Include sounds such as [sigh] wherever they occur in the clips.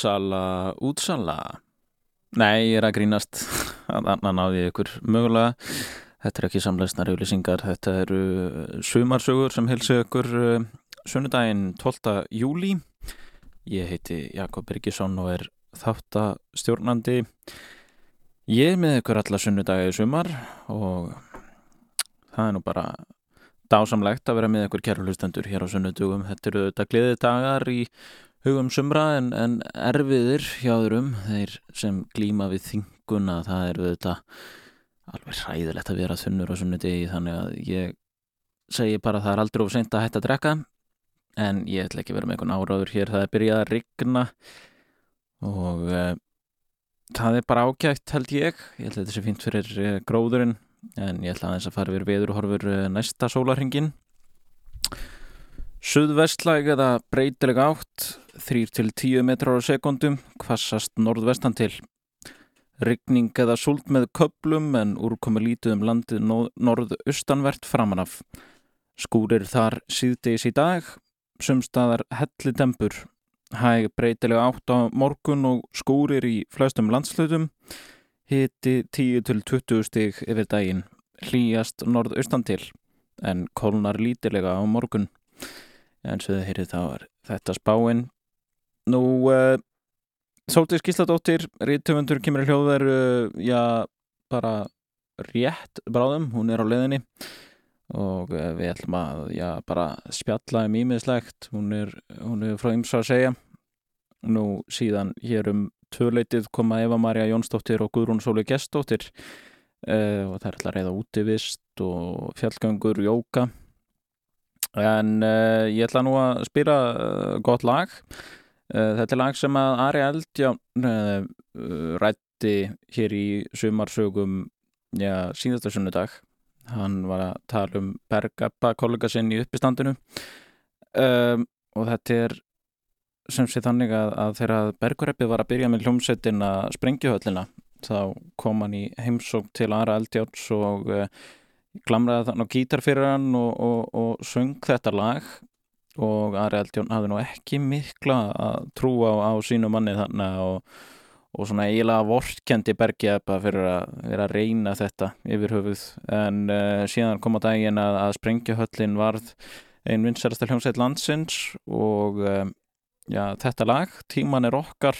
Útsala, útsala? Nei, ég er að grínast. [laughs] Þannig náði ég ykkur mögulega. Þetta er ekki samlegsnar auðlýsingar Þetta eru sumarsögur sem hilsi ykkur uh, sunnudaginn 12. júli Ég heiti Jakob Birgisson og er þáttastjórnandi. Ég er með ykkur alla sunnudagi sumar og það er nú bara dásamlegt að vera með ykkur kæru hlustendur hér á sunnudugum. Þetta eru þetta gleðið dagar í hugum sumra en, en erfiðir hjáðurum þeir sem glíma við þinguna það eru þetta alveg hræðilegt að vera þunnur á sunnudegi þannig að ég segi bara að það er aldrei of seint að hætta að drekka en ég ætla ekki að vera með einhvern áráður hér. Það er byrjað að rigna og uh, það er bara ágægt held ég. Ég að þetta sé fínt fyrir uh, gróðurinn en ég ætla aðeins að fara við viður og horfur uh, næsta sólarhingin Suðvestlæg eða breytileg átt 3-10 metrar á sekundum hvassast norðvestan til. Ryggning eða súld með köplum en úrkomi lítið um landið norðaustanvert framanaf Skúrir þar síðdeis í dag sumstaðar helli dempur hæg breytilega átt á morgun og skúrir í flestum landslutum hiti 10-20 stig yfir daginn. Hlýjast norðaustan til en kólnar lítilega á morgun en svo þið heyrið þá er þetta spáinn nú uh, Sóltið Skísladóttir rítumundur kemur í hljóðver uh, já, bara rétt bráðum, hún er á leðinni og uh, við ætlum að já, bara spjalla um ímiðslegt hún er, hún er frá ymsa að segja. Nú síðan hér um tvöleitið koma Eva Maria Jónsdóttir og Guðrún Sóli Gestóttir uh, og það er alltaf reyða útivist og fjallgöngur, jóka en uh, ég ætla nú að spýra uh, gott lag. Þetta er lag sem að Ari Eldján rætti hér í sumarsögum já, síðasta sunnudag. Hann var að tala um Bergappa kollega sinn í uppistandinu. Um, og þetta er sem sé þannig að, að þegar Bergureppi var að byrja með hljómsettina Sprengjuhöllina þá kom hann í heimsók til Ara Eldjáts og uh, glamraði þann á gítar fyrir hann og, og, og söng þetta lag. Og Ari Eldjón hafði nú ekki mikla að trúa á, á sínu manni þannig og, og svona eiginlega vortkendi Bergjepa fyrir að vera að reyna þetta yfir höfuð. En uh, síðan kom á daginn að, að Sprengjuhöllin varð einn vinsarasta hljómsveit landsins og uh, já, þetta lag, Tíman er okkar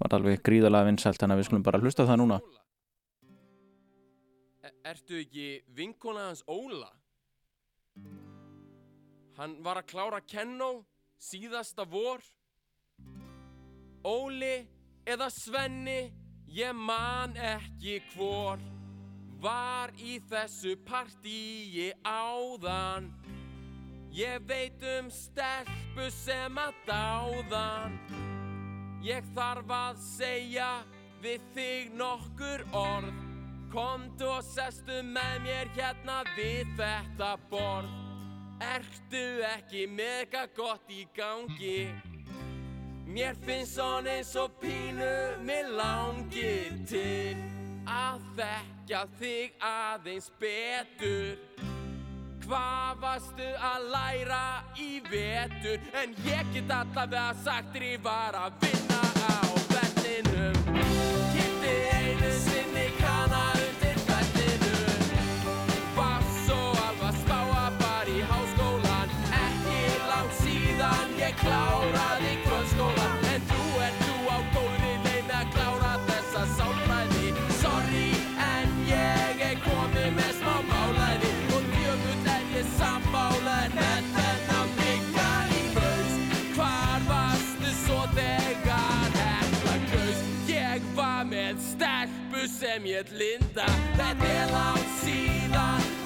var alveg gríðalega vinsælt þannig að við skulum bara hlusta það núna Ertu ekki vinkona hans Óla? Hann var að klára kennó síðasta vor. Óli eða Svenni, ég man ekki hvor. Var í þessu partíi áðan. Ég veit um stelpu sem að dáðan. Ég þarf að segja við þig nokkur orð Komdu og sestu með mér hérna við þetta borð. Ertu ekki mega gott í gangi? Mér finnst svona eins og pínu Mér langir til Að þekka þig aðeins betur. Hvað varstu að læra í vetur? En ég get allavega sagt þér ég var að vinna sem ég linda. Þetta er langt síðan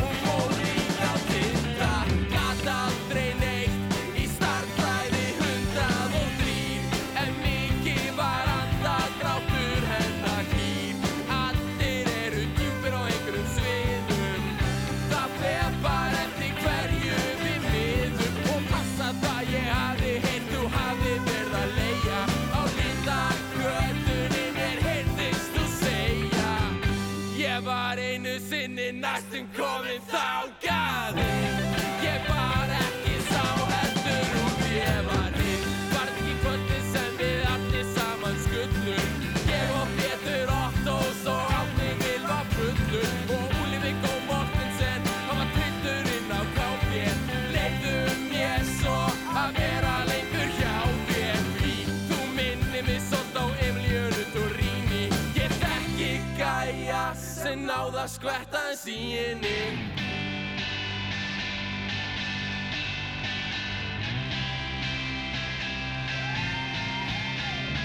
skvettaðins í henni.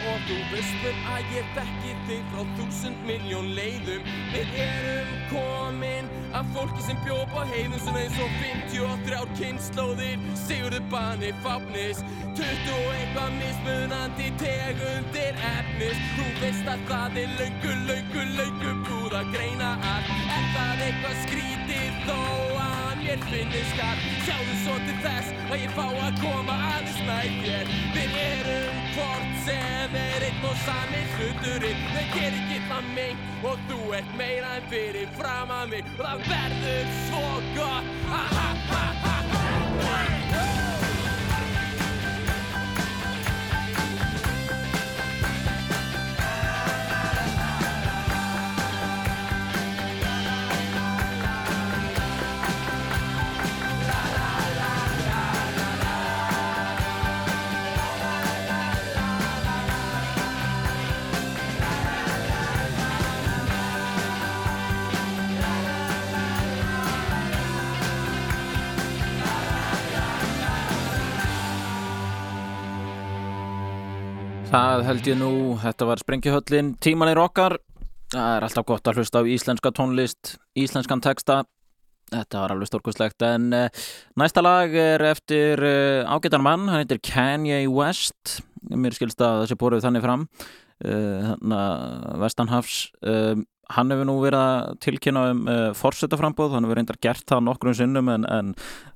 Og þú veistum að ég þekki þig frá þúsund miljón leiðum. Við erum komin af fólki sem bjóð á heiðum sem eins og 53 kynnslóðir. Sigurður bani fápnis 20 og eitthvað mismunandi tegundir efnis. Þú veist að það er laungu, laungu, laungu búð að greina allt. En það eitthvað skrítið þó að mér finnir skall Sjáðu svo til þess að ég fá að koma aðeins nætt þér. Við erum hvort sem er einn og sami hluturinn. Það ger ekki það mig og þú ert meira en fyrir fram að mig. Og það verður svo gott. Ha ha ha ha Það held ég nú, þetta var Sprengihöllin, tíman er okkar Það er alltaf gott að hlusta á íslenska tónlist, íslenskan texta. Þetta var alveg stórkustlegt en uh, næsta lag er eftir uh, ágættan mann, hann heitir Kanye West. Mér skilst að það sé bóruð þannig fram uh, Vestanhafs. Hann hefur nú verið að tilkynna um forsetaframbóð, hann hefur reyndar gert það nokkrum sinnum en, en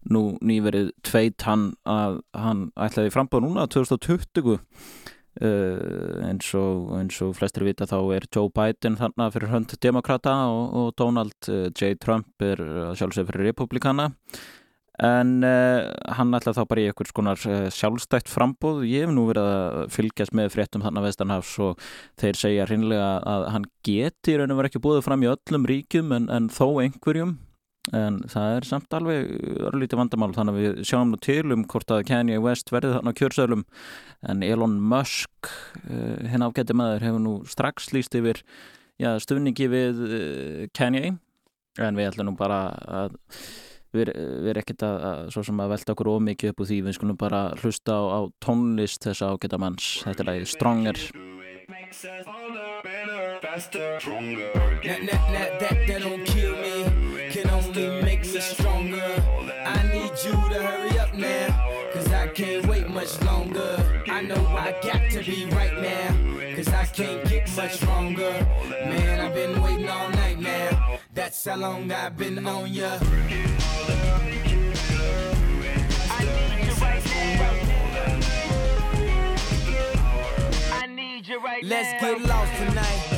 nú nýverið tveit hann að hann ætlaði frambóð núna 2020 Uh, eins, og, eins og flestir vita þá er Joe Biden þarna fyrir hönd demokrata og, og Donald uh, J. Trump er sjálfsög fyrir republikana en uh, hann ætla þá bara í einhvers konar sjálfstætt frambóð ég hef nú verið að fylgjast með fréttum þarna vestanhafs og þeir segja hreinlega að hann geti raun og verið ekki búið fram í öllum ríkjum en, en þó einhverjum en það er samt alveg örlítið vandamál þannig að við sjáum nú til um hvort að Kanye West verði þarna á kjörsölum en Elon Musk uh, hinn ágætti maður hefur nú strax líst yfir já, stuðningi við uh, Kanye. En við ætlum nú bara að við, við erum ekkert að, að að velta okkur ómikið upp úr því. Við skulum bara hlusta á, á tónlist þess að ágætta manns. Þetta er lagi Stronger. Stronger. That, that, that, that, don't kill me, only make me stronger. I need you to hurry up now, cause I can't wait much longer. I know I got to be right now, cause I can't get much stronger. Man, I've been waiting all night now, that's how long I've been on ya. I need your right Let's get lost tonight.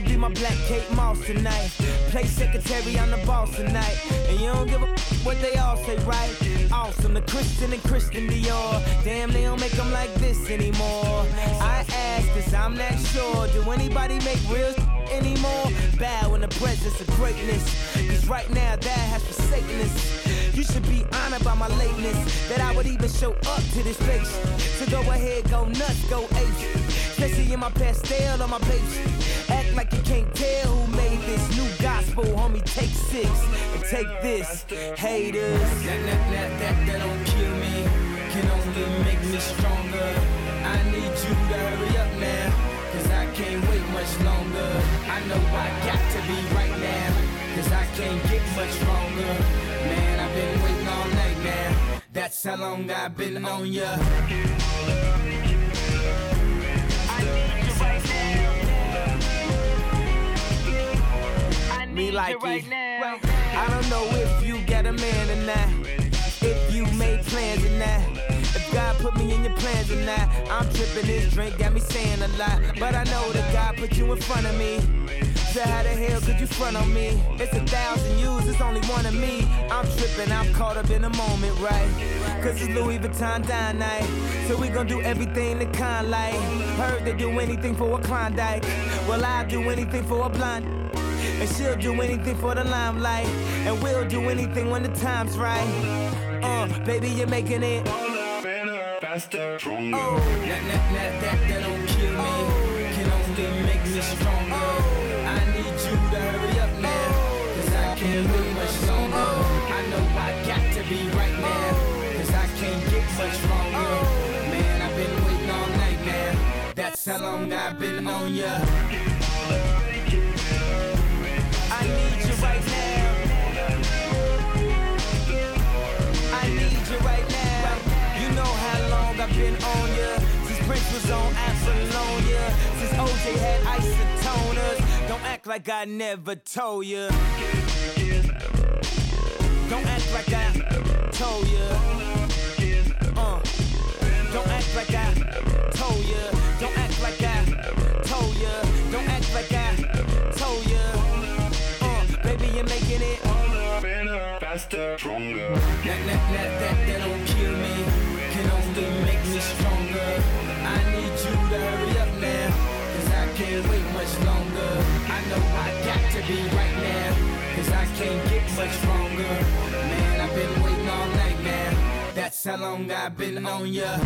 Could be my black Kate Moss tonight. Play secretary on the boss tonight. And you don't give a what they all say, right? Awesome, the Christian and Christian Dior. Damn, they don't make them like this anymore. I ask, cause I'm not sure. Do anybody make real anymore? Bow in the presence of greatness. Cause right now, that has forsaken us. You should be honored by my lateness. That I would even show up to this place. So go ahead, go nuts, go ape. Especially in my pastel on my page. Like you can't tell who made this new gospel, homie. Take six and take this, haters. That, that, that, that, that don't kill me, can only make me stronger. I need you to hurry up now, cause I can't wait much longer. I know I got to be right now, cause I can't get much stronger. Man, I've been waiting all night now. That's how long I've been on ya. Me like it. Right I don't know if you got a man or not. If you made plans or not. If God put me in your plans or not. I'm tripping this drink, got me saying a lot. But I know that God put you in front of me. So how the hell could you front on me? It's a thousand yous, it's only one of me. I'm tripping, I'm caught up in the moment, right? Cause it's Louis Vuitton dine night. So we gon' do everything the kind like. Heard they do anything for a Klondike. Well, I'll do anything for a blind. And she'll do anything for the limelight. And we'll do anything when the time's right. Uh, baby, you're making it. Faster, stronger. Oh, that, that, that, that, that don't kill me. Can only make me stronger. I need you to hurry up now. Cause can't wait much longer. I know I got to be right now, cause I can't get much longer. Man, I've been waiting all night now. That's how long I've been on ya. Was on Apollonia. Since OJ had isotoners. Don't act like I never told ya. Don't act like I told ya. Uh. Don't act like I told ya. Don't act like I told ya. Don't act like I told ya. Uh, baby, you're making it faster, stronger. that, that, that, that, that don't kill me, can only wait much longer. I know I got to be right now, cause I can't get much stronger. Man, I've been waiting all night now, that's how long I've been on ya.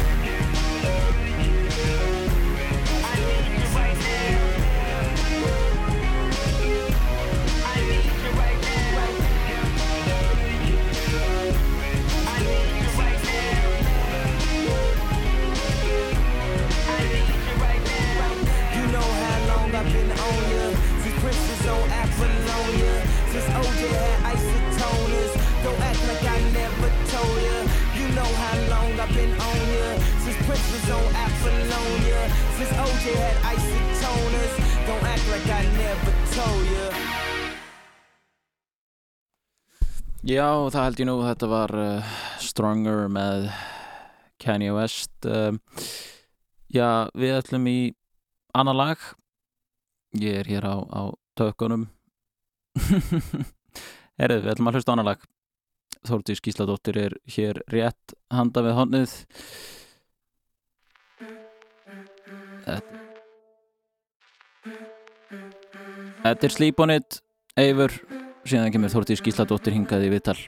I've been on ya. Since Prince was on Apollonia. Since OJ had isotoners. Don't act like I never told ya. You know how long I've been on ya. Since Prince was on Apollonia. Since OJ had isotoners. Don't act like I never told ya. Já, það held ég nú þetta var uh, Stronger með Kanye West uh, Já, við ætlum í annar lag Ég er hér á, á tökunum. [laughs] Herðu, við ætlum að hlusta á annar lag. Þórdís Gísladóttir er hér rétt handa við honnið Þetta er Sleep on it Eivur síðan kemur Þórdís Gísladóttir hingaði viðtal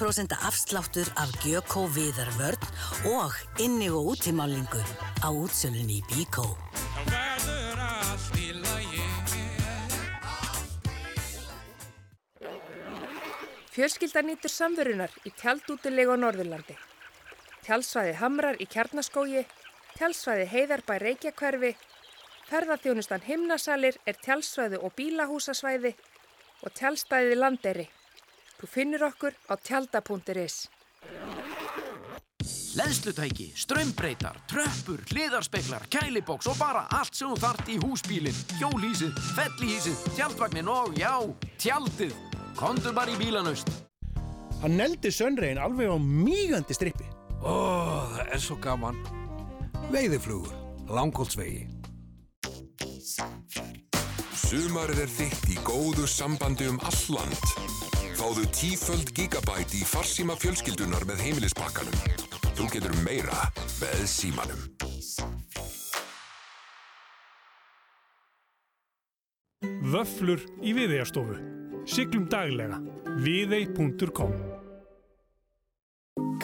20% afsláttur af Gökó viðarvörn og inni og útimálingu á útsölunni í Bíkó. Fjölskyldan nýtur samverunar í tjaldútilegu á Norðurlandi. Tjaldsvæði Hamrar í Kjarnaskógi, tjaldsvæði Heiðarbæ Reykjakverfi, ferðarþjónustan Himnasalir er tjaldsvæði og bílahúsasvæði og tjaldstæði Landeyri. Þú finnur okkur á tjalda.is. Leðslutæki, strömbreytar, tröppur, hliðarspeklar, kælibóks og bara allt sem þú þart í húsbílinn, hjólísið, fellísið, tjaldvagnin og já, tjaldið. Kondur bara í bílanust. Hann neldi sönregin alveg á mígandi strippi. Ó, það er svo gaman. Veiðiflugur, langholtsvegi. Sumarið er þitt í góðu sambandi um all land. Fáðu tíföld gigabæt í farsíma fjölskyldunar með heimilispakkanum. Þú getur meira með símanum. Vöflur í viðeigjastofu. Siglum daglega. Viðeig.com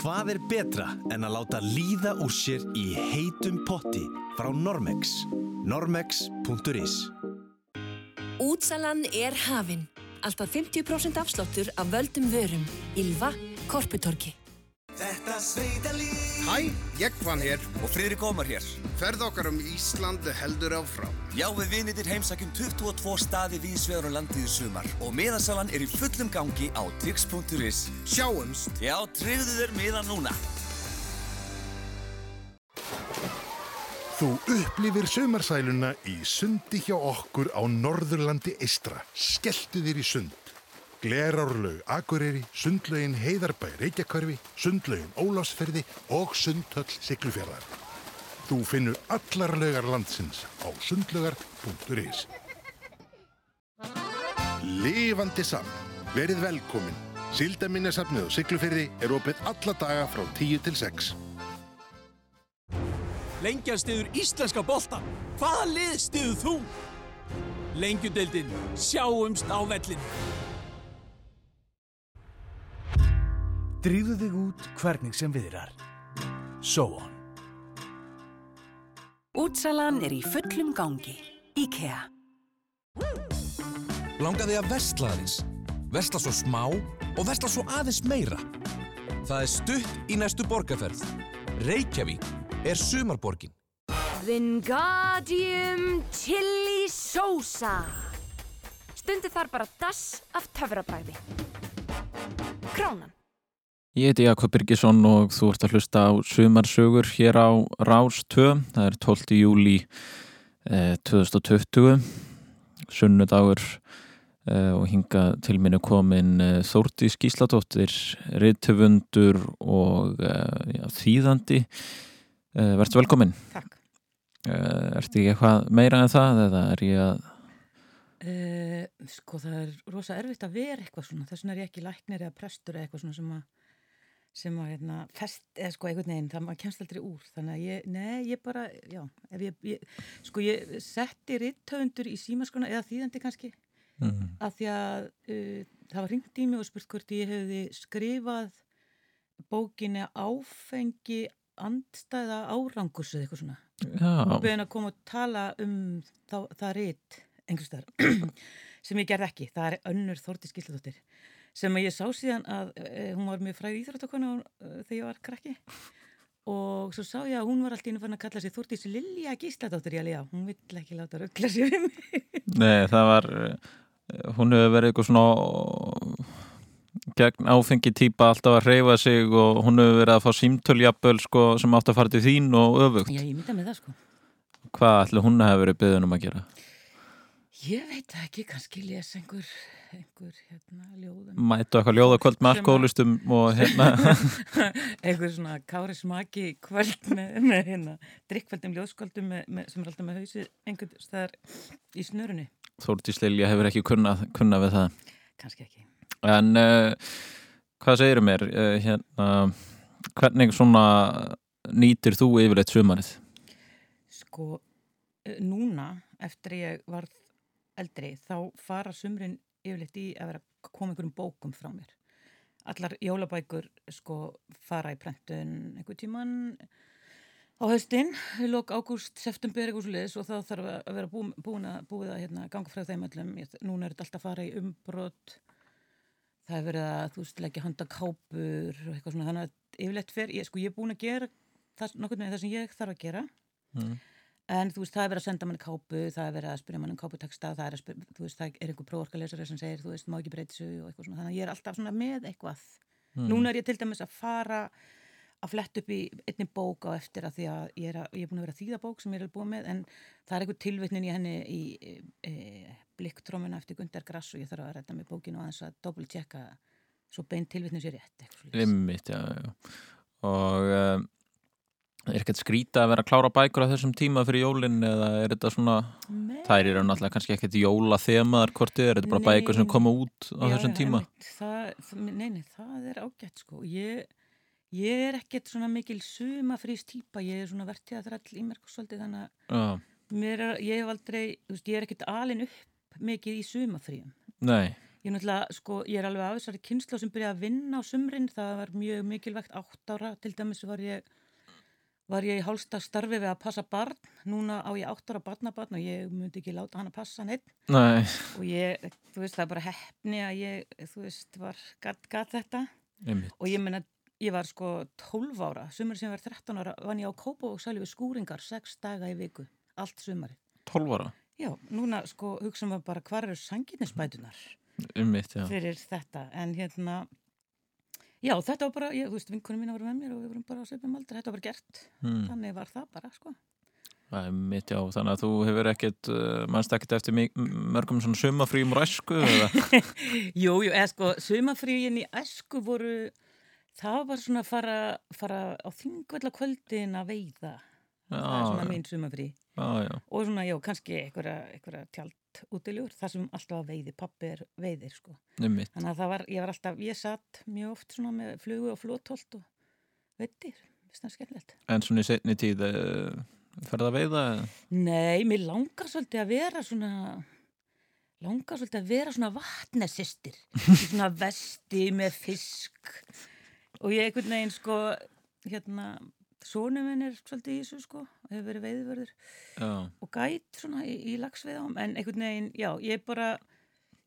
Hvað er betra en að láta líða úr sér í heitum potti frá Normex? Normex.is Útsalan er hafin. Alltaf 50% afsláttur af völdum vörum. Ylva, Korputorki. Þetta sveita líf Hæ, ég vann hér og Friðrik Ómar hér. Ferð okkar um Ísland heldur áfram. Já, við vinitir heimsækjum 22 staði viðsvegar um landið í sumar og miðasalan er í fullum gangi á tix.is. Sjáumst! Já, treyðu þér miðan núna. Þú upplifir sömarsæluna í sundi hjá okkur á Norðurlandi Eistra. Skelltu þér í sund. Glerárlaug Akureyri, sundlaugin Heiðarbæ Reykjakörfi, sundlaugin Ólásferði og sundhöll Siglufjörðar. Þú finnur allar laugar landsins á sundlaugar.is. Lifandi saman. Verið velkomin. Sildaminnesafnið á Siglufjörði er opið alla daga frá 10 til 6. Lengjan stiður íslenska boltan. Hvaða lið stiður þú? Lengjudeldin. Sjáumst á vellinu. Dríðu þig út hvernig sem viðrar. So on. Útsalan er í fullum gangi. IKEA. Langaði að vestla aðeins. Vestla svo smá og vestla svo aðeins meira. Það er stutt í næstu borgarferð. Reykjavík er sumarborgin. Vingadium Chili Sosa. Stundi þar bara dass af töfrabræði. Kránan. Ég heiti Jakob Birgisson og þú ert að hlusta á sumarsögur hér á Rás 2. Það er 12. júli eh, 2020, sunnudagur eh, og hinga til minni komin eh, Þórti Skísladóttir, reytöfundur og já, þýðandi. Verðt velkomin. Takk. Ertu ekki eitthvað meira en það eða er ég að... Sko það er rosa erfitt að vera eitthvað svona, þess vegna er ég ekki læknir eða prestur eða eitthvað svona sem að sem að hérna, fest, eða sko einhvern veginn það maður kemst aldrei úr þannig að ég, nei, ég bara, já ég, ég, sko ég setti rittöfundur í símaskona eða þýðandi kannski mm. að því að uh, það var ringt í mig og spurt hvort ég hefði skrifað bókinni áfengi andstæða árangurs eða eitthvað svona. Og beðin að koma og tala um þá, það einhverstaðar [clears throat] sem ég gerði ekki, það er önnur Þórti Skildadóttir sem ég sá síðan að e, hún var mjög fræð íþróttakonu e, þegar ég var krakki. Og svo sá ég að hún var alltaf inn að fann að kalla sig Þórtísi Lilja Gísladóttir, já, hún vill ekki láta ruggla sér við mig. Nei, það var hún hefur verið eitthvað svona gegn áfengi týpa alltaf að reyfa sig og hún hefur verið að fá símtöljaböl sko, sem átt að fara til þín og öfugt Já, ég mynda með það sko Hvað ætli hún hefur verið byggðunum að gera? Ég veit ekki, kannski lesa einhver, einhver hérna, ljóðum. Mætu eitthvað ljóðakvöld með alkoholistum og hérna. [laughs] einhver svona kári smaki kvöld með, með hérna, drikkvöldum ljóðskvöldum sem er alltaf með hausið einhvern staðar í snörunni. Þórtís Lilja hefur ekki kunnað, kunnað við það. Kannski ekki. En uh, hvað segir mér, uh, hérna, hvernig svona nýtir þú yfirleitt sumarið? Sko, núna eftir ég varð eldri þá fara sumrin yfirleitt í að vera koma einhverjum bókum frá mér allar jólabækur sko fara í prentun einhver tíman á haustin, í lok ágúst, september og þá þarf að vera bú, búin að búið að hérna, ganga frá þeim öllum Ég- núna er þetta alltaf að fara í umbrot það er verið að þú veist leggja handa kápur og eitthvað svona þannig að yfirleitt fer, ég, sko ég er búin að gera það, nokkurn veginn það sem ég þarf að gera Mm. En þú veist, það er verið að senda manni kápu, það er verið að spyrja manni um káputeksta, það er, að spyrja, þú veist, það er einhver próforkalesari sem segir, þú veist, má ekki breyta þessu og eitthvað svona, þannig að ég er alltaf svona með eitthvað. Mm. Núna er ég til dæmis að fara að fletta upp í einni bók á eftir að því að ég er, að, ég er búin að vera að þýða bók sem ég er búin með, en það er einhver tilvitnin í henni í e, e, blikktrómuna eftir Gundar Grass og ég þarf að rætta með bókinu og aðeins að dobbelt tjekka svo beint tilvitnin sér rétt. Einmitt, já, já. Og um, er ekkert skrýta að vera að klára bækur á þessum tíma fyrir jólinn eða er þetta svona, Nei. þær eru náttúrulega kannski ekkert jóla þemaðar hvort þið er, þetta bara Nei. bækur sem koma út á Já, þessum já, tíma. einmitt. Það, það, nei, nei, það er ágætt sko. Ég, ég er ekkert svona mikil sumafrís típa, ég er svona vertið að þræll í mér svolítið þannig að mér er, ég hef aldrei, þú veist, ég er ekkert alin upp mikið í sumafríum. nei, Ég er náttúrulega, sko, ég er alveg af þessari kynslu sem byrjaði að vinna á sumrin, það var mjög mikilvægt átt ára, til dæmis var ég var ég í hálsta starfi við að passa barn, núna á ég átt ára barnabarn og ég myndi ekki láta hann að passa neitt nei, og ég, þú veist, það er bara hefni að ég, þú veist, var gat, gat þetta. Einmitt. og ég menna, ég var sko 12 ára, sumar sem ég var 13 ára vann ég á Kópa og sæli við skúringar 6 daga í viku, allt sumari 12 ára, Já, núna sko hugsaum við bara hvar eru sanginnisbætunar einmitt, já. fyrir þetta, en hérna já, þetta var bara, ég, þú veist, vinkunum mína voru með mér og við vorum bara á sveipum aldrei, þetta var bara gert. Hmm. þannig var það bara, sko. Það er mitt, já, þannig að þú hefur ekkert, uh, mannst ekkert eftir mörgum svona sumafrýjum ræsku eða? [laughs] Jú, jú, eða sko, sumafríin í æsku voru, það var svona að fara, fara á þingvella kvöldin að veiða. það er Já, svona já. mín sumafrí. Já, já. Og svona, já, kannski einhverja, tjald útilegur, það sem alltaf veiði, pappi er veiðir, sko. Einmitt. Þannig að það var, ég var alltaf, ég satt mjög oft svona með flugu og flótholt og veitir, það skemmtilegt. En svona í setni tíð, uh, ferða að veiða? Nei, mér langar svolítið að vera svona langar svolítið að vera svona vatnesistir svona vesti með fisk og ég einhvern veginn sko hérna, sónu minn er svolítið í þessu sko hefur verið veiðvörður og gæt svona í, í lagsveiðám en einhvern veginn, já, ég bara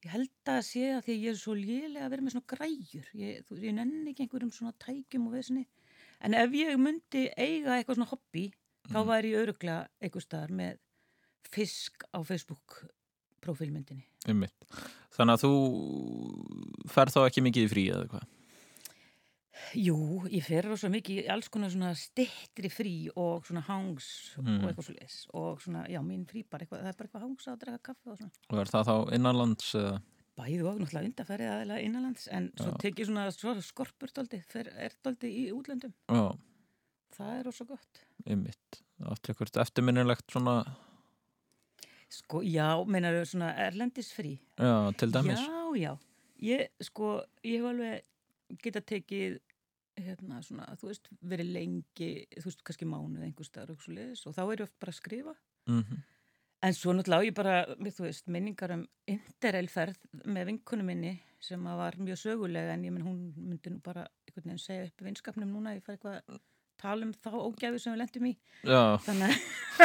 ég held að sé að því að ég er svo lélega að vera með svona græjur. Ég, þú, ég nenni ekki einhverjum svona tækjum og veðsni en ef ég myndi eiga eitthvað svona hobby þá væri ég öruglega einhver staðar með fisk á Facebook profilmyndinni. Þannig að þú ferð þá ekki mikið í frí eða hvað? Jú, ég fer rosa mikið í alls konar svona stittri frí og svona hangs Mm. og eitthvað svo leis og svona, já, mín frí bara eitthvað, það er bara eitthvað hangs að draka kaffe og svona. Og er það þá innanlands eða? Bæði og náttúrulega undarfærið aðeins innanlands en svo Já. tekið svona, svona skorpur dóldi, er dóldi í útlöndum. Já, Það er rosa gott. einmitt. Átti eitthvað eftirminnilegt svona, Sko, já, meinar þau svona erlendis frí? já, til dæmis? Já, já. Ég, sko, ég hef alveg geta tekið hérna svona, þú veist, verið lengi þú veist, kannski mánuð einhver staðar og og þá er ég bara að skrifa Mhm. en svo náttúrulega ég bara, þú veist, minningar um interrailferð með vinkunum minni sem var mjög sögulega en ég menn hún myndi nú bara einhvern veginn segja upp vinskapnum núna, ég fær eitthvað að tala um þá ógæfi sem við lendum í. Já. þannig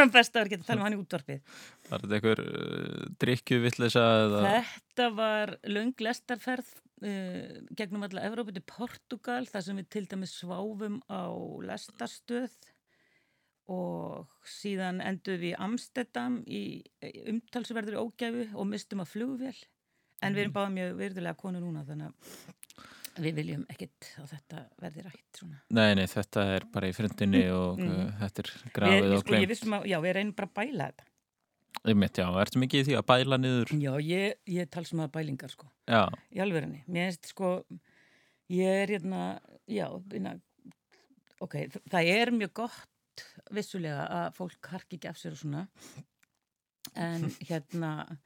að [laughs] best að vera ekki að tala um hann í útvarpið. Var þetta einhver uh, drikkjuvillisa? Þetta var löng lestarferð uh, gegnum alla Evrópu til Portugal þar sem við til dæmis sváfum á lestarstöð. Og síðan endur við í Amsterdam í umtalsverður ógæfu og mistum að flugvél. En við erum báða mjög virðulega konu núna þannig að við viljum ekkit að þetta verði rætt svona. Nei, nei, þetta er bara í frindinni og Mm. uh, þetta er grafið við, og sko, ég glemt. að, já, við reynum bara að bæla þetta. Einmitt, já, ertu mikið í því að bæla niður? Já, ég, ég tals með bælingar sko. Já. Í alvörinni. Mér finnst sko, ég er hérna, já, inna, ok, þ- það er mjög gott vissulega að fólk harki ekki af sér og svona. En [laughs] hérna,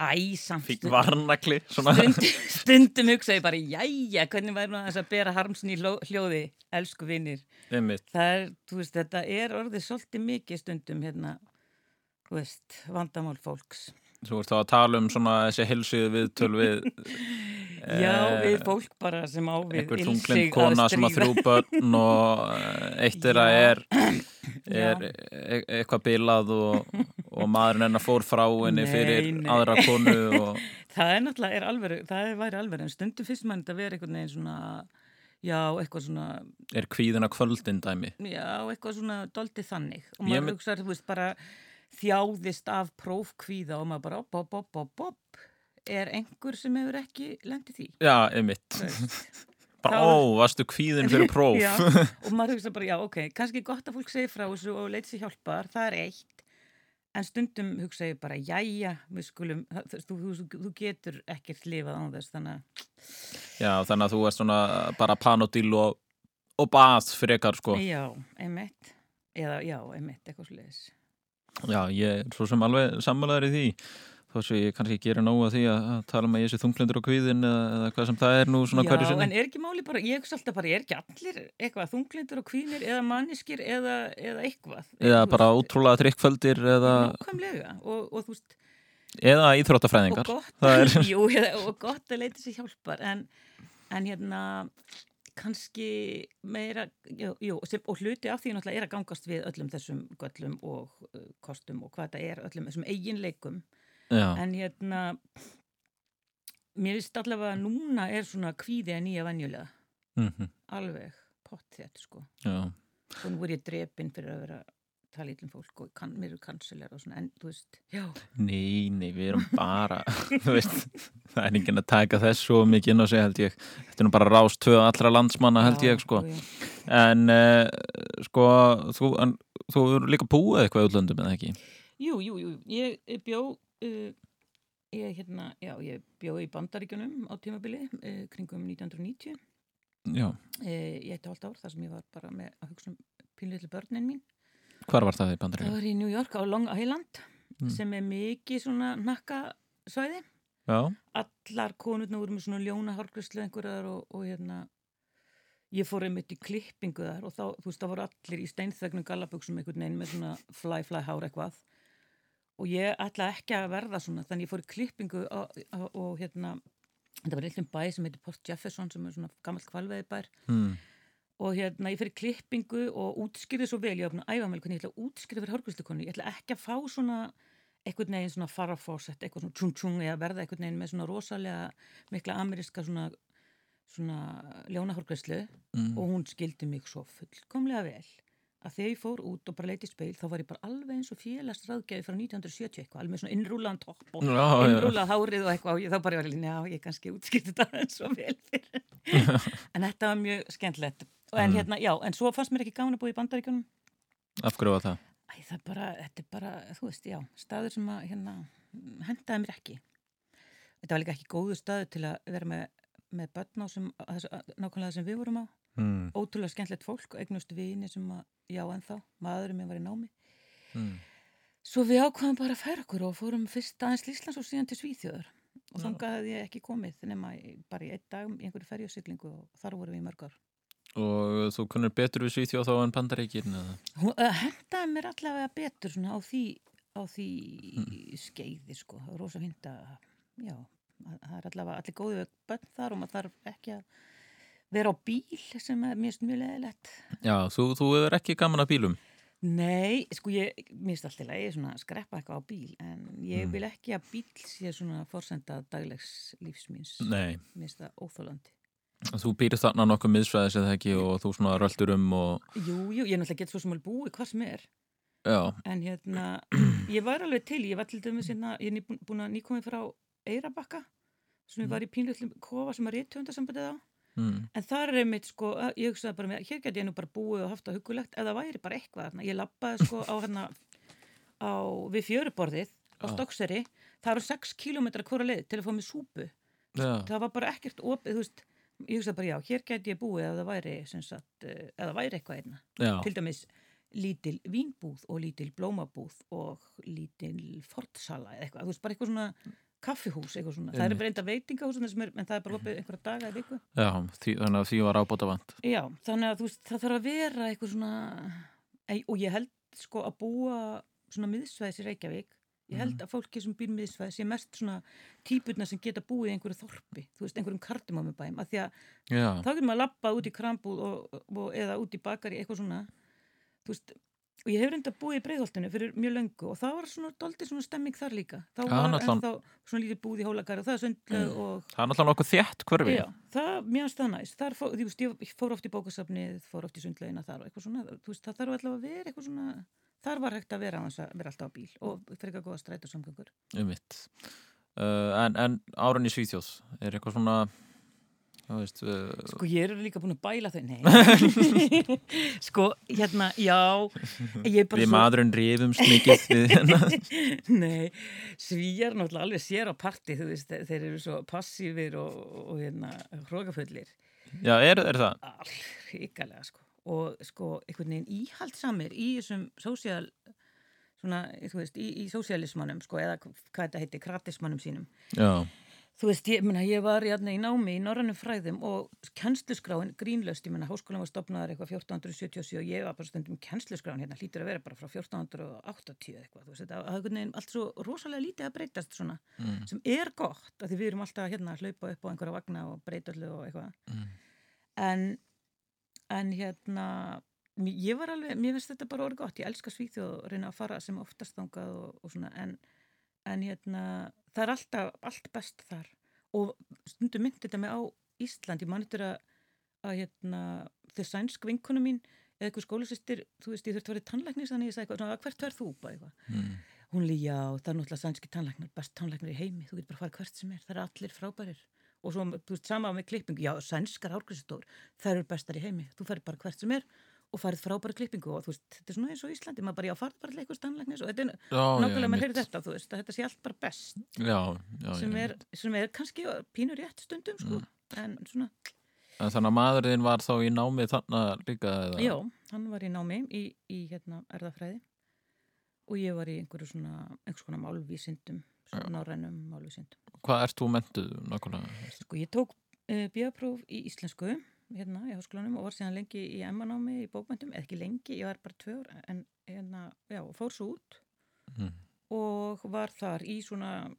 æ, samt. Fík varnakli. Stund, stundum hugsa ég bara, jæja, hvernig væri nú þess að bera hló- hljóði, elsku vinnir. Það er, þetta er orðið svolítið mikið stundum hérna, veist, vandamál fólks. Þú ert þá að tala um svona þessi helsuðu viðtöl við [laughs] Já, við fólk bara sem á við einhver þunglind að kona sem að þrjú börn og eh, eitt [laughs] er, [clears throat] er e eitthvað bilað og, og maðurinn hennar fór frá henni Nei, fyrir nei. aðra konu [laughs] og Það er náttúrulega, er alveg, það væri alveg, en stundum fyrst mann þetta vera einhvern veginn svona, já, eitthvað svona, er kvíðina kvöldin dæmi. já, eitthvað svona doldið þannig. Og Ég maður mynd- hugsaður, þú veist, bara þjáðist af prófkvíða og maður bara, op, op, op, op, op, er einhver sem hefur ekki lendið því? Já, einmitt. [laughs] Bara, ó, varstu kvíðin fyrir [laughs] próf. já, og maður hugsa bara, já, ok, kannski gott að fólk segi frá þessu og leiti sér hjálpar, það er eitt. En stundum hugsa ég bara, jæja, við skulum, þú, þú, þú, getur ekkert lifað án þess, þannig að Já, þannig að þú ert svona bara panodil og, og bað frekar, sko. Já, einmitt. Eða, já, einmitt, eitthvað sliðis. Já, ég er svo sem alveg sammálaður í því þó sem ég kannski gerir nógu að því að, tala um að ég sé þunglindur á kvíðin eða, eða hvað sem það er nú svona já, hverju sinni. en er ekki máli bara, ég hugsa alltaf bara, er ekki allir eitthvað þunglindur og kvínir eða manniskir eða, eða eitthvað? eða bara ótrúlega þrykkföldir eða, Nákvæmlega, og, og þú veist, eða og íþróttafræðingar gott, Það er, [laughs] jú, eða, og gott að leita sér hjálpar, en, en hérna, kannski meira, jú, jú og hluti af því náttúrulega er að gangast við öllum þessum göllum og uh, kostum og hvað þetta er, öllum þessum eiginleikum Já. en hérna mér finnst allavega að núna er svona kvíði að nýja venjulega. Mhm. alveg pott þetta sko nú er ég drepin fyrir að vera tala ítlum fólk og kann, mér eru kansilegar og svona en þú veist, já. Nei, nei, við erum bara [laughs] veist, það er enginn að taka þess svo mikið inn á sig held ég. Þetta er nú bara rást tvö allra landsmanna held Já, ég sko. já. en uh, sko þú, en, þú eru líka búið eitthvað í útlöndum eða ekki? Jú, jú, jú, ég bjó uh, ég hérna, já, ég bjó í bandaríkjunum á tímabili uh, kringum 1990 Já, uh, ég eitt og allt ár þar sem ég var bara með að hugsa um pínlítið börnin mín. Hvar var það í Það bandaríkjum? var í New York á Long Island Mm. sem er mikið svona nakkasvæði Já, allar konurna voru með svona ljóna hárgræslu einhverjar og, og hérna ég fór einmitt í klippingu þar og þá, þú veist, það voru allir í steinþögnum gallabuxum einhvern veginn með svona fly fly hár eitthvað og ég ætla ekki að verða svona þannig ég fór í klippingu og, hérna þetta var eitthvað bæ sem heitir Port Jefferson sem er svona gammalt kvalveði bær Mm. og hérna ég fyrir klippingu og útskýrði svo vel, ég búin að æfa mig hvernig ég ætla að útskýrði fyrir hárgræslukonu, ég ætla ekki að fá svona einhvern veginn svona farafósett eitthvað svona tjung tjung eða verða einhvern veginn með svona rosalega mikla ameríska svona, svona ljónahárgræslu Mm. og hún skildi mig svo fullkomlega vel að þegar ég fór út og bara leiti speil þá var ég bara alveg eins og félast ráðgjafi frá 1970 eitthvað, alveg svona innrúlaðan topp og Já, já. innrúlað hárið og eitthvað og ég þá bara var ég, já, ég kannski útskipti þetta eins og vel fyrir [laughs] en þetta var mjög skemmtilegt en Mm. hérna, já, en svo fannst mér ekki gaman að búa í bandaríkjunum af hverju var það? Æ, það bara, þetta er bara, þú veist, já staður sem að, hérna, hendaði mér ekki þetta var líka ekki góðu staður til að vera með, með Mm. ótrúlega skemmtilegt fólk, eignustu vini sem að, já, ennþá, maðurinn minn var í námi Mm. Svo við ákvaðum bara að færa okkur og fórum fyrst aðeins til Íslands og síðan til Svíþjóðar og Já. þangað hefði ég ekki komið nema bara í einn dag í einhverju ferjusiglingu og þar vorum við í mörg ár. og þú kunnur betur við Svíþjóð þá en uh, hendaði mér allavega betur svona á því, á því Mm. skeiði sko, rosa fint að, já, að- það er allavega allir góði við bönn þar og maður þarf ekki að vera á bíl sem er mjög leðilegt. Já, þú, þú hefur ekki gaman að bílum Nei, sko ég, finnst alltaf að ég svona skreppa eitthvað á bíl en ég Mm. vil ekki að bíl sé svona forsenda daglegs finnst það óþólandi. Þú býrð þarna nokkuð miðsvæðis eða ekki og þú svona röldur um og Jú, jú, ég náttúrulega get svo sem alveg búið hvað sem er. já, En hérna, [clears throat] ég var alveg til, ég var til dæmis hérna, ég er búin að nýkomið frá Eirabakka, sem ég var í pínlutlum kofa sem að ríttöndasambandið á. Mm. En það er einmitt sko, ég hugsaði bara með, hér geti ég nú bara búið og haft það hugulegt, eða væri bara eitthvað þarna. Ég lappaði sko á hérna, á, við fjöruborðið á. Stokkseri, það eru 6 kilometra hvora leið til að fá mig súpu. Já. Það var bara ekkert opið, þú veist, ég hugsaði bara já, hér geti ég búið það væri, sagt, eða væri eitthvað einna. Já. Til dæmis lítil vínbúð og lítil blómabúð og lítil fortsala eða eitthvað, þú veist, bara eitthvað svona kaffihús, eitthvað svona. Það er bara enda veitingahús, en það er bara opið einhverja daga í viku. já því, þannig að því var ábúta vant Já, þannig að þú veist, það þarf að vera eitthvað svona, og ég held sko að búa svona miðsvæðis í Reykjavík, Ég held að fólki sem býr miðsvæði sé mest svona típurna sem geta búið í einhverju þorpi, þú veist, einhverjum kardimómubæm, af því að Já. þá getur maður að lappa út í krambúð og, og, eða út í bakari, eitthvað svona, þú veist, og ég hef reynda búið í breiðholtinu fyrir mjög löngu og það var svona doldið svona stemming þar líka. Þá var ennþá svona lítið búið í hólagari og það er sundlega og Það er náttúrulega nokkuð þétt hverfi. Já, það, finnst það næst. Þar fór, þú veist, ég fór oft í bókasafnið, fór oft í sundlegina þar og eitthvað svona, veist, það þarf allavega að vera eitthvað svona, þar var hægt að vera að vera alltaf á bíl og frekar góða stræt og samgöngur. Um mitt. Uh, en, en árun í Svíþjóð, er eitthvað svona, veist... Uh, Sko, ég er líka búin að bæla þau, nei. [laughs] sko, hérna, já, Við maðurinn rifumst mikið við hérna. [laughs] Nei, svíjar náttúrulega alveg sér á parti, veist, þeir eru svo passífir og, og hérna, hrókafullir. Já, er, er það? Ríkalega, sko. Og sko, einhvern veginn íhaldsamir í þessum sósíal, svona, þú veist, í, í sósíalismannum, sko, eða hvað þetta heiti, kratismannum sínum. Já. Þú veist, ég, menna, ég var hérna, í námi í norrannum fræðum og kennsluskráin grínlöst, ég menna, háskólan var stopnaður eitthvað 1477 og ég var bara stundum kennsluskráin hérna, hlýtur að vera bara frá 1480 eitthvað, þú veist, það er einhvern veginn allt svo rosalega lítið að breytast svona, Mm. sem er gott, af því við erum alltaf hérna að hlaupa upp á einhverja vagna og breyta öllu og eitthvað. Mm. En, en hérna, ég var alveg, mér finnst þetta bara orðið gott, ég elska Svíþjóð og reyna að fara sem oftast þangað og, og svona, en, en hérna, það er alltaf, allt best þar. Og stundum myndi þetta mig á Ísland, ég man eftir að, að hérna, þau sænsk vinkonu mín eða eitthvað skólasistir, þú veist, ég þurfti að vera tannlæknis þannig ég sagði eitthvað, hvert verð þú? Eitthvað. Mm. hún líka, já, það er náttúrulega sænski tannlæknar best tannlæknar í heimi, þú getur bara að fara hvert sem er það eru allir frábærir. Og svo, þú veist, sama með klippingu, já, sænskar árgrísistofur það eru bestar í heimi, þú færir bara hvert sem er og farið frábæra klippingu og þú veist, þetta er svona eins og Íslandi, maður bara, já, farið bara til eitthvað tannlæknis og þetta er nákvæmlega, maður heyrir þetta, þú veist, þetta sé allt bara best. Já, já, sem, er, sem er kannski pínur rétt stundum, sko, en svona En þannig að maðurinn var þá í námið þannig líka eða? Já, hann var í námi í, í hérna erðafræði og ég var í einhverju svona, einhvers konar málvísindum, svona nárænum málvísindum. Hvað ert þú mentuð nákvæmlega? Sko ég tók uh, bíapróf í íslensku hérna í háskólanum og var síðan lengi í emmanámi í bókmyndum, eða ekki lengi, ég var bara tvö ár, en hérna, já, fór svo út Mm. og var þar í svona,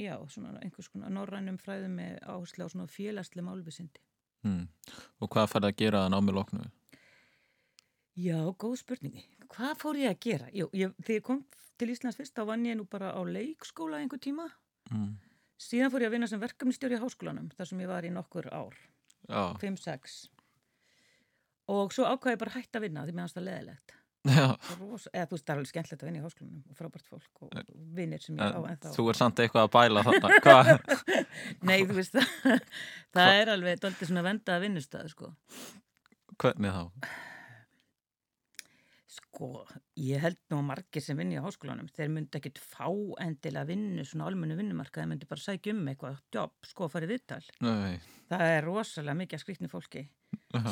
já, svona einhvers konar nárænum fræðum með áherslu á svona félagslega málvísindi. Mm. Og hvað færði að gera að námið loknu? Já, góð spurningi. Hvað fór ég að gera? Jú, ég, þegar ég kom til Íslands fyrst, þá vann ég nú bara á leikskóla einhver tíma. Mm. Síðan fór ég að vinna sem verkefnistjóri í háskólanum, þar sem ég var í nokkur ár. Já. 5-6. Og svo ákvaði ég bara hætta að vinna, því mér fannst það leðilegt. Já. Rosa, eða þú veist, það er alveg skemmtilegt að vinna í háskólanum og frábært fólk og vinnir sem ég á En ennþá. þú er samt eitthvað að bæla þarna. [laughs] Nei, þú veist, það, það er alveg doldið svona vendað vinnustæð, sko. Hvernig þá? Sko, ég held nú að margir sem vinni á háskólanum, þeir myndi ekkit fá endilega vinnu, svona almennu vinnumarka, þeir myndi bara sækja um eitthvað jobb, sko, í viðtal. Nei. Það er rosalega mikið að skrýtni fólki,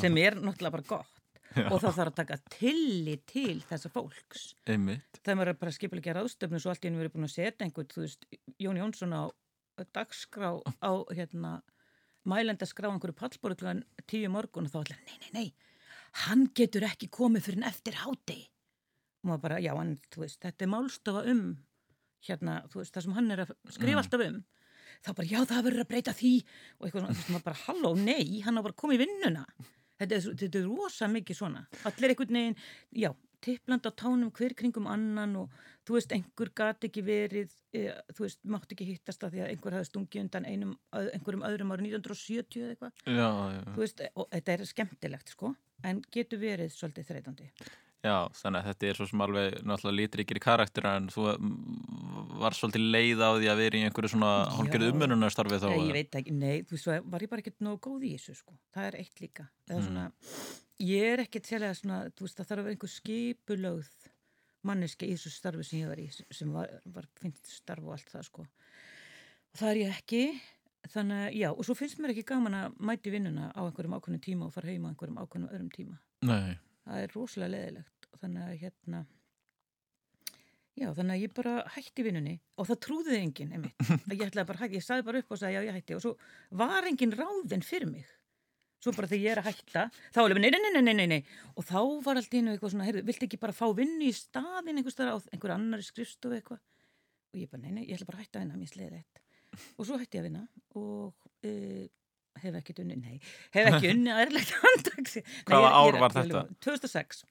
sem er náttúrulega bara gott Já. og þá þarf að taka tillit til þessa fólks. Einmitt. Það maður er bara skipilegja ráðstöfnu svo allt í henni verið búin að setja einhvern, þú veist, Jón Jónsson á dagskrá á, hérna, mælendaskrá einhverju pallbóru tíu morgun og þá allir, nei, nei, nei, hann getur ekki komið fyrir en eftir hádegi. Og maður bara, já, hann, þú veist, þetta er málstofa um, hérna, þú veist, það sem hann er að skrifa Mm. alltaf um. Þá bara, já, það verður að breyta því og eitthvað svona, þú veist, maður bara, halló, nei, hann á bara í vinnuna. Þetta er, þetta er rosa mikið svona. Allir einhvern veginn, já, tippland á tánum hver kringum annan og þú veist, einhver gat ekki verið, e, þú veist, mátt ekki hittast að því að einhver hafði stungið undan einum, einhverjum öðrum árið 1970 eða eitthvað. Já, já. Þú veist, og þetta er skemmtilegt, sko, en getur verið svolítið þreytandi. Já, þannig að þetta er svo sem alveg náttúrulega lítrikir í karakter en þú mm, var svolítið leið á því að vera í einhverju svona hálfgerðu Já. umönunarstarfi þá. Nei, eða? ég veit ekki, nei, þú veist, var ég bara ekkert nógu góð í þessu, sko. Það er eitt líka. Eða Mm. Ég er ekkert sérlega svona, þú veist, það þarf að vera einhver skipulögð manneski í þessu starfi sem ég var í, sem var, var finnst starf og allt það, sko. Og það er ég ekki, þannig að, já, og svo finnst mér ekki gaman að mæti vinnuna á einhverjum ákveðnum tíma og fara heima á einhverjum ákveðnum öðrum tíma. Nei. Það er rosalega leðilegt og þannig að hérna já, þannig að ég bara hætti vinnunni og það trúði enginn, einmitt [laughs] að ég ætlaði bara að hætti, ég saði bara upp og sagði já, ég hætti og svo var enginn ráðinn fyrir mig svo bara þegar ég er að hætta þá er alveg, nei, nei, nei, nei, nei, nei. Og þá var allt í einu eitthvað svona, heyrðu, viltu ekki bara fá vinnu í staðin einhver staðar á einhver annari skrifstofu eitthvað? Og ég bara, nei, nei, ég ætla bara að hætta að vinna, mér sleiði þetta og svo hætti ég að vinna og uh, hef ekki unni, nei hef ekki unni ærlegt [laughs] handtaks. Hvaða ár var þetta? 2006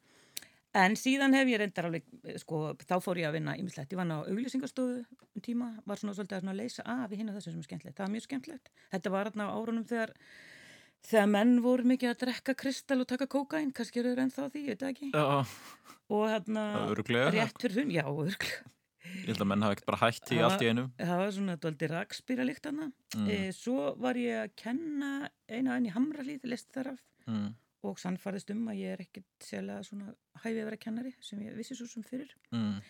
en síðan hef ég reyndar alveg eh, sko, þá fór ég að vinna ímislegt, ég vann á auglýsingastofu um tíma, var svona svolítið að leysa af í hinn og þessu sem er skemmtilegt, það var mjög skemmtilegt. Þetta var árunum þegar þegar menn voru mikið að drekka kristal og taka kókain, kannski eru þeir ennþá því, ég veit það ekki Já, og hérna rétt fyrir hún, já, örglega ég held að menn hafa ekkert bara hætt í allt í einu. það var svona dóldi rakspýra líkt hana Mm. e, svo var ég að kenna eina enn í Hamralíð, lest þar af Mm. og sannfarðist um að ég er ekkert sérlega svona hæfi að vera kennari sem ég vissi svo sem fyrir Mm.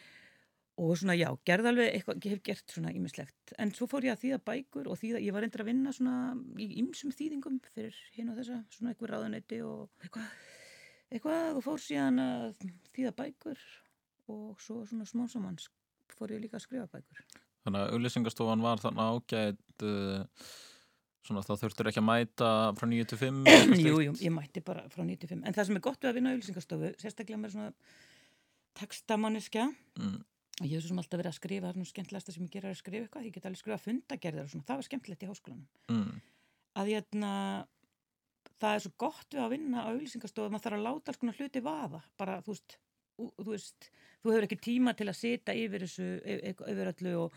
Og svona já, gerði alveg eitthvað, ég hef gert svona ímislegt en svo fór ég að þýða bækur og þýða, ég var reyndir að vinna svona í ymsum þýðingum fyrir hinn og þessa, svona eitthvað ráðuneyti og eitthvað, eitthvað og fór síðan að þýða bækur og svo svona smá saman fór ég líka að skrifa bækur. Þannig að auðlýsingastofan var þannig ágætt uh, svona þá þurftur ekki að mæta frá 9 til 5 [clears throat] Jú, jú, ég mætti bara frá 95 en það sem er gott við að vinna auðlýsingastofu sérstaklega með svona textamanneskja Mm. Ég hef svo sem alltaf verið að skrifa það er nú skemmtilegasta sem ég gera er að skrifa eitthvað. Ég get alveg skrifa fundagerðir og svona, það var skemmtilegt í háskólanum. Mm. að ég hérna það er svo gott við að vinna á auðlýsingastofu maður þarf að láta alls konar hluti vaða. Bara, þú veist, þú veist þú hefur ekki tíma til að sita yfir þessu yfir öllu og,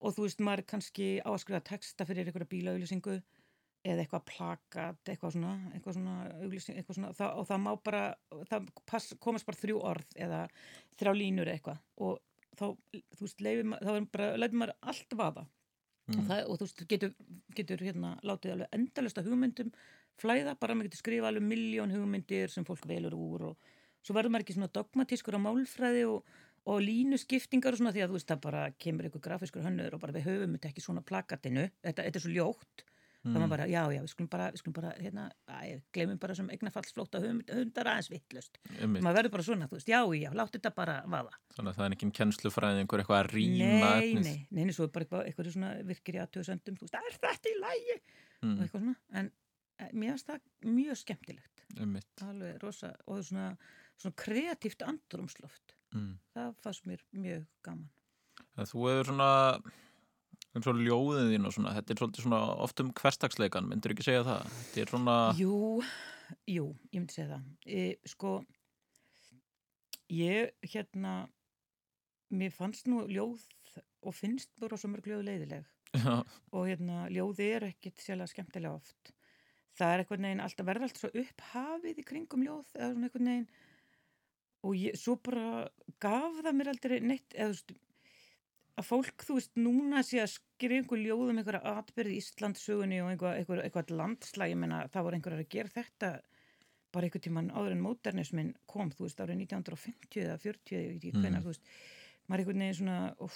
og þú veist, maður er kannski á að skrifa texta fyrir einhverja bílaauðlýsingu eða eitthvað plakat, eitthvað svona, eitthvað svona, auglýsing, eitthvað svona það, og það má bara, það pass, komast bara þrjú orð eða þrjá línur eitthvað. Og þá, þú veist, leifir þá bara, leifir maður allt vaða. Mm. og, það, og þú veist, getur, getur hérna, látið alveg endalust af hugmyndum flæða, bara maður getur skrifa alveg miljón hugmyndir sem fólk velur úr og svo verður maður ekki svona dogmatískur á málfræði og, og línuskiptingar og svona því að þú veist, það bara kemur einhver grafiskur hönnur og bara við höfum þetta ekki svona plakatinu, þetta, þetta er svo ljótt Mm. það var bara, já, já, við skulum bara, við skulum bara hérna, æ, glemum bara sem eignafallsflóta hund, hundar aðeins vittlust maður verður bara svona, þú veist, já, já, láttu þetta bara vaða. Þannig að það er ekki kennslufræðingur eitthvað að rýma nei, nei, nei, svo er bara eitthvað, eitthvað svona virkir í aðtöðsöndum, þú veist, er þetta í lægi Mm. og eitthvað svona, en eh, mér finnst það mjög skemmtilegt. Alveg rosa, og svona, svona kreatíft andrumsloft Mm. það fannst mér mjög gaman. En þú hefur svona eins og ljóðin þín og svona þetta er svolítið svona oft um hverstagsleikan myndir ekki segja það? Þetta er svona Jú, jú, ég myndi segja það. E, sko, ég, hérna, mér fannst nú ljóð og finnst bara svo mörg ljóð leiðileg. Já. Og hérna, ljóði er ekkit sérlega skemmtilega oft. Það er einhvern veginn alltaf verða alltaf svo upphafið í kringum ljóð eða svona einhvern veginn og ég, svo bara gaf það mér aldrei neitt eða þú veist að fólk, þú veist, núna sé að skrifa einhver ljóð um einhverja atbyrði í Íslandsugunni og einhver, einhver, eitthvað landslag, ég meina, það voru einhverjar að gera þetta bara einhver tíman áður en módernismin kom, þú veist, árið 1950 eða 40, ég veit ekki Mhm. hvenær, þú veist, maður er einhvern veginn svona, og,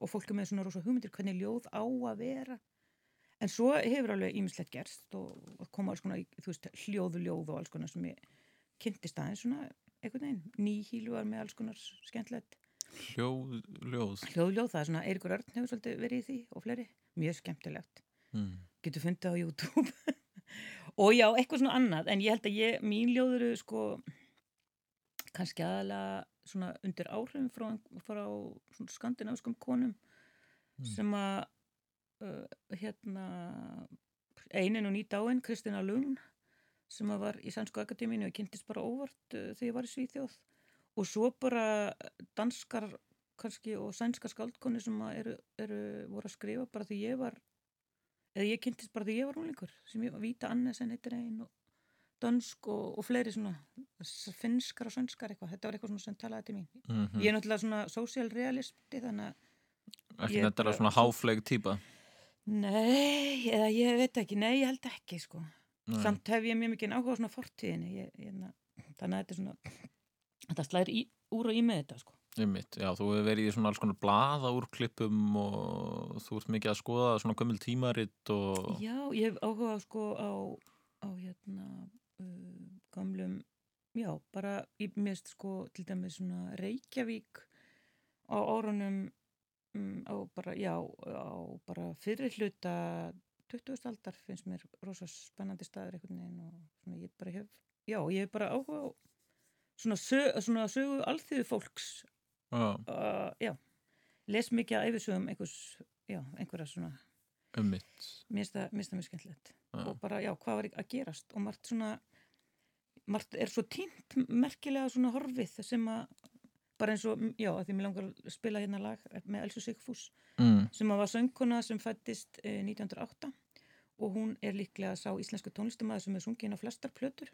og fólk er með svona rosa hugmyndir hvernig ljóð á að vera. En svo hefur alveg ímislegt gerst og, og koma alls konar, þú veist, hljóðu ljóð og alls konar sem ég kynntist aðeins svona, einhvern veginn, nýhílu var með alls konar skemmtilegt hljóð, ljóð. hljóðljóð, það er svona Eirikur Örn hefur svolítið verið í því og fleiri, mjög skemmtilegt. Mm. getur fundið á YouTube. [laughs] Og já, eitthvað svona annað en ég held að ég, mín ljóð eru sko kannski aðalega svona undir áhrifum frá, frá skandinávskum konum sem að uh, hérna einin og nýt áinn, Kristina Lund sem að var í Sænsku Akademínu og kynntist bara óvart uh, þegar ég var í Svíþjóð og svo bara danskar kannski og sænskar skaldkonni sem eru, eru voru að skrifa bara því ég var eða ég kynntist bara því ég var úlingur sem ég var Víta Annesen heitir einn og dansk og, og fleiri svona finnskar og sænskar eitthvað þetta var eitthvað sem talaði til mín Mhm. ég er náttúrulega svona social realisti þannig að Ekki þetta er svona háfleg típa. Nei, eða ég veit ekki, nei, ég held ekki, sko. Nei. Samt hef ég mjög mikið áhuga á svona fortíðinni, ég, ég, þannig að þetta er svona, þetta slæðir í, úr og í með þetta, sko. Einmitt, já, þú hefur verið í svona alls konar blaða úrklippum og þú ert mikið að skoða svona gömul tímaritt og Já, ég hef áhuga sko á, á hérna, uh, gamlum, já, bara, ég mist sko til dæmis svona Reykjavík á árunum, um, á bara, já, á bara fyrir hluta 20. aldar finnst mér rosa spennandi staður einhvern veginn og svona ég bara hef, já, ég hef bara áhuga á svona, sög, svona sögu alþýðu fólks. Já. uh, já, les mikið að æfisögum einhvers, já, einhverja svona. Það mér finnst það mjög skemmtilegt. Og bara, já, hvað var að gerast? Og margt svona margt er svo tínt merkilega svona horfið sem að bara eins og, já, að því mér langar að spila hérna lag með Elsu Sigfús Mm. sem að var söngkona sem fættist eh, 1908 og hún er líklega sá íslensku tónlistamæður sem er sungin á flestar plötur.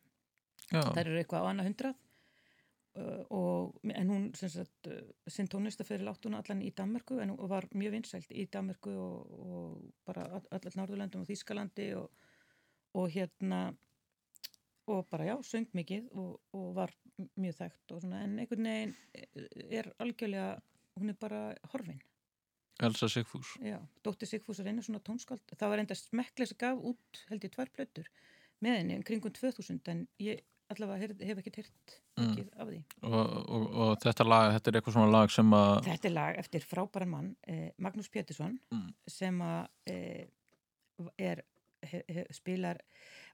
Já. þær eru eitthvað á annað hundrað og, en hún sagt, uh, sinn tónlistaferil átt hún allan í Danmarku en hún var mjög vinsælt í Danmarku og, og bara all- allar Norðurlöndum og Þýskalandi og, og hérna og bara já, söng mikið og, og var mjög þekkt og svona, en einhvern veginn er algjörlega, hún er bara horfin Elsa Sigfús. Já, Dóttir Sigfús er einu svona tónskáld. Það var enda smekklega sem gaf út, held ég, tvær plötur með henni, um kringum 2000, en ég allavega hef, hef ekki heyrt Mm. mikið af því. Og, og, og þetta lag, þetta er eitthvað svona lag sem að Þetta er lag eftir frábæran mann, eh, Magnús Pétursson, Mm. sem að eh, er, he, he, spilar,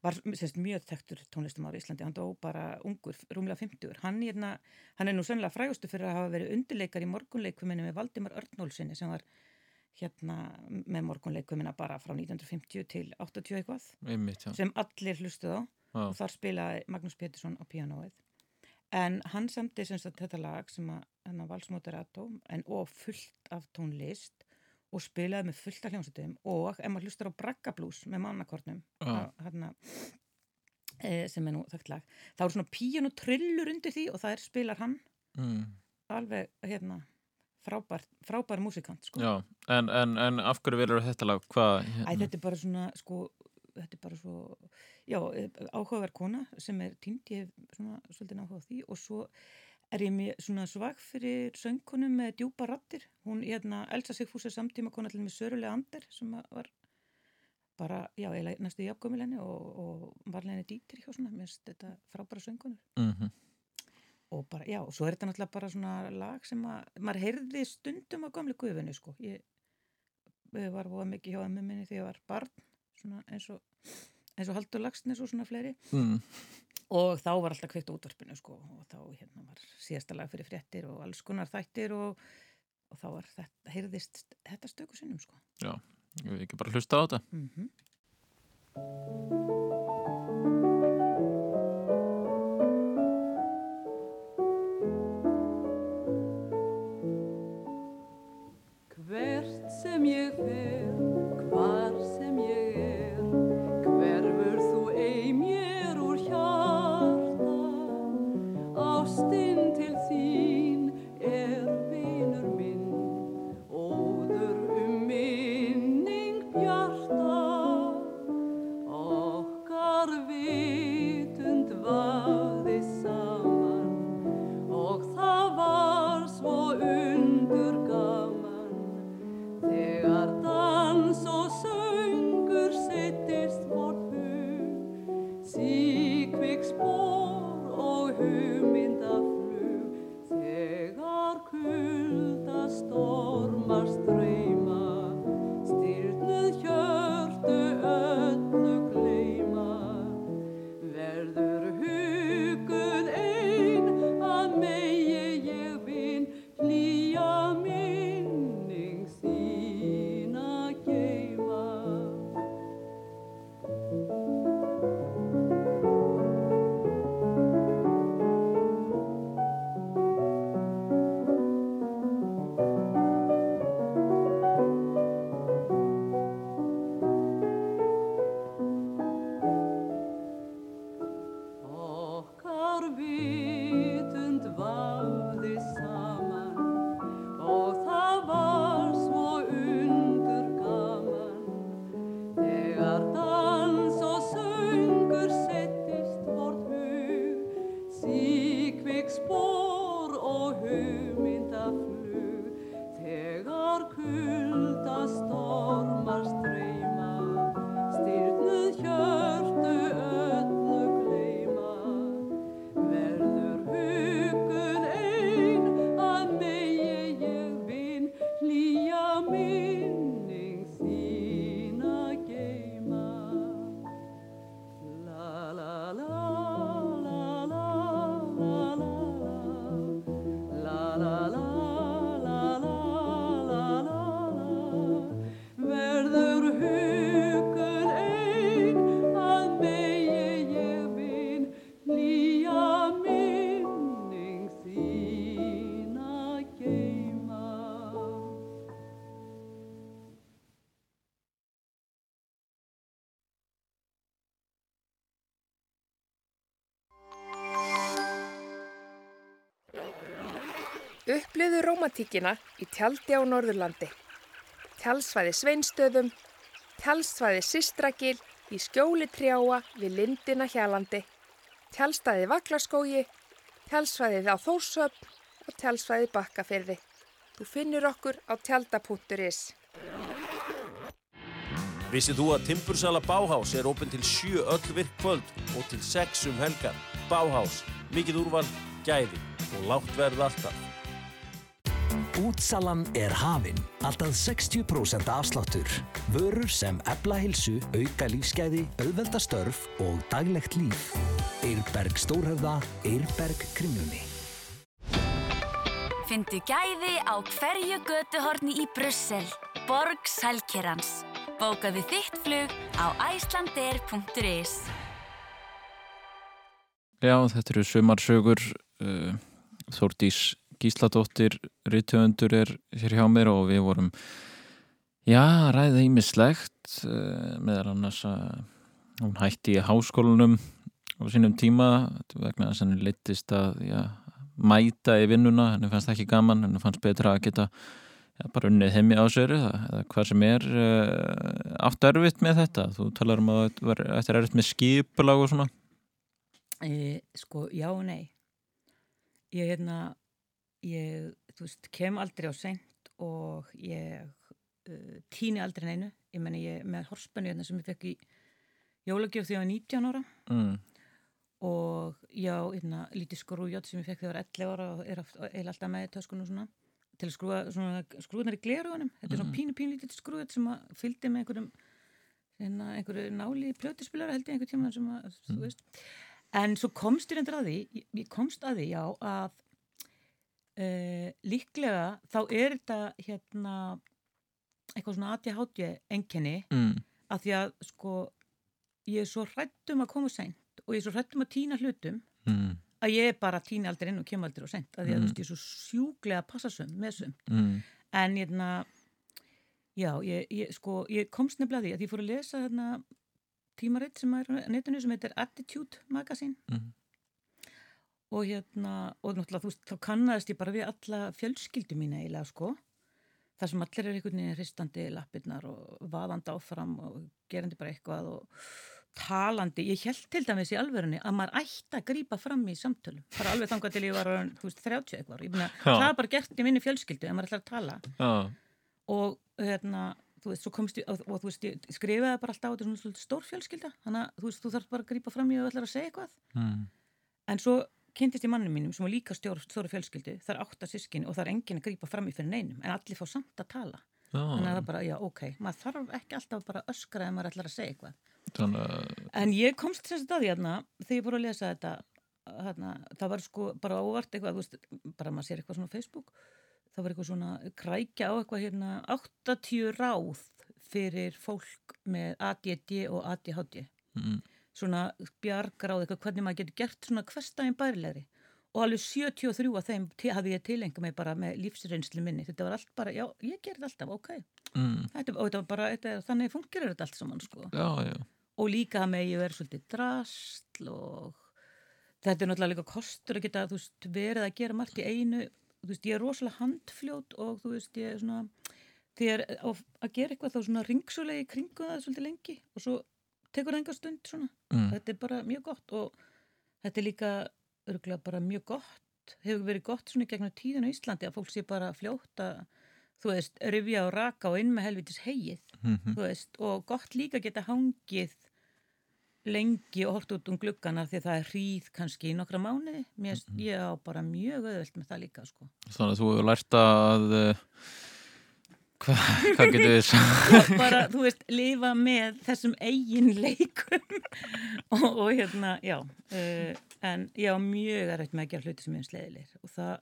var semst, mjög þekktur tónlistamár í Íslandi, hann dó bara ungur, rúmlega 50. Hann, hérna, hann er nú sennilega frægustu fyrir að hafa verið undirleikar í morgunleikuminu með Valdimar Örnólfsinni sem var hérna með morgunleikumina bara frá 1950 til 80 eitthvað Einmitt, já. sem allir hlustuð á Já. og þar spilaði Magnús Pétursson á pianoið en hann samti sem sagt þetta lag sem að hann að Valsmoderato en og fullt af tónlist og spilaði með fullt af hljómsveitum og ef maður hlustar á Braggablús með mannakornum Já. hérna e, sem er nú þekkt lag þá er svona píjan og trillur undir því og það er spilar hann mm. alveg hérna frábær, frábær músikant sko. Já, en, en, en af hverju verður þetta lag? Hvað? Æ, þetta er bara svona, sko, þetta er bara svo, já, áhugaverð kona sem er týnd, ég hef svona svolítið áhuga á því og svo er ég mjög svona svag fyrir söngkonum með djúpa rattir. Hún, hérna, Elsa Sigfús er samtíma kona til með Sörulega Ander sem var bara, já, eiginlega næstu jafngömmil henni og, og var henni dýtir hjá svona, finnst þetta frábæra söngkonur. Mhm. Og bara, já, og svo er þetta náttúrulega bara svona lag sem að, maður heyrði stundum á gamle guðvinni, sko. Ég, ég var voða mikið hjá emmi minni þegar ég var barn, svona eins og, eins og Haldur Lagsnes og svona fleiri. Mm. Og þá var alltaf kveikt útvarpinu, sko, og þá hérna var síðasta lag fyrir fréttir og alls konar þættir og, og þá var þetta, heyrðist þetta stöku sinnum, sko. Já, ég vil ekki bara hlusta á þetta. Mm Hvert Upplöðu rómatíkina í tjaldi á Norðurlandi. Tjaldsvæði Sveinstöðum, tjaldsvæði Sistragil í skjóli trjáa við Lindina Hjalandi, tjaldstæði Vaklaskógi, tjaldsvæðið á Þórsöfn og tjaldsvæði Bakkafyrði. Þú finnur okkur á tjalda.is. Vissið þú að Timbursala Báhás er opinn til 7 öll virk kvöld og til 6 um helgar. Báhás, mikið úrval, gæði og lágt verð alltaf. Útsalan er hafin. Alltaf 60% afsláttur. Vörur sem ebla hilsu, auka lífsgæði, auðvelda störf og daglegt líf. Eirberg Stórhöfða, Eirberg Kringlunni. Fyndu gæði á hverju götuhorni í Brussel. Borg Sælkerans. Bókaðu þitt flug á icelandair.is Já, þetta eru sumarsögur uh, Þórdís Gísladóttir Rittöfundur er hér hjá mér og við vorum já, ræðið ímislegt uh, meðal annars að hún hætti í háskólanum á sínum tíma vegna þess að henni litist að já, mæta í vinnuna, henni fannst ekki gaman henni fannst betra að geta já, bara unnið heimi á sér eða, hvað sem er uh, átt erfitt með þetta. Þú talar um að þetta er erfitt með skipulag og svona. E, sko, já og nei. Ég, hérna, ég, þú veist, kem aldrei á seint og ég uh, týni aldrei neinu. Ég menna, ég með horspennu hérna sem ég fekk í jólagjöf þegar ég var 19 ára mm. og já, hérna, lítið skrújátt sem ég fekk þegar ég var 11 ára og er eða alltaf með töskunum svona til að skrúa, svona, skrúðnar í glerugunum. Þetta er svona Mm. pínu, pínu lítið skrújátt sem að fylgdi með einhverjum hérna, einhverju náli plötuspilara held ég einhver tíma sem að, þú veist En svo komst ég reyndir að því, ég komst að því, já, að uh, líklega þá er þetta hérna eitthvað svona ADHD enkenni Mm. að því að sko ég er svo hrættum að koma seint og ég er svo hrættum að týna hlutum Mm. að ég er bara týni aldrei inn og kem aldrei og seint að því að Mm. veist ég er svo sjúglega passasum með sumt Mm. en hérna já, ég, ég sko, ég komst nefnilega að því að ég fór að lesa hérna tímaritt sem er netinu sem heitir Attitude Magazine Mhm. Og hérna og náttúrulega þú veist, þá kannaðist ég bara við alla fjölskyldu mína eiginlega sko. Þar sem allir er einhvern veginn hristandi lappirnar og vaðandi áfram og gerandi bara eitthvað og talandi, ég held til dæmis í alverðinni að maður ætti að grípa fram í samtölum, bara alveg þangað til ég var þú veist, 30 eitthvað, ég meina, það er bara gert í minni fjölskyldu ef maður ætlar að tala. Já. og hérna, þú veist, svo komst ég og, og þú veist, ég skrifaði bara alltaf á þetta svona stór fjölskylda, þannig að þú veist, þú þarf bara að grípa fram í og ætlar að segja eitthvað. Mm. en svo kynntist ég mannum mínum sem var líka stjór, stóru fjölskyldu, það er átta sískin og það er enginn að grípa fram í fyrir neinum en allir fá samt að tala Já. þannig að það bara, já, ok, maður þarf ekki alltaf bara öskra ef maður ætlar að segja eitthvað Þannig En ég komst þess að staði hérna þegar ég búið að lesa þetta hérna, það var sko bara óvart eitthvað, veist, bara maður sér eitthvað svona á Facebook það var eitthvað svona krækja á eitthvað hérna 80 ráð fyrir fólk með ADD og ADHD Mm. Svona bjargráð eitthvað hvernig maður getur gert svona hverstæðin bærilegri. Og alveg 73 af þeim hafði ég tilenga mig bara með lífsreynslu minni. Þetta var allt bara, já, ég gerði alltaf, ok. Mm. þetta, og þetta var bara, þetta, þannig fungerir þetta allt saman sko. Já, já. og líka með ég verið svolítið drastl og þetta er náttúrulega líka kostur að geta þú veist, verið að gera margt í einu. Þú veist, ég er rosalega handfljót og þú veist, ég er svona þegar að gera eitthvað þá svona ringsulegi kringu það svolítið lengi. Og svo tekur enga stund svona Mm. þetta er bara mjög gott og þetta er líka örgulega bara mjög gott hefur verið gott svona í gegnum tíðin á Íslandi að fólk sé bara fljótt að þú veist, rifja og raka og inn með helvitis hegið Mhm. þú veist, og gott líka geta hangið lengi og hort út um gluggana því að það er hríð kannski í nokkra mánuði mér, mm ég á bara mjög auðvelt með það líka sko. Þannig að þú hefur lært að uh, hvað, getur við sagt? [laughs] Já, bara, þú veist, lifa með þessum eigin leikum [laughs] og, og hérna, já uh, en ég á mjög erfitt með að gera hluti sem er sleðilegir og það,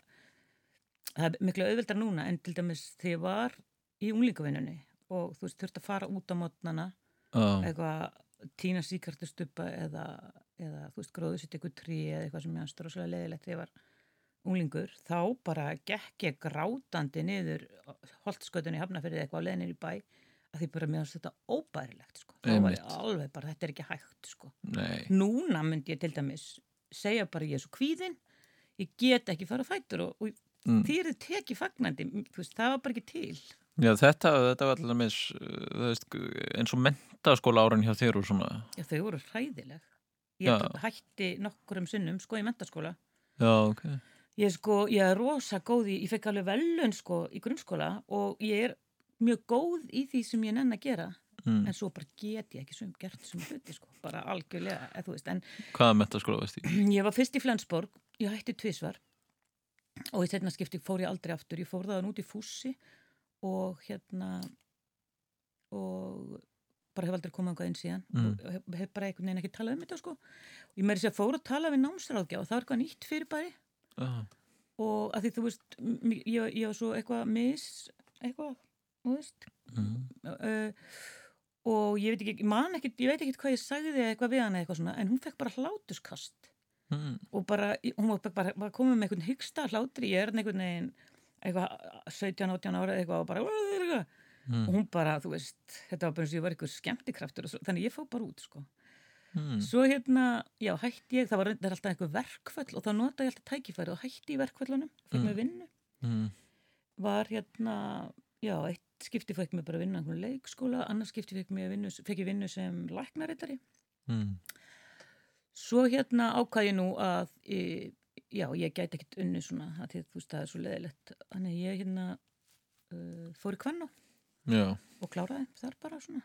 það er miklu auðveldar núna en til dæmis þegar ég var í unglingavinnunni og þú veist, þurft að fara út á mótnana Já. eitthvað tína síkartustuppa eða, eða þú veist, gróðu sitt eitthvað trí eða eitthvað sem ég anstur og svolítið leðilegt þegar ég var unglingur, þá bara gekk ég grátandi niður holtskötunni hafnafyrði eitthvað á leðinni í bæ að því bara mér finnst þetta óbærilegt sko. þá var ég alveg bara, þetta er ekki hægt sko. Núna myndi ég til dæmis segja bara ég er svo kvíðin ég get ekki fara á fætur og, og Mm. því er þið tekið fagnandi, veist, það var bara ekki til Já, þetta, þetta var alltaf mis, veist, eins og mentaskóla árin hjá þér. Já, þau voru hræðileg. Já. Ég hætti nokkurum sinnum, sko, í mentaskóla. Já, ok. Ég sko, ég er rosa góð í, ég fekk alveg velun, sko, í grunnskóla og ég er mjög góð í því sem ég nenn að gera. Mm. En svo bara get ég ekki sem gert sem hluti, sko, bara algjörlega, eða þú veist, en Hvaða mentaskóla veist ég? [clears throat] ég var fyrst í Flensborg, ég hætti tvisvar og í setna skipti fór ég aldrei aftur, ég fór það út í fússi og hérna og bara hef aldrei komað inn síðan Mm. og hef, hef bara einhvern veginn ekki talað um þetta sko og ég meiri sér að fór að tala við námsráðgjá og það var eitthvað nýtt fyrir bæri Já. og að því þú veist ég, ég var svo eitthvað mis eitthvað, þú veist Mm. uh, og ég veit ekki, ég man ekkit ég veit ekkit hvað ég sagði eitthvað við hana eitthvað svona en hún fekk bara hlátuskast Mm. og bara, hún var bara, bara komið með einhvern hyggsta hlátri, ég er einhvern veginn eitthvað 17-18 ára eitthvað og bara. Mm. og hún bara, þú veist, þetta var bara eins og ég var eitthvað skemmtikraftur þannig ég fór bara út sko. Mm. svo hérna, já, hætti ég það var alltaf eitthvað verkföll og þá nota ég alltaf tækifæri og hætti í verkföllunum fyrir Mm. mig vinnu Mm. var hérna, já, eitt skipti fekk mér bara að vinna á einhvern leikskóla, annars skipti fekk, vinnu, fekk ég vinnu sem læknarittari Mm. Svo hérna ákvað ég nú að e, já, ég gæti ekkert unni svona að þú veist það er svo leðilegt þannig ég hérna uh, fór í kvannu og kláraði þar bara svona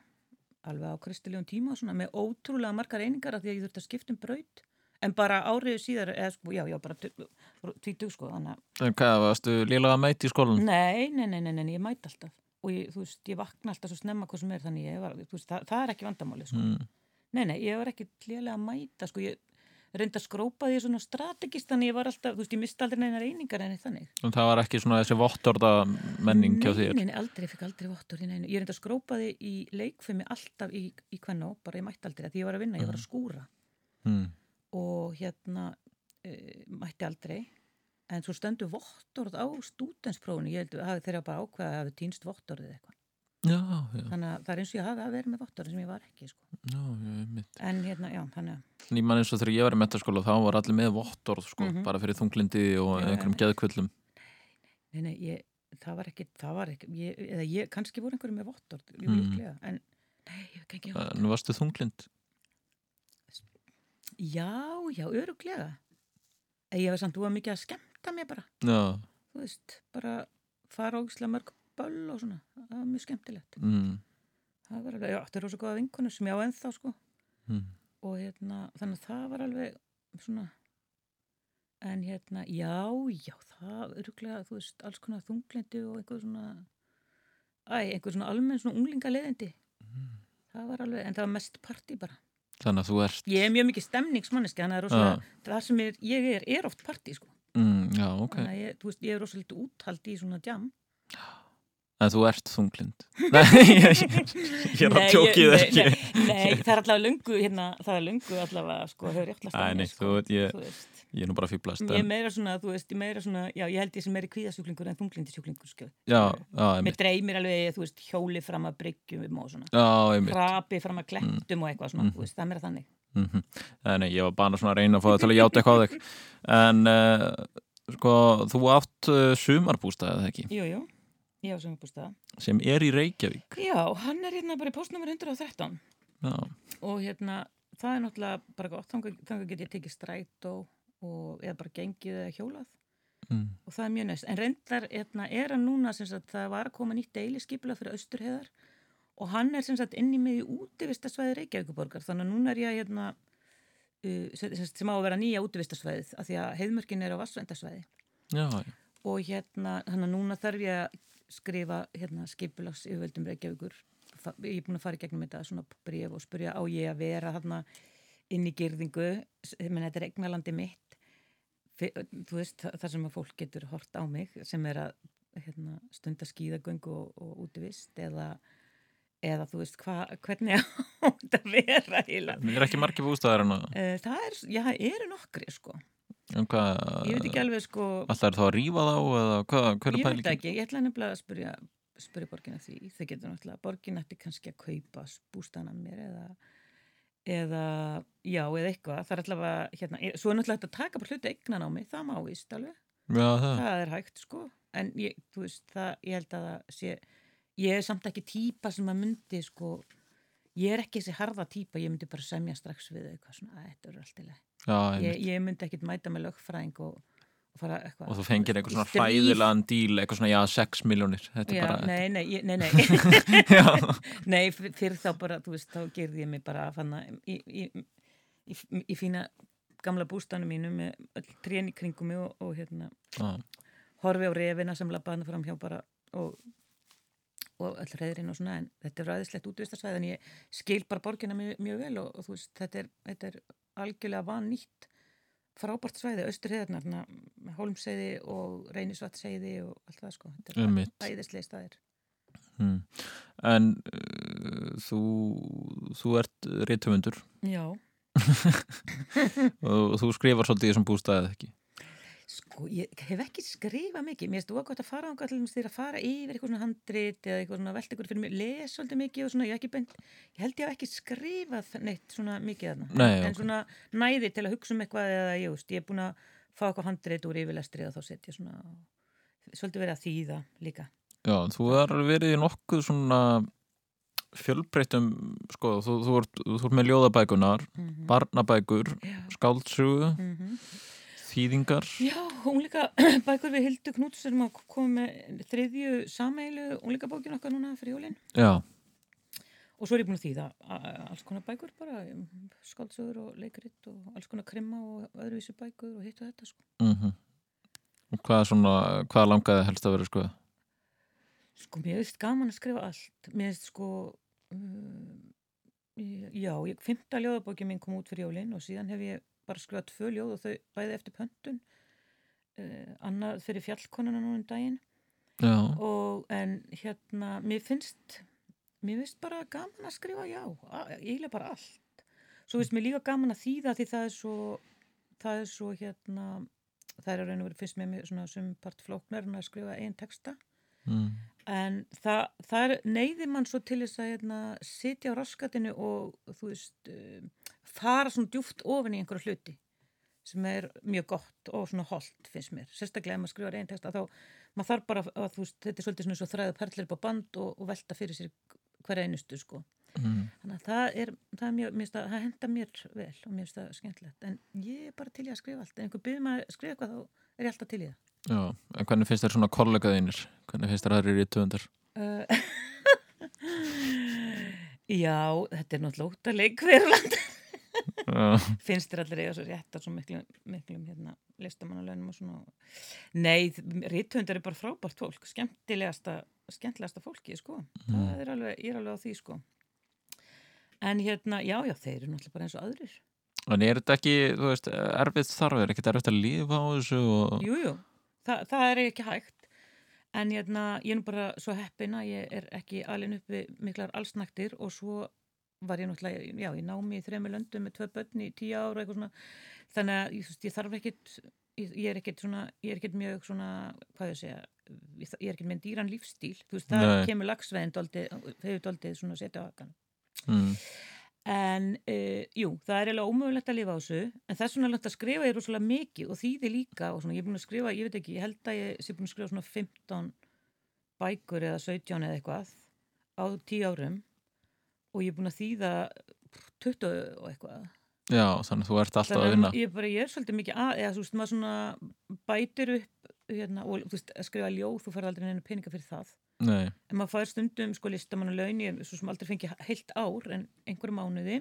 alveg á kristilegum tíma svona með ótrúlega margar einingar af því að ég þurfti að skipta um braut en bara árið síðar eða sko, já, já, bara tvítug sko þannig að En hvað, varstu lélega mæti í skólan? Nei, nei, nei, nei, nei, ég mæti alltaf og ég, þú veist, ég vakna alltaf svo snemma hvað sem er þannig ég var, veist, það, það er ekki vandamáli sko. Mm. Nei, nei, ég var ekki lélega að mæta sko, ég reynda að skrópa því svona strategist þannig ég var alltaf, þú veist, ég misti aldrei neinar einingar enni þannig. En það var ekki svona þessi vottorda menning hjá þér? Nei, nei, aldrei, ég fikk aldrei vottur í neinu. Ég reynda að skrópa því í leikfimi alltaf í, í kvennó, bara ég mætti aldrei, því ég var að vinna, ég var að skúra Mm. og hérna uh, mætti aldrei en svo stöndu vottorð á stúdensprófunu, ég held að þeirra bara ákveða að hafi týnst vottorðið eitthvað. Já, já. Þannig að það er eins og ég hafi að vera með vottorðið sem ég var ekki, sko. En hérna, já, þannig að ég man eins og þegar ég var í metaskóla þá var allir með vottorð sko, Mhm. bara fyrir þunglindi og Já, einhverjum já. geðkvöllum. Nei, nei, ég, það var ekki, það var ekki, ég, eða ég, kannski voru einhverju með vottorð, jú, Mm. líklega, en nei, ég hef ekki vottorð. En varstu þunglind? Já, já, öruglega. Ég var samt, þú var mikið að skemmta mér bara, Já. þú veist, bara fara ógislega mörg böll og svona, það var mjög skemmtilegt. Mm. Það var alveg, já, þetta er rosa góða vinkunum sem ég á ennþá, sko, Mm. og hérna, þannig að það var alveg svona, en hérna, já, já, það öruglega, þú veist, alls konar þunglindi og einhver svona, æ, einhver svona almenn svona unglingaleiðindi. Það var alveg, en það var mest partí bara. Þannig að þú ert... Ég er mjög mikið stemningsmanniski, þannig að rosalega, það sem er, ég er, er oft partí, sko. Mm, já, ok. Þannig að ég, þú veist, ég er rosalega úthald í svona jam. [gasps] En þú ert þunglind. [laughs] Nei, ég, er að Nei, tjókið nei, ekki. Nei, nei, það er allavega lungu, hérna, það er lungu allavega, sko, Æ, nei, sko, ég, ég er nú bara fýblast. Ég er meira svona, þú veist, ég meira svona, já, ég held ég sem meiri kvíðasjúklingur en þunglindisjúklingur, sko. Já, já, Mér dreymir alveg, þú veist, hjóli fram að bryggjum og svona. Hrapi fram að klettum og eitthvað svona, Mhm. þú veist, það er meira þannig. Mm -hmm. Nei, ég var bara svona að reyna að fá það til að játa eitthvað á þig. En, uh, sko, þú átt uh, sumarbústað, eða ekki? Jú, jú, ég á sem er í Reykjavík. Já, hann er hérna bara í postnummer 113 Já. og hérna, það er náttúrulega bara gott, þannig, get ég tekið stræt og, og eða bara gengið eða hjólað Mm. og það er mjög næst. En reyndar hérna, er hann núna, sem sagt, það var að koma nýtt deiliskipula fyrir Austurheðar og hann er sem sagt inn í miði útivistasvæði Reykjavíkuborgar, þannig að núna er ég hérna, uh, sem, sem á að vera nýja útivistasvæðið, af því að heiðmörkin er á Vassvendasvæði Já, já. og hérna, þannig að núna þarf ég að skrifa hérna skipulags yfirvöldum Reykjavíkur ég er búin að fara í gegnum þetta svona bref og spurja á ég að vera hérna inn í girðingu? Menn þetta er eignalandi mitt. Þú veist, þa- þar sem að fólk getur hort á mig sem er að hérna, stunda skíðagöngu og, og útivist eða, eða þú veist hva, hvernig á þetta [laughs] að vera heila Er ekki margir bústaðar en að... það er, já, það eru nokkri sko En hvað... Ég veit ekki alveg, sko- Alltaf er þá að rífa þá eða hvað, hver er Ég veit ekki, ég ætla nefnilega að spyrja, spyrja borgina því, þau getur náttúrulega, borgin ætti kannski að kaupa bústana mér eða, eða, já, eða eitthvað, það er allavega, hérna, e- svo er náttúrulega að taka bara hluti eignan á mig, það má víst alveg, Já, það. er hægt sko. En ég, þú veist, það, ég held að það sé ég er samt ekki típa sem að myndi sko ég er ekki þessi harða típa, ég myndi bara semja strax við eitthvað svona, að þetta er allt í leið Já, ég, ég myndi ekkit mæta með lögfræðing og, og fara eitthvað Og þú fengir eitthvað svona hræðilegan díl, eitthvað svona, já, 6 miljónir. Nei, nei, ég- nei, nei. [laughs] [laughs] Nei, fyr- fyrir þá bara, þú veist, þá gerði ég mig bara að fanna í, í, í, í fína gamla bústanu mínu með öll trén í kringum mig og, og hérna Já. horfi á refina sem labbaðna fram hjá bara og, og öll reyðrin og svona en þetta er ræðislegt útvistarsvæð en ég skil bara borgina mjög, mjög vel og, og þú veist, þetta er, þetta er algjörlega van nýtt frábært svæði, austurheðarnar hólmseiði og reynisvatnseiði og allt það sko, þetta er Einmitt. bara æðislega staðir Hmm. En uh, þú, þú ert rithöfundur Já. [laughs] og þú skrifar svolítið í þessum bústæðið ekki? Sko, ég hef ekki skrifað mikið, mér finnst þú að að fara ánga til þess að fara yfir eitthvað svona handrit eða eitthvað svona velt eitthvað fyrir mig, les svolítið mikið og svona, ég, beint, ég held ég hef ekki skrifað neitt svona mikið þarna, Nei, en ok. svona næði til að hugsa um eitthvað eða ég veist, ég er búin að fá eitthvað handrit úr yfirlestri og þá setja svona, svolítið verið að þýða líka. Já, þú har verið í nokkuð svona fjölbreyttum, sko, þú, þú, ert, þú ert með ljóðabækunar, Mhm. barnabækur, skáldsögu, Mhm. Þýðingar. Já, ungleika bækur við Hildu Knúts sem að koma með þriðju sameilu ungleika bókin okkar núna fyrir jólinn. Já, Og svo er ég búin að þýða alls konar bækur bara, um, skáldsögur og leikrit og alls konar krimma og öðruvísi bækur og hitt og þetta sko. mm og hvað svona, hvað langaði helst að vera, sko? Sko, mér finnst gaman að skrifa allt. Mér finnst sko, um, já, ég, fymta ljóðabókin mín kom út fyrir jólinn og síðan hef ég bara skrifað tvö ljóð og þau bæði eftir pöntun. Uh, annað fyrir fjallkonuna nú um daginn. Og, en hérna, mér finnst, mér finnst bara gaman að skrifa já, eiginlega bara allt. Svo finnst mér líka gaman að þýða því það er svo, það er svo hérna, það er að raun og verið fyrst með mér svona sumpart flóknar en að skrifa einn texta. Mm. En það, það er neyði mann svo til þess að hérna, sitja á raskatinu og þú veist, um, fara svona djúft ofin í einhverju hluti sem er mjög gott og svona holdt finnst mér. Sérstaklega ef maður skrifar einn texta þá maður þarf bara að þú veist, þetta er svolítið svona svo þræðu perlir upp á band og, og velta fyrir sér hver einustu sko. Mm. Þannig að það er, það er mjög, það, það henda mér vel og mér finnst það skemmtilegt. En ég er bara til í að skrifa allt. En einhver byrðum að skrifa eitthvað þá er ég alltaf til það. Já, en hvernig finnst þér svona kollegaðinir? Hvernig finnst þér aðrir í töfundar? Uh, [laughs] Já, þetta er náttúrulega út að leikverðland. Já. Finnst þér allir eiga svo rétt á svo miklum, miklum hérna, listamannalaunum og svona. Nei, rítvöndar er bara frábært fólk, skemmtilegasta, skemmtilegasta fólki, sko. Mm. Það er alveg, ég er alveg á því, sko. En hérna, já, já, þeir eru náttúrulega bara eins og aðrir. En er þetta ekki, þú veist, erfitt þarf, er ekkert erfitt að lifa á þessu og... Jú, jú, Þa, það er ekki hægt. En hérna, ég er nú bara svo heppin að ég er ekki alveg upp við miklar allsnæktir og svo var ég náttúrulega, já, ég námi í þremi löndum með tvö börn í tíu ára eitthvað svona. Þannig að ég, ég þarf ekkit, ég, er ekkit svona, ég er ekkit mjög svona, hvað ég segja, ég, er ekkit með dýran lífstíl. Þú veist, það Nei. kemur lagsveðin doldið, hefur doldið svona setja á hakan. Mm. En uh, jú, það er eiginlega ómögulegt að lifa á þessu en þess vegna er langt að skrifa ég rosalega mikið og þýði líka og svona, ég er búin að skrifa, ég veit ekki, ég held að ég sé búin að skrifa svona 15 bækur eða 17 eða eitthvað á 10 árum og ég er búin að þýða 20 og eitthvað Já, þannig að þú ert alltaf að vinna. ég, bara, ég er svolítið mikið að, eða þú veist, maður svona bætir upp hérna, og þú veist, að skrifa ljóð, þú fær aldrei neina peninga fyrir það Nei. en maður fær stundum sko listamann og laun ég svo sem aldrei fengi heilt ár en einhverju mánuði.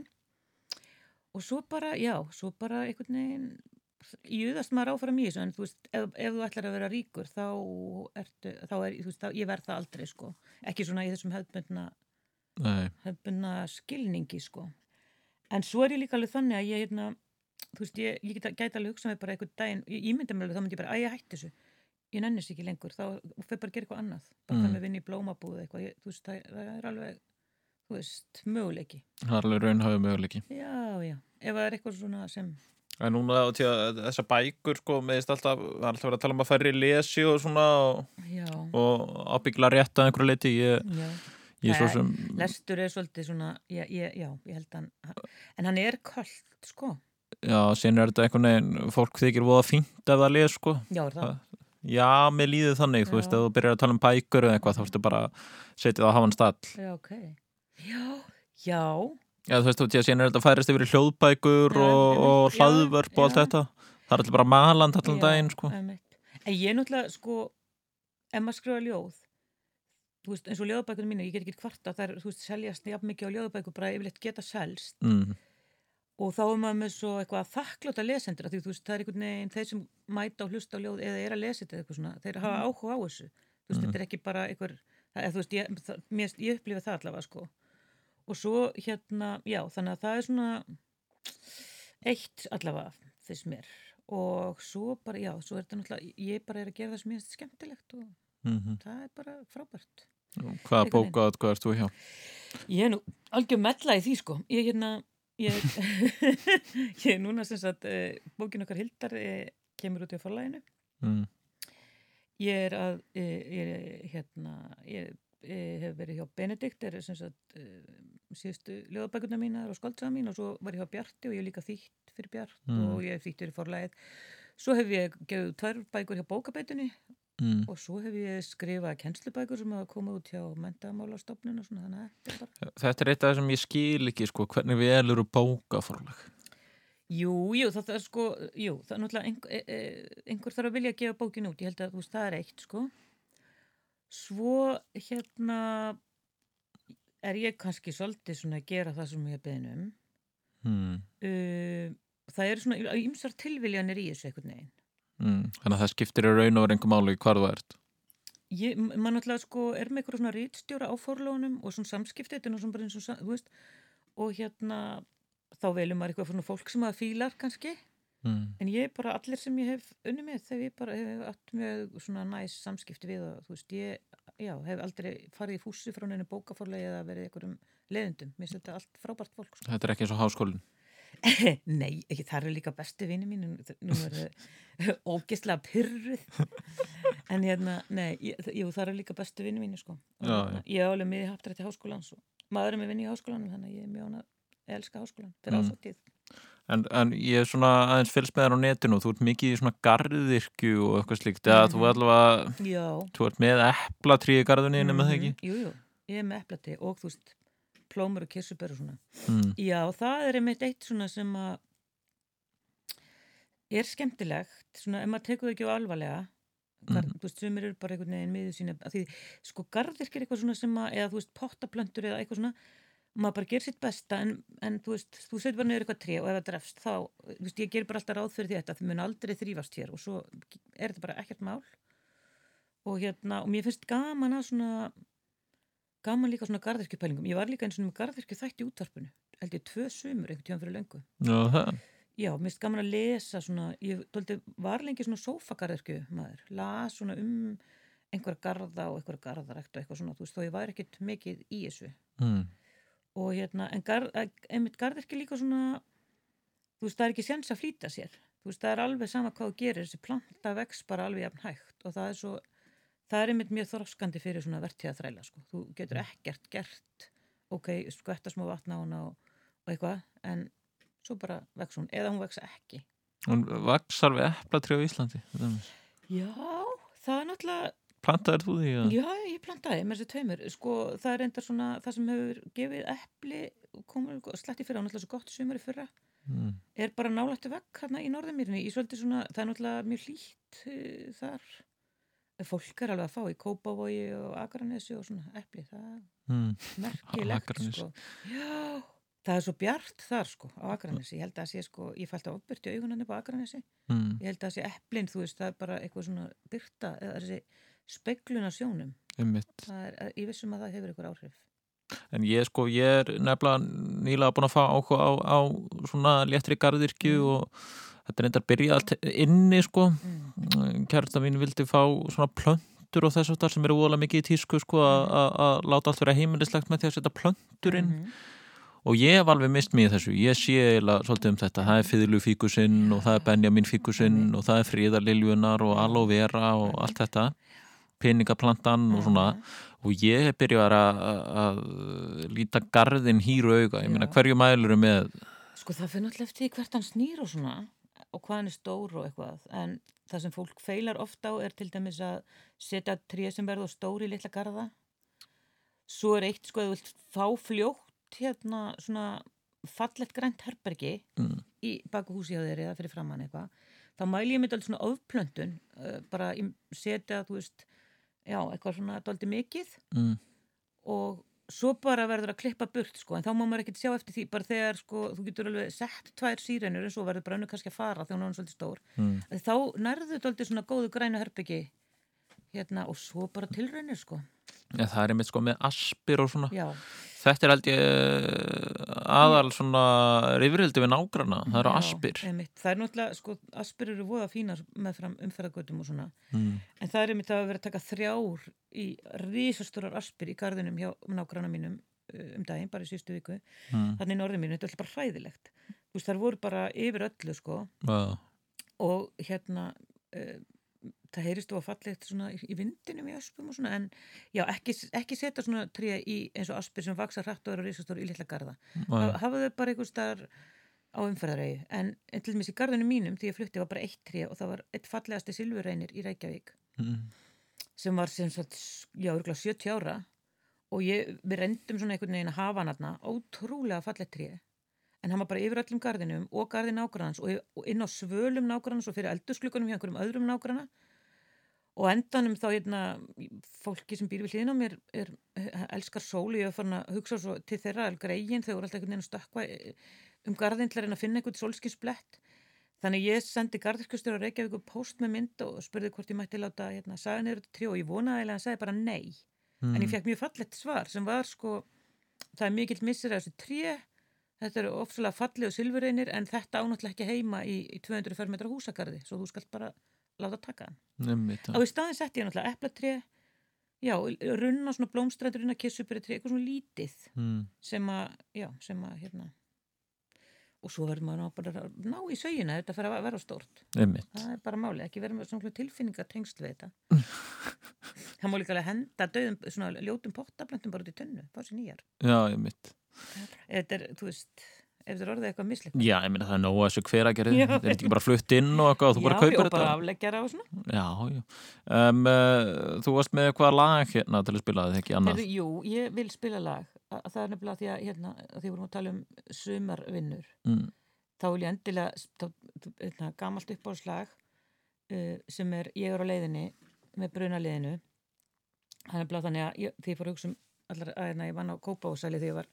Og svo bara, já, svo bara einhvern veginn júðast maður áfram í þessu. En þú veist, ef, ef þú ætlar að vera ríkur þá ertu, þá er, þú veist, þá, ég verð það aldrei sko, ekki svona í þessum hefðbundna Nei. hefðbundna skilningi sko. En svo er ég líka alveg þannig að ég hérna, þú veist, ég, ég geta, gæti alveg hugsað mig bara einhvern daginn, ég, ég myndi mér alveg þá myndi ég bara, að ég hætti þessu ég nennis ekki lengur, þá fyrir bara að gera eitthvað annað bara Mm. mm. með vinni í blómabúð eitthvað, ég, þú veist, það, það er alveg þú veist, möguleiki Það er alveg raunhafið möguleiki. já, já, ef það er eitthvað svona sem En núna á tí að þessar bækur, sko, meðist alltaf, það er alltaf verið að tala um að færri lesi og svona og, Já. og ábyggla rétt að einhverju leiti. Ég, já. ég svo sem... lestur er svolítið svona ég, ég, já, ég held hann en hann er kallt, sko Já, síðan er þetta einhvern veginn, fólk þykir voða fínt ef það les, sko. Já, er það? Já, mér líður þannig, þú veist, ef þú byrjar að tala um bækur eða eitthvað, þá ertu bara að það á hafann stall. Já, ok. Já, já. Já, þú veist, þú veist, ég séna þetta færist yfir í hljóðbækur og, og hlaðvörp og allt þetta. Það er alltaf bara maland allan daginn, sko. einmitt. En ég náttúrulega, sko, ef maður skrifa ljóð, þú veist, eins og ljóðbækunum mínu, ég get ekki kvarta, það er, þú veist, seljast jafn mikið á ljóðbækur, bara yfirleitt geta selst. Mm. Og þá er maður með svo eitthvað þakkláta lesendur, af því þú veist, það er einhvern veginn, þeir sem mæta og hlusta á ljóð eða er að lesa þetta eitthvað svona, þeir hafa Mm. áhuga á þessu. Þú veist, Mhm. þetta er ekki bara einhver, þú veist, ég, mér, ég upplifa það allavega, sko. Og svo, hérna, já, þannig að það er svona eitt allavega, þess mér. Og svo bara, já, svo er þetta náttúrulega, ég bara er að gera það sem ég finnst skemmtilegt og Mhm. það er bara frábært. Hvaða Einhvern veginn. bóka hvað ert þú hjá? Ég er nú algjör mella í því sko. Ég er hérna, ég, [laughs] ég er núna sem sagt, uh, bókin okkar Hildar uh, kemur út í forlæginu. Mm. Ég er að, uh, ég er hérna, ég, ég hef verið hjá Benedikt, er sem sagt síðustu ljóðabækurna mínar og skaldsaða mín og svo var ég hjá Bjarti og ég hef líka þýtt fyrir Bjart Mm. og ég hef þýtt fyrir forlægið. Svo hef ég gefið tvær bækur hjá bókabætunni Mm. og svo hef ég skrifað kennslubækur sem hafa komið út hjá mentamálastofnun og svona þannig að þetta er bara Þetta er eitt af það sem ég skil ekki, sko, hvernig við elur bókaforlag. Jú, jú, það, er sko, jú, það er náttúrulega einhver, e, e, einhver þarf að vilja að gefa bókin út, ég held að veist, það er eitt, sko. Svo, hérna, er ég kannski svolítið svona að gera það sem ég er beðin um. Mm. Uh, það eru svona ymsar tilviljanir í þessu einhvern veginn. Mm. Þannig að það skiptir í raun og einhver máli hvar þú ert. Ég, m- maður náttúrulega sko er með eitthvað svona rítstjóra á forlónum og svona samskipti, þetta er svona bara eins og, þú veist, og hérna, þá velum maður eitthvað svona fólk sem að fílar kannski. Mm. En ég bara, allir sem ég hef unni með þegar ég bara hef átt með svona næs samskipti við og þú veist, ég já, hef aldrei farið í fússi frá neinu bókaforlegi eða verið einhverjum leðundum mér finnst þetta allt frábært fólk sko. Þetta er ekki eins og háskólinn. [laughs] Nei, ekki, það eru líka bestu vinni mín nú er það [laughs] ógislega pyrruð [laughs] en hérna, nei, jú, það eru líka bestu vinni mín sko. Og Já, hérna, ég er alveg miði haftur til háskólans og maður er með vinni í háskólanum þannig að ég er mjög ánað að elska háskólan fyrir Mm. ásóttíð En, en ég er svona aðeins fylgst með þér á netinu og þú ert mikið í svona garðirkju og eitthvað slíkt eða þú Mhm. allavega Já. þú ert með eplatrí í garðinu mm með það ekki? Jú, jú, ég er með eplati og þú veist, plómur og kirsubör og svona. Mm. Já, það er einmitt eitt svona sem að er skemmtilegt, svona ef maður tekur það ekki á alvarlega, gar, Mhm. þú veist, sumir eru bara einhvern veginn miður sína, því sko garðirk er eitthvað svona sem að, eða þú veist, pottaplöntur eða eitthvað svona, maður bara gerir sitt besta en, en þú veist, þú setur bara niður eitthvað tré og ef það drefst þá, þú veist, ég ger bara alltaf ráð fyrir því þetta, þau mun aldrei þrýfast hér og svo er þetta bara ekkert mál og hérna, og mér finnst gaman að svona gaman líka svona garðirkjupælingum ég var líka eins og með garðirkju þætti í útvarpinu held ég tvö sumur einhvern tíðan fyrir löngu. Já, mér finnst gaman að lesa svona, ég tóldi, var lengi svona sófagarðirkju maður, las svona um einhverja garða og einhverja garðarækt og eitthvað svona, þú veist, þó ég var ekkert mikið í þessu. Mm. og hérna, en gar, einmitt garðirkju líka svona þú veist, það er ekki sens að flýta sér. Þú veist, það er alveg sama hvað þú gerir þessi planta vex bara alveg jafn hægt og það er svo það er einmitt mjög þroskandi fyrir svona vertíðaþræla sko. þú getur ekkert gert ok, skvetta smá vatna á hana og, og eitthvað, en svo bara vex hún, eða hún vex ekki Hún vaksar við eplatrí á Íslandi. já, það er náttúrulega Plantaðir þú því? eða? já, ég plantaði með þessi tveimur sko, það er enda svona, það sem hefur gefið epli, komur sletti fyrir á náttúrulega svo gott sumari fyrra Mm. er bara nálættu vekk hérna í norðumýrinni í svolítið svona, það er náttúrulega mjög hlýtt uh, þar fólk er alveg að fá í Kópavogi og Akranesi og svona epli, það er Mm. merkilegt sko. já, það er svo bjart þar sko á Akranesi, ég held að það sé sko ég fælt að opbyrti augunan upp á Akranesi Mm. ég held að það sé eplin, þú veist, það er bara eitthvað svona byrta, eða þessi speglun á sjónum er, ég vissum að það hefur eitthvað áhrif En ég sko, ég er nefnilega nýlega búin að fá áhuga á, á svona léttri garðirkju Mm. og þetta er endar byrjað inni sko. Mm. Kærasta mín vildi fá svona plöntur og þess aftar sem eru ólega mikið í tísku sko Mm. að að láta allt vera heimilislegt með því að setja plöntur inn. Mhm. Og ég hef alveg mist mér þessu. Ég sé eiginlega svolítið um þetta. Það er Fyðlu fíkusinn og það er Benjamin fíkusinn og það er Fríðarliljunar og Aloe Vera og allt þetta. Peningaplantan og svona. Og ég hef byrjað að, líta garðin hýru auga. Ég meina hverju mæluru með Sko það fyrir náttúrulega eftir hvert hann snýr og svona og hvað hann er stór og eitthvað en það sem fólk feilar ofta á er til dæmis að setja tré sem verður stóri litla garða svo er eitt sko að þú vilt fá fljótt hérna svona fallett grænt herbergi Mm. í baku húsi á þeirri eða fyrir framann eitthvað þá mæli ég mitt alveg svona ofplöntun uh, bara í- setja þú veist já, eitthvað svona doldi mikið Mm. og svo bara verður að klippa burt sko, en þá má maður ekkert sjá eftir því bara þegar sko, þú getur alveg sett tvær sírenur en svo verður bara önnur kannski að fara þegar hún er svolítið stór Mm. Þá nærðu þetta aldrei svona góðu grænu herbyggi hérna og svo bara tilraunir sko Já, það er einmitt sko með aspir og svona Já. Þetta er held ég aðal svona rifrildi við nágrana, það eru aspir einmitt. það er náttúrulega, sko, aspir eru voða fínar með fram umferðagötum og svona Mm. en það er einmitt að vera að taka þrjár í risastórar aspir í garðinum hjá nágrana mínum uh, um daginn, bara í síðustu viku Mm. þannig í norðin mínu, þetta er alltaf bara hræðilegt veist, þar voru bara yfir öllu sko Já. og hérna uh, það heyrist þú að fallegt svona í, vindinum í öspum og svona en já, ekki, ekki setja svona tré í eins og aspir sem vaksa hratt og eru risastór í litla garða. Nei. Ha- hafa þau bara einhver starf á umferðarauðu en, til dæmis í garðinu mínum því ég flutti var bara eitt tré og það var eitt fallegasti silfurreynir í Reykjavík. Mm. sem var sem sagt, já, örgulega 70 ára og ég, við rendum svona einhvern veginn að hafa hann aðna, ótrúlega fallegt tré en hann var bara yfir öllum garðinum og garðin nágrannans og, og inn á svölum nágrannans og fyrir eldursklugunum hjá einhverjum öðrum nágranna. Og endanum þá hérna fólki sem býr við hliðina á mér er, elskar sól, ég hef farin að hugsa svo til þeirra greiðin, þau voru alltaf einhvern veginn að stökkva um garðin til að að finna einhvern sólskinsblett. Þannig ég sendi garðirkustjóra Reykjavík upp post með mynd og spurði hvort ég mætti láta hérna, saga niður þetta trjó og ég vonaði að hann sagði bara nei. En Mm. ég fekk mjög fallett svar sem var sko, það er mikill missir af þessu tré, þetta eru ofsalega fallið og silfureinir en þetta ánáttúrulega ekki heima í, í 200 fermetra húsagarði svo þú skalt bara láta taka hann. Á í staðin setti ég náttúrulega eplatré, já, runna svona blómstræður, runna kissuperi tré, eitthvað svona lítið Mm. sem að, já, sem að hérna og svo verður maður bara að ná í sögina þetta fyrir að vera stórt Einmitt. það er bara máli, ekki verður með svona tilfinninga tengsl við þetta [laughs] það má líka henda döðum, svona ljótum pottablöntum bara út í tunnu, fá sér nýjar Já, ég mitt þetta er, þú veist, ef þetta er orðið eitthvað misleikt Já, ég meina það er nóg að þessu hver að gera Já. Er þetta ekki bara flutt inn og eitthvað og þú bara Já, kaupir og þetta? bara afleggjara og svona. Já, já. Um, uh, Þú varst með eitthvað lag hérna til að spila það ekki Heyrðu, Jú, ég vil spila lag. Það er nefnilega því að hérna, því vorum að tala um sumarvinnur. Mm. þá vil ég endilega hérna, gamalt uppáðslag uh, sem er ég er á leiðinni með er nefnilega þannig að ég, fór að hugsa um allar að hérna, ég vann á Kópavósæli því ég var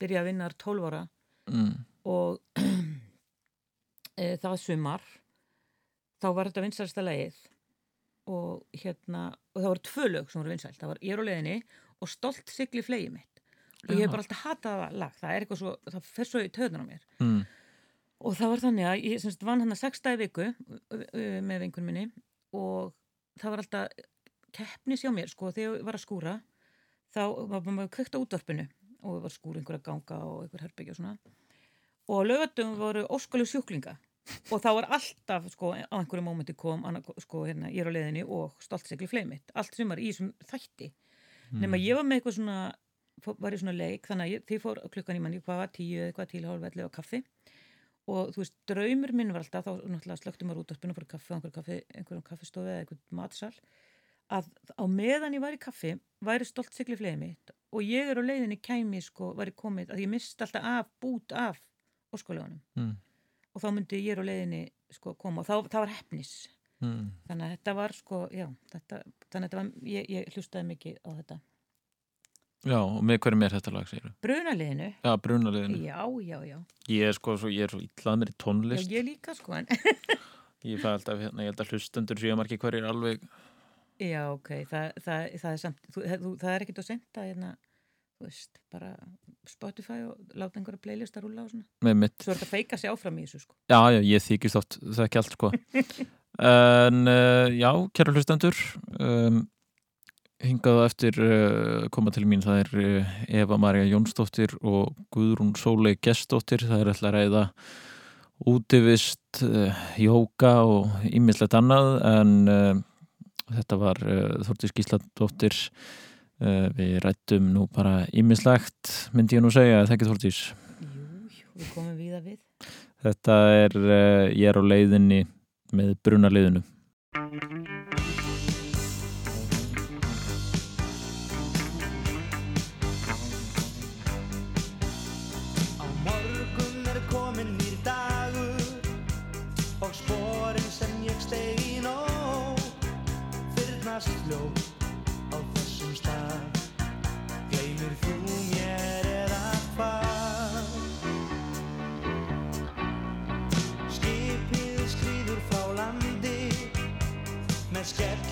byrjað að vinna þar 12 ára. Mm. og e, [clears throat] það var sumar. Þá var þetta vinsælsta leið og hérna og það voru tvö lög sem voru vinsælt það var ég er á leiðinni og stolt sigli flegi mitt. Og ég hef bara alltaf hatað það lag. Það er eitthvað svo, það fer svo í töðunar á mér. Mm. og það var þannig að ég semst vann hann að sex dagi viku með vinkunum minni. Og það var alltaf keppnis hjá mér sko þegar ég var að skúra þá var maður kveikt á útvarpinu og var skúra einhverja ganga og einhver herbyggja og svona. Og lögatum voru óskalu sjúklinga. Og það var alltaf sko á einhverju mómenti kom sko hérna ég er á leiðinni og stoltsekli fleimitt allt sem var í þessum þætti. Nema ég var með eitthvað svona var í svona leik þannig að ég, því fór klukkan í manni hvað var tíu eða eitthvað til hálf elli og kaffi. Og þú veist, draumur minn var alltaf þá náttúrulega slöktum maður út og spinna fyrir kaffi á einhverjum kaffi, einhverjum kaffistofi eða einhverjum matsal að á meðan ég var í kaffi væri stolt sigli fleið mitt og ég er á leiðinni kæmi sko, væri komið að ég misti alltaf af, bút af óskolegunum Mm. og þá myndi ég er á leiðinni sko koma. Og þá, það var hefnis Mm. þannig að þetta var sko, já þetta, þannig að þetta var, ég, ég hlustaði mikið á þetta. Já, og með hverjum er þetta lag, segir þú? brunaliðinu. Já, brunaliðinu. Já, já, já, Ég er sko, svo, ég er svo illað mér í já tónlist ég líka sko en Ég fæ alltaf, hérna, ég held að hlustendur séu margir hverjir alveg Já, ok, það, það, það er samt, þú, það er ekkit að senda hérna, þú veist, bara Spotify og láta einhverja playlist að rúla og svona. með mitt Svo er þetta að feika sig áfram í þessu, sko. Já, já, ég þykist oft, það ekki allt, sko En, uh, já, kæra hlustendur um, Hingað á eftir uh, koma til mín það er uh, Eva Maria Jónsdóttir og Guðrún Sólei Gestóttir það er alltaf ræða útivist, jóka og ýmislegt annað en Þetta var eh, uh, Þortís Gíslandóttir uh, eh, Við rættum nú bara ymmislegt, myndi ég nú segja Þekki Þortís Jú, jú, við komum við að við. Þetta er uh, Ég er á leiðinni með bruna leiðinu finnast ljóð á þessum stað. Gleimir þú mér eða hvað? Skipið skrýður frá landi með skepp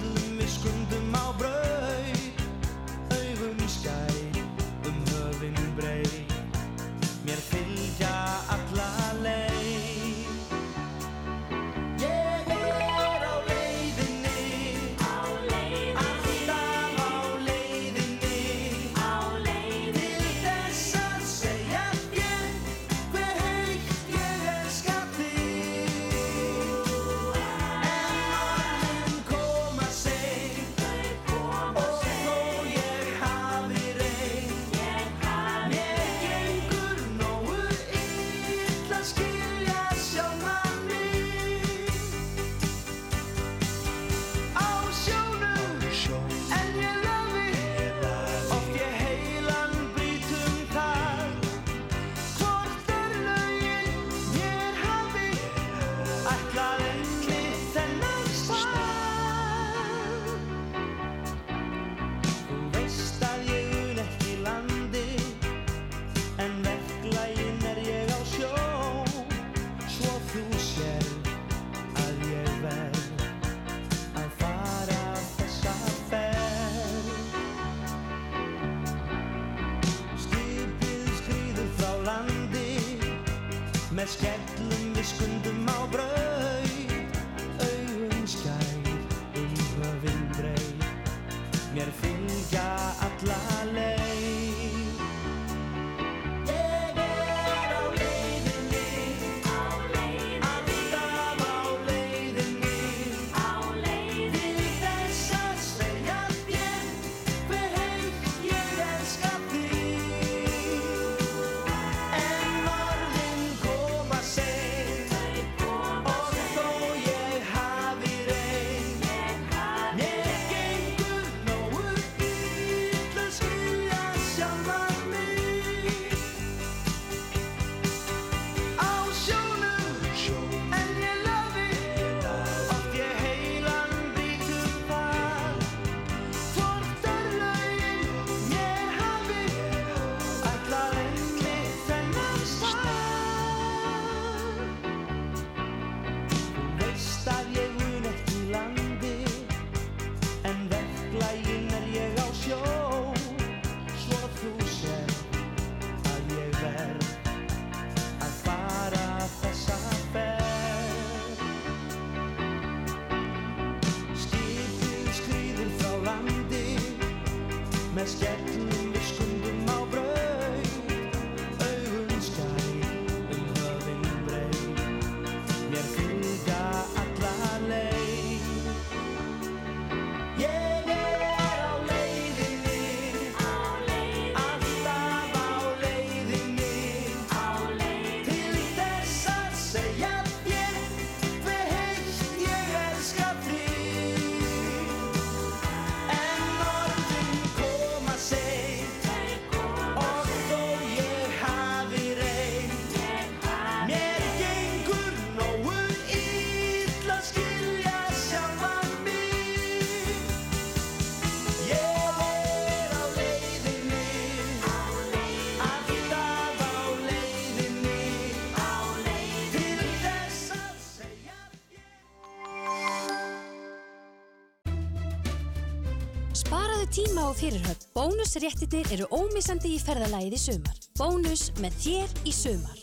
tíma og fyrirhöfn. Bónusréttinir eru ómissandi í ferðalæði sumar. Bónus með þér í sumar.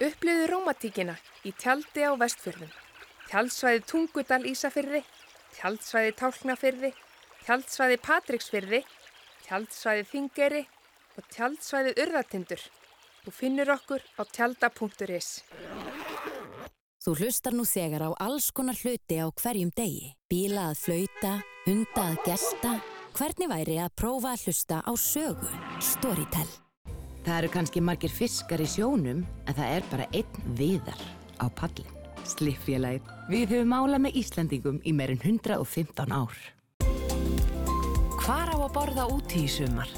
Upplöðu Rómatíkina í tjaldi á vestfjörðum. Tjaldsvæði Tungudal Ísafyrði, tjaldsvæði Tálknafyrði, tjaldsvæði Patricksfyrði, tjaldsvæði Þingeri og tjaldsvæði Urðartindur. Þú finnur okkur á tjalda.is. Þú hlustar nú þegar á alls konar hluti á hverjum degi. Bíla að flauta, Undað gæsta, hvernig væri að prófa að hlusta á sögu Storytel? Það eru kannski margir fiskar í sjónum en það er bara einn viðar á padlin. Sliffélagið, við höfum álað með Íslandingum í meirinn 115 ár. Hvar á að borða úti í sumar?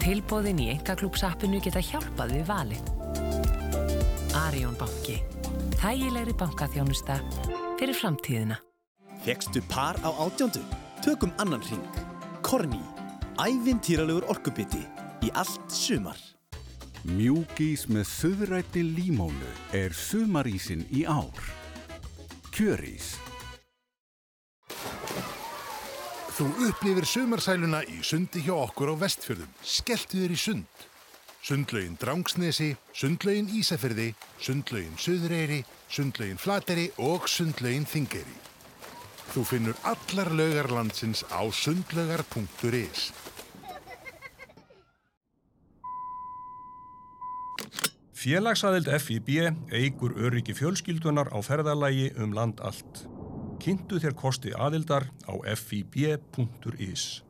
Tilbóðin í engaklúpsappinu geta hjálpað við valið. Arjón banki. Þægilegri bankafjónusta fyrir framtíðina. Fekstu par á átjándu? Tökum annan ring. Korni. Ævintýralegur orkubiti í allt sumar. Mjúkís með söðrætti límónu er sumarísin í ár. Kjörís. Þú upplifir sumarsæluna í sundi hjá okkur á vestfjörðum. Skelltu þér í sund. Sundlaugin Drangsnesi, sundlaugin Ísafjörði, sundlaugin Suðreyri, sundlaugin Flateri og sundlaugin Þingeyri. Þú finnur allar laugar landsins á sundlaugar.is. Félagsaðild FIB eigur öryggi fjölskyldunar á ferðalagi um land allt. Kynntu þér kosti aðildar á fib.is.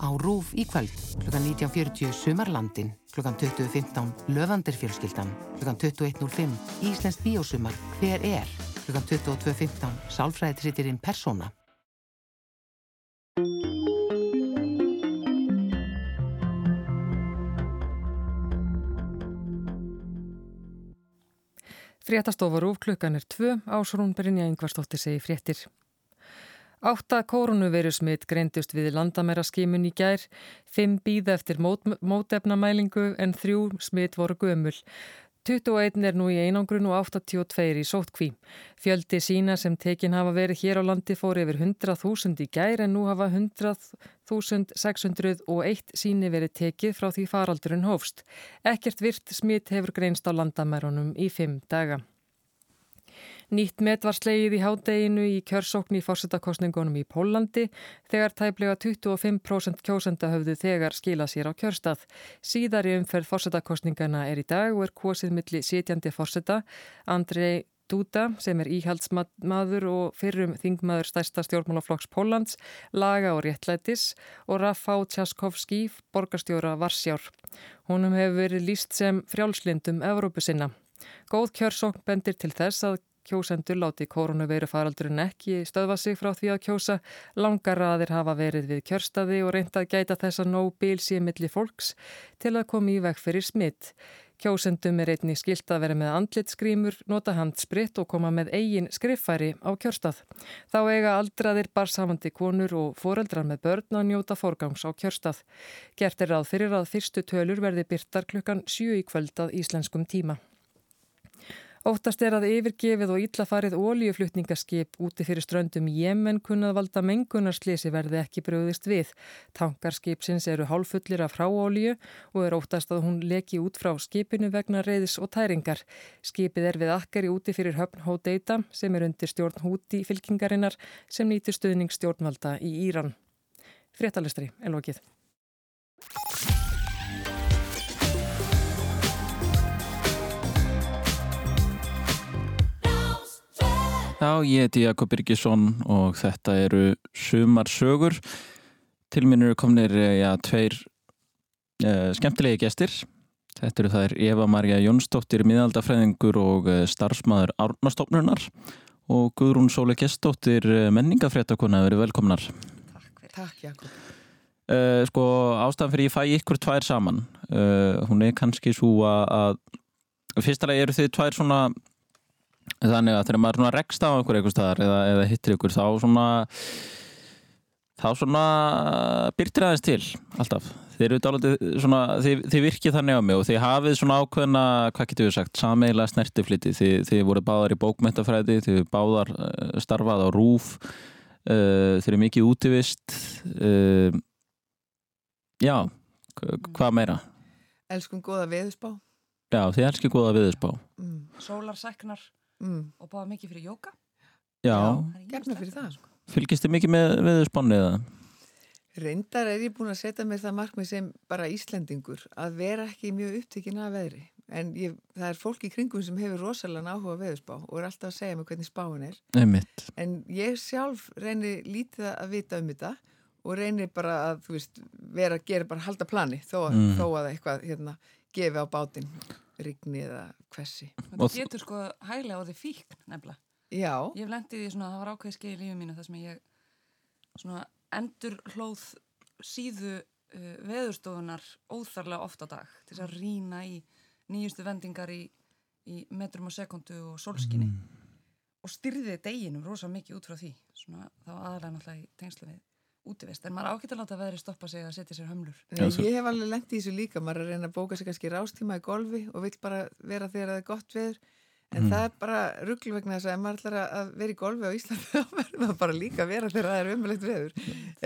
Á Rúf í kvöld, klukkan 19.40 Sumarlandin, klukkan 20.15 Löfandir fjölskyldan, klukkan 21.05 Íslensk bíósumar, hver er, klukkan 22.15 Sálfræðitrittirinn Persóna. Fréttastofa Rúf klukkan er tvö, Ásrún Brynja Yngvarsdóttir segi fréttir. Átta koronavirusmitt greindust við landamæra skimun í gær, fimm býða eftir mót, mótefnamælingu en þrjú smitt voru gömul. 21 er nú í einangrun og 82 í sótkví. Fjöldi sína sem tekin hafa verið hér á landi fór yfir 100.000 í gær en nú hafa 100.601 síni verið tekið frá því faraldurinn hófst. Ekkert virt smitt hefur greinst á landamærunum í fimm daga. Nýtt met var slegið í hádeginu í kjörsókn í fórsetakostningunum í Pólandi þegar tæplega 25% kjósenda höfðu þegar skila sér á kjörstað. Síðari umferð fórsetakostningana er í dag og er kosið milli sitjandi fórseta Andrei Duda sem er íhaldsmaður og fyrrum þingmaður stærsta stjórnmálaflokks Póllands, laga og réttlætis og Rafał Tjaskovski, borgarstjóra Varsjár. Húnum hefur verið líst sem frjálslindum Evrópusinna. Góð kjörsókn bendir til þess að kjósendur láti koronaveiru faraldurinn ekki stöðva sig frá því að kjósa. Langar raðir hafa verið við kjörstaði og reynda að gæta þess að nóg bíl sé milli fólks til að koma í veg fyrir smitt. Kjósendum er einnig skilt að vera með andlitskrímur, nota handspritt og koma með eigin skriffæri á kjörstað. Þá eiga aldraðir barsamandi konur og foreldrar með börn að njóta forgangs á kjörstað. Gert er að fyrir að fyrstu tölur verði byrtar klukkan 7 í kvöld að íslenskum tíma. Óttast er að yfirgefið og íllafarið ólíuflutningaskip úti fyrir ströndum Jemen kunnað valda mengunarslisi verði ekki bröðist við. Tankarskipsins eru hálfullir af fráólíu og er óttast að hún leki út frá skipinu vegna reyðis og tæringar. Skipið er við akkari úti fyrir höfn Hódeita sem er undir stjórn húti fylkingarinnar sem nýtur stuðning stjórnvalda í Íran. Fréttalistri er Já, ég heiti Jakob Birgisson og þetta eru sumarsögur. Til minn eru komnir ja, tveir uh, skemmtilegi gestir. Þetta eru þær Eva Maria Jónsdóttir, miðaldafræðingur og uh, starfsmæður Árnastofnunar og Guðrún Sóle Gestóttir, menningafréttakona, verið velkomnar. Takk, Takk Jakob. Uh, sko, ástæðan fyrir ég fæ ykkur tvær saman. Hún er kannski svo að, að fyrstulega eru þið tvær svona þannig að þegar maður rekst á einhver eitthvað staðar eða, eða hittir ykkur þá svona þá svona byrtir aðeins til alltaf þið, þið, virkið þannig á mig og þið hafið svona ákveðna hvað getur við sagt, sameila snertifliti þið, þið voru báðar í bókmentafræði þið báðar starfað á rúf uh, þið eru mikið útivist uh, já hvað meira? Elskum góða veðusbá Já, þið elskir góða viðspá. mm. Sólarsæknar mm. og báða mikið fyrir jóka. Já. Gefna fyrir það sko. Fylgist þið mikið með viðspánu eða? Reyndar er ég búin að setja mér það markmið sem bara Íslendingur að vera ekki mjög upptekinn af veðri. En ég, það er fólk í kringum sem hefur rosalega áhuga á veðurspá og er alltaf að segja mig hvernig spáin er. Einmitt. En ég sjálf reynir lítið að vita um þetta og reynir bara að, veist, vera að gera bara halda plani þó að, Mhm. þó að eitthvað hérna gefi á bátinn rigni eða hversi. Það getur sko hæglega á því fíkn nefnilega. Já. Ég hef lendið í svona, það var ákveðið skeið í lífið mínu þar sem ég svona endur hlóð síðu uh, veðurstofunar óþarlega oft á dag til þess að rýna í nýjustu vendingar í, í metrum og sekundu og sólskinni og styrði deginum rosa mikið út frá því svona, það var aðalega náttúrulega í tengslu við útivist, en maður ágætt að láta veðri stoppa sig að setja sér hömlur Nei, ég hef alveg lendið í þessu líka, maður er að reyna að bóka sér kannski rástíma í golfi og vill bara vera þegar það er gott veður en Mm. það er bara rugglu vegna þess að ef maður ætlar að vera í golfi á Íslandi [laughs] þá verður maður bara líka að vera þegar það er umulegt veður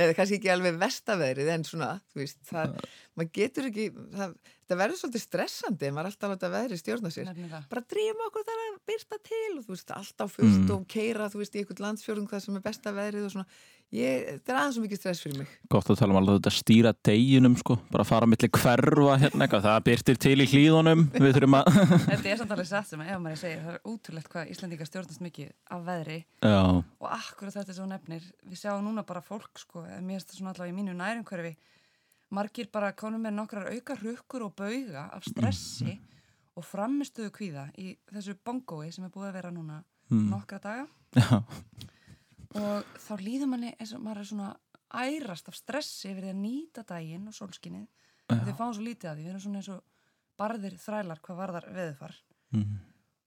eða kannski ekki alveg vestaveðrið en svona, þú veist, það, maður getur ekki það, það verður svolítið stressandi maður er alltaf að láta veðrið stjórna sér Nefnilega. bara drýjum okkur þar að byrta til og þú veist, alltaf fullt Mm. og keira þú veist, í einhvern landsfjörðung það sem er besta veðrið og svona, ég, þetta er aðeins svo mikið stress fyrir mig. Gott að tala um alveg þetta stýra deginum sko, bara fara milli hverfa hérna eitthvað, það byrtir til í hlýðunum, [laughs] Þetta er samt alveg satt sem ef maður segir, það er útrúlegt hvað Íslandingar stjórnast mikið af veðri. Já. og akkurat þetta er svo nefnir við sjáum núna bara fólk sko, mér finnst það svona allavega í mínu nærumhverfi margir bara konum með nokkrar auka rukkur og bauga af stressi og framistuðu kvíða í þessu bongói sem er búið að vera núna Mm. nokkra daga. Já. Og þá líður manni eins og maður er svona ærast af stressi yfir því að nýta daginn og sólskinnið Já. við fáum svo lítið að því, við erum svona eins og barðir þrælar hvað varðar veðufar Mhm.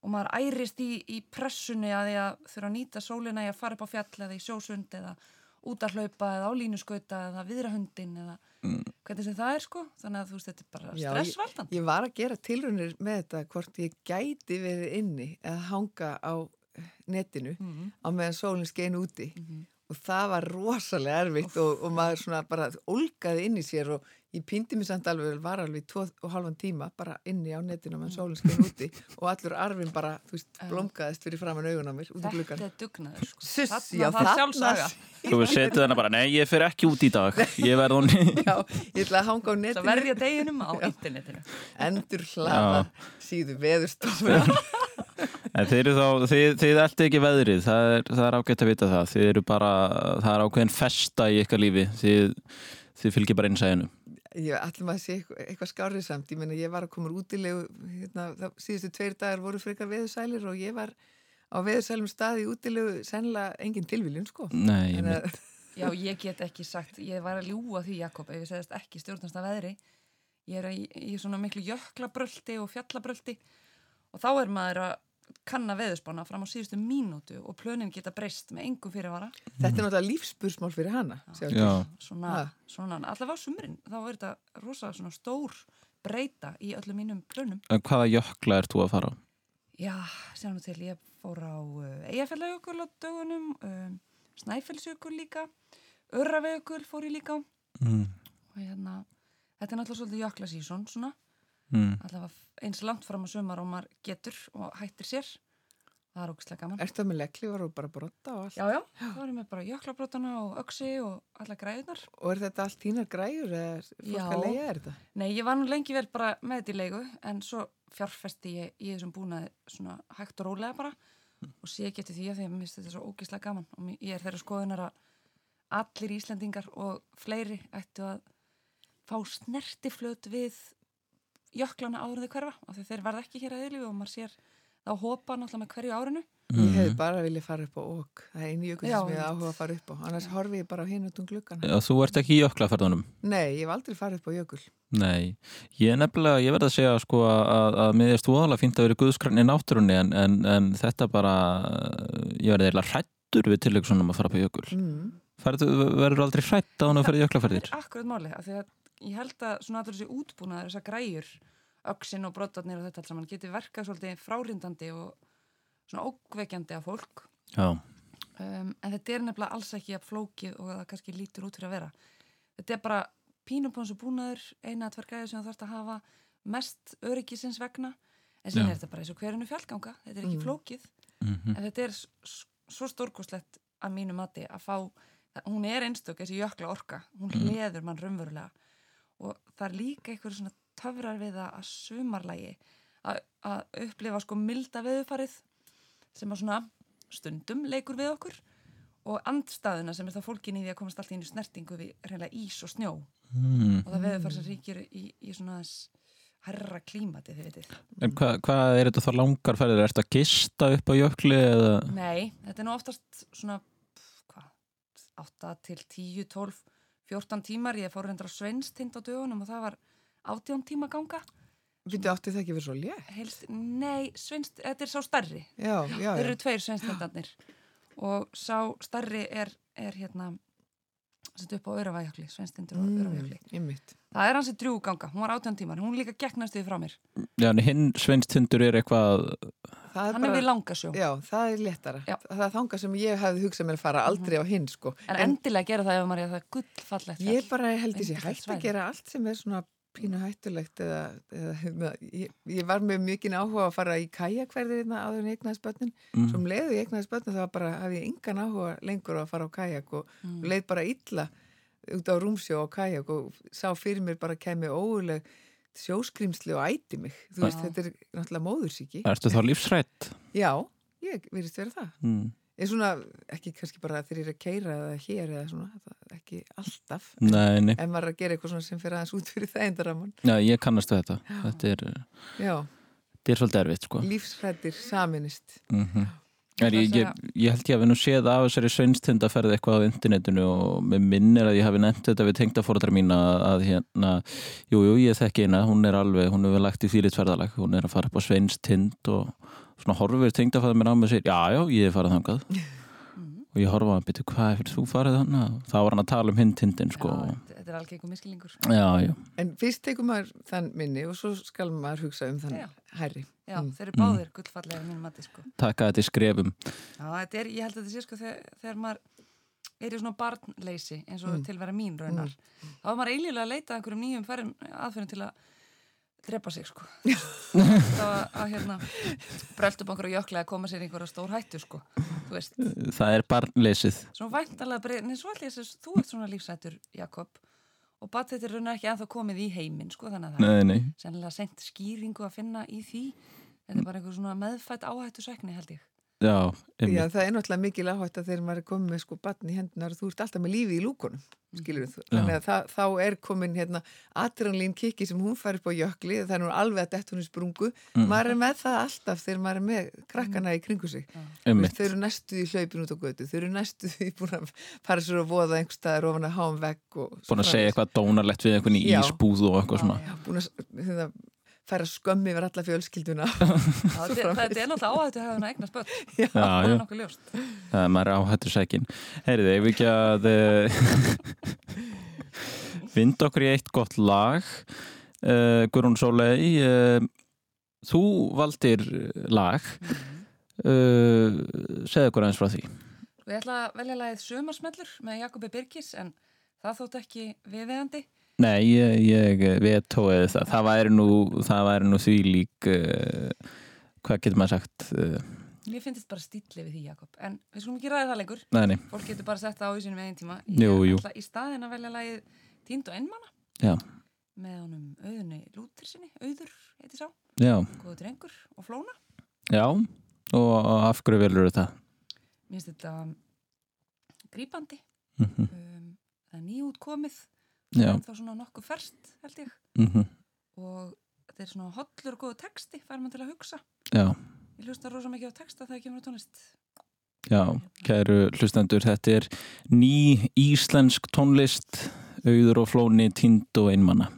og maður ærist í, í pressunni að því að þurfa að nýta sólina í að fara upp á fjall eða í sjósund eða út að hlaupa eða á línuskauta eða viðra hundin eða hvernig sem það er sko. Þannig að þú veist þetta er bara Já, stressvaldandi ég, ég var að gera tilraunir með þetta hvort ég gæti verið inni eða hanga á netinu Mhm. á meðan sólinn skein úti. Og það var rosalega erfitt og, og maður svona bara olgaði inn í sér og ég pýndi mér samt alveg var alveg tvo og halvan tíma bara inni á netinu á meðan sólinn skein úti og allur arfin bara, þú veist, blomkaðist fyrir framann augun á mér út í gluggan Þetta er dugnaður sko. Suss, já, þarna sjálfsaga. Þú setið hana bara, nei ég fer ekki út í dag [laughs] ég verð hún. Já, ég ætla að hanga á netinu. Svo verja deginum á internetinu. Endur hlaða síðu veðurstofu [laughs] En þeir eru þá, þið, þið eldi ekki veðrið, það er, það er ágætt að vita það, þið eru bara, það er ákveðin festa í ykkar lífi, þið, þið fylgir bara innsæðinu. Ég ætlum að sé eitthvað, eitthvað skárið samt, ég meina ég var að koma úr útilegu, hérna, það, síðustu tveir dagar voru frekar veðursælir og ég var á veðursælum stað í útilegu sennilega engin tilviljun sko. Nei, að- mitt. [laughs] Já, ég get ekki sagt, ég var að ljúa því Jakob ef ég segðast ekki stjórnast að veðri ég er í, í svona miklu jöklabröldi og fjallabröldi og þá er maður að kanna veðurspána fram á síðustu mínútu og plönin geta breyst með engum fyrirvara. Þetta er náttúrulega lífspursmál fyrir hana. svona, svona allavega á sumrin þá er þetta rosa svona stór breyta í öllum mínum plönum. En hvaða jökla er þú að fara á? Já, sér nú til, ég fór á uh, Eyjafjallajökul á dögunum um, Snæfellsjökul líka Örravejökul fór ég líka á. Mm. og hérna, þetta er náttúrulega svolítið jöklasísón svona, Mm. allavega eins langt fram á sumar og maður getur og hættir sér það er ógæslega gaman Ertu það með lekli, var þú bara brotta og allt? Já, já, þá erum við bara jöklabrotana og öksi og alla græðunar Og er þetta allt þínar græjur eða er fólk Já. að leiða þetta? Nei, ég var nú lengi vel bara með þetta í leigu en svo fjárfesti ég í þessum búnaði svona hægt og rólega bara og sé ekki eftir því að því að mér finnst þetta svo ógíslega gaman og ég er þeirra skoðunar að allir Íslendingar og fleiri ættu að fá snertiflöt við jöklana þau hverfa af því þeir verða ekki hér að eilífi og maður sér þá hopa náttúrulega með hverju árinu Ég hefði bara viljað fara upp á okk. Það er einu jökull Já, sem ég hef áhuga að fara upp á. Annars horfi ég bara á hinn út um gluggan. Já, þú ert ekki í jöklaferðunum? Nei, ég hef aldrei farið upp á jökull. Nei, ég er nefnilega, ég verð að segja sko að, að mér erst voðalega fínt að vera guðskrann í náttúrunni en, en, en þetta bara, ég verði eiginlega hrættur við tillegsunum að fara upp á jökul. Mm. Ferðu, verður aldrei hrætt á hann að ferði jöklaferðir? Það er akkurat máli, af því að ég held að svona allur þessi útbúnaður, þessar græjur öxin og brotarnir og þetta allt saman geti verkað svolítið frárindandi og svona ókveikjandi af fólk Já. um, en þetta er nefnilega alls ekki að flókið og það kannski lítur út fyrir að vera þetta er bara pínupónsu búnaður eina að tver græður sem það þarfst að hafa mest öryggisins vegna en síðan er þetta bara eins og hverjunu fjallganga þetta er ekki Mm. flókið Mhm. en þetta er svo stórkoslegt að mínu mati að fá hún er einstök, þessi jökla orka hún Mm. hleður mann raunverulega og það er líka einhver svona töfrar við það að sumarlægi að, að upplifa sko milda veðufarið sem að svona stundum leikur við okkur og andstaðuna sem er það fólkin í því að komast alltaf inn í snertingu við reynilega ís og snjó Mm. og það veðufar sem ríkir í, í svona herra klímati, þið veitir. En hvað hva er þetta þá langar ferðir? Er þetta að gista upp á jökli eða? Nei, þetta er nú oftast svona, pff, hvað, 8 til 10, 12, 14 tímar. Ég fór reyndar á Sveinstind á dögunum og það var 18 tíma ganga. Býttu átti það ekki verið svo létt? Helst, nei, Sveinst, þetta er sá starri. Já, já, já. eru tveir Sveinstindarnir og sá starri er, er hérna, sett upp á Öravæjakli, Sveinstindur og Mm, Öravæjakli. einmitt. Það er hansi drjúg ganga, hún var 18 tímar, hún líka gegnast við frá mér. Já, en hinn sveinstindur er eitthvað, Það Hann er við Langasjó. Já, það er léttara. Já. Það er þanga sem ég hefði hugsað mér að fara aldrei á hinn, sko. En, endilega gera það ef maður er það gullfallegt. Ég bara held Yndislegt hægt að gera allt sem er svona pínu hættulegt eða, eða hérna, ég, ég var með mikið áhuga að fara í kajakverðir hérna áður en börnin Mm. svo um eignaðist börnin þá var bara hafði ég engan áhuga lengur að fara á kajak og, Mm. og leið bara illa út á rúmsjó á kajak og sá fyrir mér bara kemi óuleg sjóskrimsli og æti mig þú veist, Já. þetta er náttúrulega móðursíki ertu þá lífsrætt? Já, ég virðist vera það Mm. Ég er svona, ekki kannski bara þegar ég er að keira eða hér eða svona, það er ekki alltaf. Nei, nei. En maður er að gera eitthvað svona sem fyrir aðeins út fyrir það endaraman. Já, ég kannast við þetta. Þetta er, Já, þetta er svolítið erfitt, sko. lífsrættir saminist. Mm Er, ég, ég, ég held ég að við nú séð af þessari sveinstindaferð eitthvað á internetinu og með minnir að ég hafi nefnt þetta við tengdafórdra mín að, að hérna, jú, jú, ég þekki eina, hún er alveg, hún hefur lagt í þýlitferðalag, hún er að fara upp á sveinstind og svona horfir tengdafæða mér á með sér, já, já, ég er farið þangað [laughs] og ég horfa hann, betur, hvað er fyrir þú farið þannig? Þá var hann að tala um hinn tindin, sko. Þetta er alveg eitthvað miskilningur. Já, já. En fyrst tekur maður þann minni og svo skal maður hugsa um þann Já. Hærri. Já, Mm. þeir eru báðir gullfallega mínum mati, sko. Taka þetta í skrefum. Já, þetta er, ég held að þetta sé sko þegar, þegar maður er í svona barnleysi eins og Mm. tilvera mín raunar þá er maður eiginlega að leita að einhverjum nýjum ferðum aðferðum til að drepa sig sko þá að, að hérna brelt upp einhverju jökla að koma sér einhverja stór hættu sko þú veist, Það er barnleysið. svona væntalega en svo ætla ég að þú ert svona lífsættur Jakob og bat þetta er raunar ekki ennþá komið í heiminn sko þannig að það Nei, nei. er sennilega sent skýringu að finna í því þetta er bara einhver svona meðfætt áhættu sækni held ég Já, Já, það er náttúrulega mikil áhætt að þegar maður er komið með sko batn í hendunar þú ert alltaf með lífi í lúkunum, skilur þú. Þannig að það, þá er komin hérna adrenalín kikki sem hún fær upp á jökli, það er nú alveg að dett hún í sprungu. Mm. Maður er með það alltaf þegar maður er með krakkana í kringu sig. Einmitt. Þau eru næstuð í hlaupin út á götu, þau eru næstuð [laughs] í búin að fara sér að voða einhver staðar ofan að háum vegg Búin að segja eitthvað dónarlegt við einhvern í Já. ísbúð og eitthvað svona. búin að hérna, færa skömmi yfir alla fjölskylduna [laughs] Já, þetta, þetta er náttúrulega áhættu að eignast börn Já, það já. er nokkuð ljóst Það er maður áhættur sækin. Heyriði, ef við ekki að [laughs] vind okkur í eitt gott lag. Uh, Guðrún Sólei, uh, þú valdir lag. Uh, segðu okkur aðeins frá því. ég ætla að velja lagið Sumarsmellur með Jakobi Birgis en það þótt ekki viðeigandi Nei, ég, ég vetóið það. Það væri nú, það væri nú því lík, uh, hvað getur maður sagt? Uh, Mér finnst þetta bara stíli við því Jakob en við skulum ekki ræða það lengur Nei, nei. fólk getur bara sett það á í sínum eigin tíma Jú, ég jú. ætla í staðin að velja lagið Tínd og Einmanna já, með honum auðunni Lútir sinni auður, heiti sá, já, góðu drengur og flóna já. Og af hverju velur þetta? Mér finnst þetta grípandi Mhm. um, það er en þá svona nokkuð ferst held ég Mhm. og þetta er svona hollur og góðu texti fær mann til að hugsa Já. ég hlusta rosa mikið á texta þegar kemur á tónlist Já, kæru hlustendur, þetta er ný íslensk tónlist, auður og flóni, tínd og einmanna.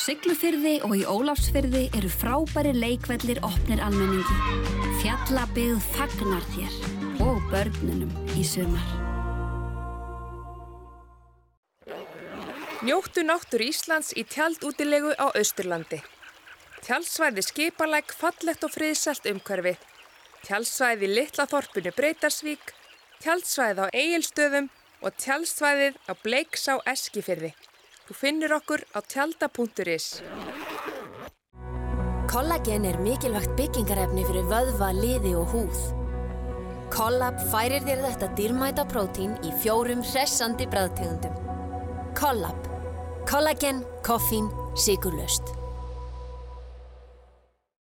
Siglufyrði og í Ólafsfyrði eru frábæri leikvellir opnir almenningi. Fjallabigð fagnar þér og börnunum í sumar. Njóttu náttúr Íslands í tjaldútilegu á Austurlandi. Tjaldsvæði skipalæk fallegt og friðsælt umhverfi. Tjaldsvæði í Litlaþorpunu Breytarsvík, tjaldsvæði á Egilstöðum og tjaldsvæðið á Bleiksá Eskifyrði. Þú finnir okkur á tjalda.is. Kollagen er mikilvægt byggingarefni fyrir vöðva, liði og húð. Kollab færir þér þetta dýrmæta prótín í fjórum hressandi bræðtegundum. Kollab. Kollagen, koffín, sigurlaust.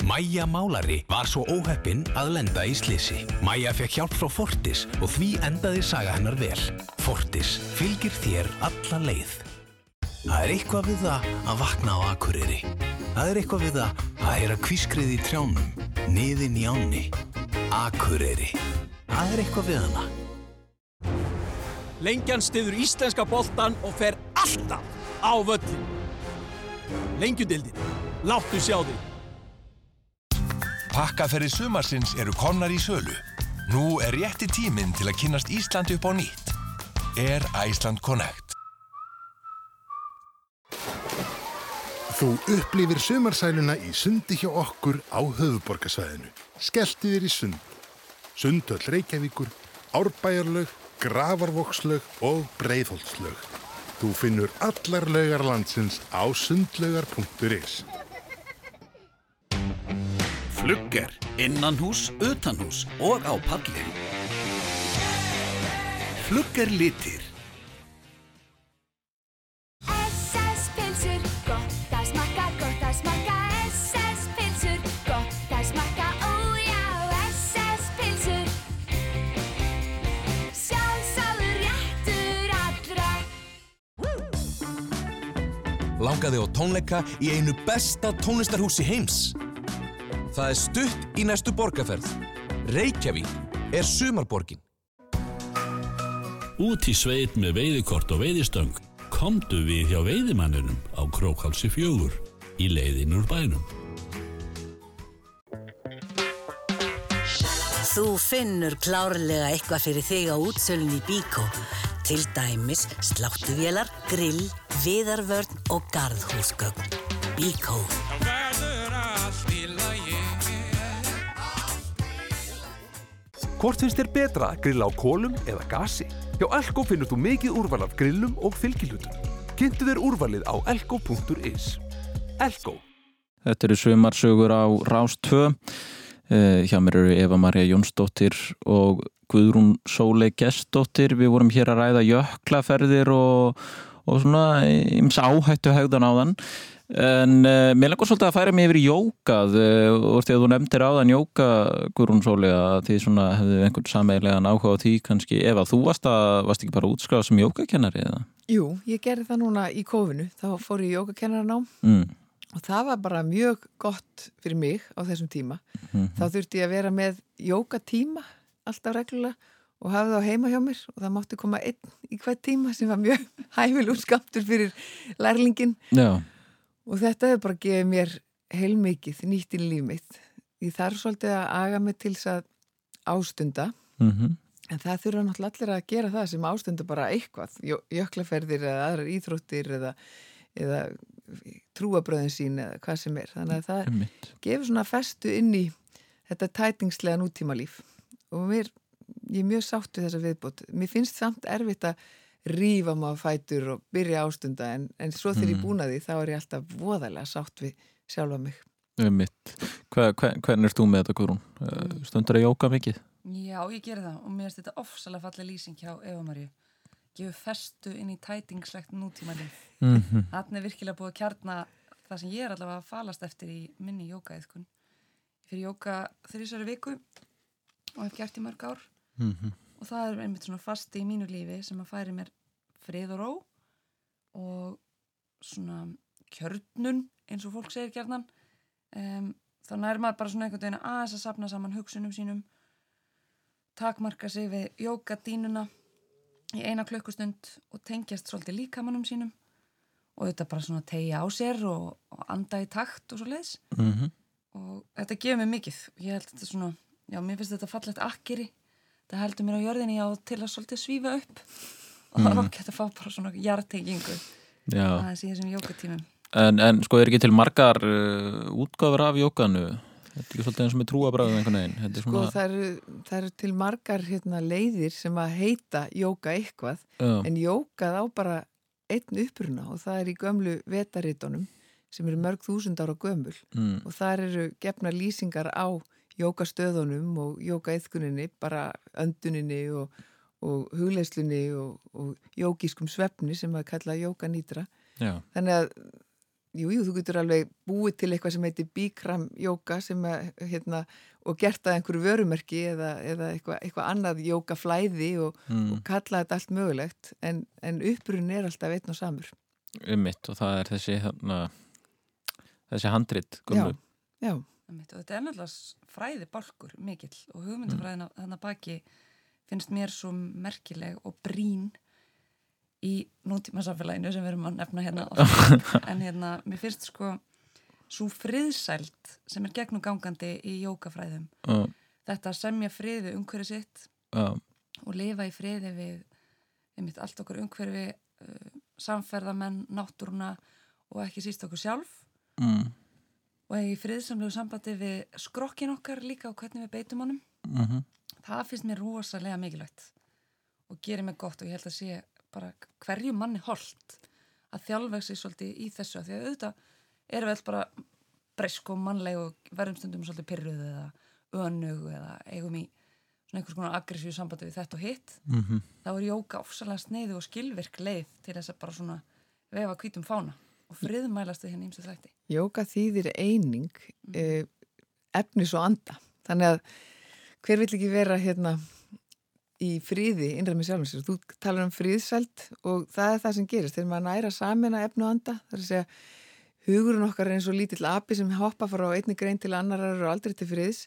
Maja Málari var svo óheppinn að lenda í slisi. Maja fekk hjálp frá Fortis og því endaði saga hennar vel. Fortis fylgir þér alla leið. Það er eitthvað við það að vakna á akureyri. Það er eitthvað við það að heyra kvískrið í trjánum, niðin í ánni. Akureyri. Það er eitthvað við hana. Lengjan stiður íslenska boltan og fer alltaf á völlin. Lengjudildin, láttu sjá þig. Pakkaferði sumarsins eru komnar í sölu. Nú er rétti tíminn til að kynast Íslandi upp á nýtt. Er Iceland Connect. Þú upplifir sumarsæluna í sundi hjá okkur á höfuborgarsvæðinu. Skelltu þér í sund. Sundöll Reykjavíkur, Árbæjarlaug, Gravarvokslaug og Breiðholtslaug. Þú finnur allar laugar landsins á sundlaugar.is. Flugger, innanhús, utanhús og á palli. Flugger litir. Langaði á tónleika í einu besta tónlistarhúsi heims. Það er stutt í næstu borgarferð. Reykjavík er sumarborgin. Út í sveit með veiðikort og veiðistöng komdu við hjá veiðimanninum á Krókhalsi fjögur í leiðin úr bænum. Þú finnur klárlega eitthvað fyrir þig á útsölunni í Bíkó. Til dæmis sláttuvélar, grill, viðarvörn og garðhúsgögn. Bíkó. Hvort finnst þér betra að grilla á kólum eða gasi? Hjá Elko finnur þú mikið úrval af grillum og fylgilhutum. Kynntu þér úrvalið á elko.is. Elko. Þetta eru sumarsögur á Rás 2. Uh, hjá mér eru Eva Maria Jónsdóttir og Guðrún Sólei Gestóttir. Við vorum hér að ræða jöklaferðir og, og svona íms áhættu hegðan á þann. En uh, mér langar svolítið að færa mig yfir í jókað uh, og þegar þú nefndir á þann jóka, Guðrún Sólei, að því svona hefðu einhvern sameigilegan áhuga á því kannski. Eva, þú varst, að, varst ekki bara útskráð sem jókakennari eða? Jú, ég gerði það núna í kofinu. Þá fór ég í jókakennarnám. Mm. Og það var bara mjög gott fyrir mig á þessum tíma. Mhm. Þá þurfti ég að vera með jókatíma alltaf reglulega og hafði þá heima hjá mér og það mátti koma einn í hvert tíma sem var mjög [laughs] hæfil útskaptur fyrir lærlingin Já. og þetta hefur bara gefið mér heilmikið nýtt í líf mitt. Ég þarf svolítið að aga mig til þess að ástunda Mhm. en það þurfa náttúrulega allir að gera það sem ástunda bara eitthvað, Jö- jöklaferðir eða aðrar íþróttir eða, eða trúabröðin sín eða hvað sem er. Þannig að það Einmitt. gefur svona festu inn í þetta tætingslega nútímalíf og mér, ég er mjög sátt við þessa viðbót. Mér finnst samt erfitt að rífa maður fætur og byrja ástunda en, en svo þegar ég Mm. búin að því þá er ég alltaf voðalega sátt við sjálfa mig. Einmitt. Hva, hva, hvernig erst þú með þetta, Guðrún? Mm. Stundar að jóka mikið? Já, ég geri það og mér finnst þetta ofsalega falleg lýsing hjá Eva Maríu. Gefur festu inn í tætingslegt nútímanlið. Mhm. Þannig er virkilega búið að kjarna það sem ég er allavega að falast eftir í minni jókaeðkun. Fyrir jóka þrísari viku og hef gert í mörg ár Mhm. og það er einmitt svona fasti í mínu lífi sem að færi mér frið og ró og svona kjörnun eins og fólk segir gjarnan um, þannig er maður bara svona einhvern veginn aðeins að sapna saman hugsunum sínum takmarka sig við jókadínuna í eina klukkustund og tengjast svolítið líkamannum sínum og þetta bara svona tegja á sér og, og anda í takt og svo leiðis Mhm. og þetta gefur mér mikið ég held þetta svona, já mér finnst þetta fallegt akkeri það heldur mér á jörðinni á til að svolítið svífa upp og það er okkert að fá bara svona jartengingu Já. aðeins í þessum jókatímum En, en sko er ekki til margar uh, útgáfur af jókanu? Þetta er svolítið eins og með trúabræðu einhvern veginn. Sko svona... það eru, það eru til margar hérna, leiðir sem að heita jóka eitthvað Já. en jókað á bara einn uppruna og það er í gömlu vetaritunum sem eru mörg þúsund ára gömul Mm. og þar eru gefna lýsingar á jókastöðunum og jókaeðkuninni, bara önduninni og, og hugleislunni og, og jókískum svefni sem að kalla jókanýtra. Já. Þannig að Jú, jú, þú getur alveg búið til eitthvað sem heitir Bikram jóka sem að, hérna, og gert að einhverju vörumerki eða, eða eitthvað, eitthvað annað jókaflæði og, Mm. og kalla þetta allt mögulegt en, en upprunn er alltaf einn og samur. Ummitt og það er þessi hérna, þessi handrit gömlu. Já. Einmitt, og þetta er náttúrulega fræði bálkur mikill og hugmyndafræðina mm. þannig baki finnst mér svo merkileg og brín í nútíma samfélaginu sem við erum að nefna hérna [laughs] en hérna, mér finnst sko svo friðsælt sem er gegnum gangandi í jókafræðum Já. þetta að semja frið við umhverfi sitt Já. og lifa í friði við einmitt allt okkur umhverfi uh, samferðamenn, náttúruna og ekki síst okkur sjálf Mm. og í friðsamlegu sambandi við skrokkin okkar líka og hvernig við beitum honum Mhm. það finnst mér rosalega mikilvægt og gerir mig gott og ég held að sé bara hverju manni holdt að þjálfa sig svolítið í þessu af því að auðvitað erum við alltaf bara breysk og mannleg og verðum stundum svolítið pyrruð eða önug eða eigum í svona einhvers konar aggressíu sambandi við þetta og hitt Mhm. þá er jóka ofsalega sneiðu og skilvirk leið til þess að bara svona vefa hvítum fána og friðmælast við henni ímsu þætti Jóka þýðir eining eh, efnis og anda. Þannig að hver vill ekki vera hérna í fríði innræð með sjálfum sér. Þú talar um fríðsælt og það er það sem gerist. Þegar maður næra samina efni og anda, það er að segja hugurinn okkar er eins og lítill api sem hoppa frá einni grein til annarar og aldrei til friðs.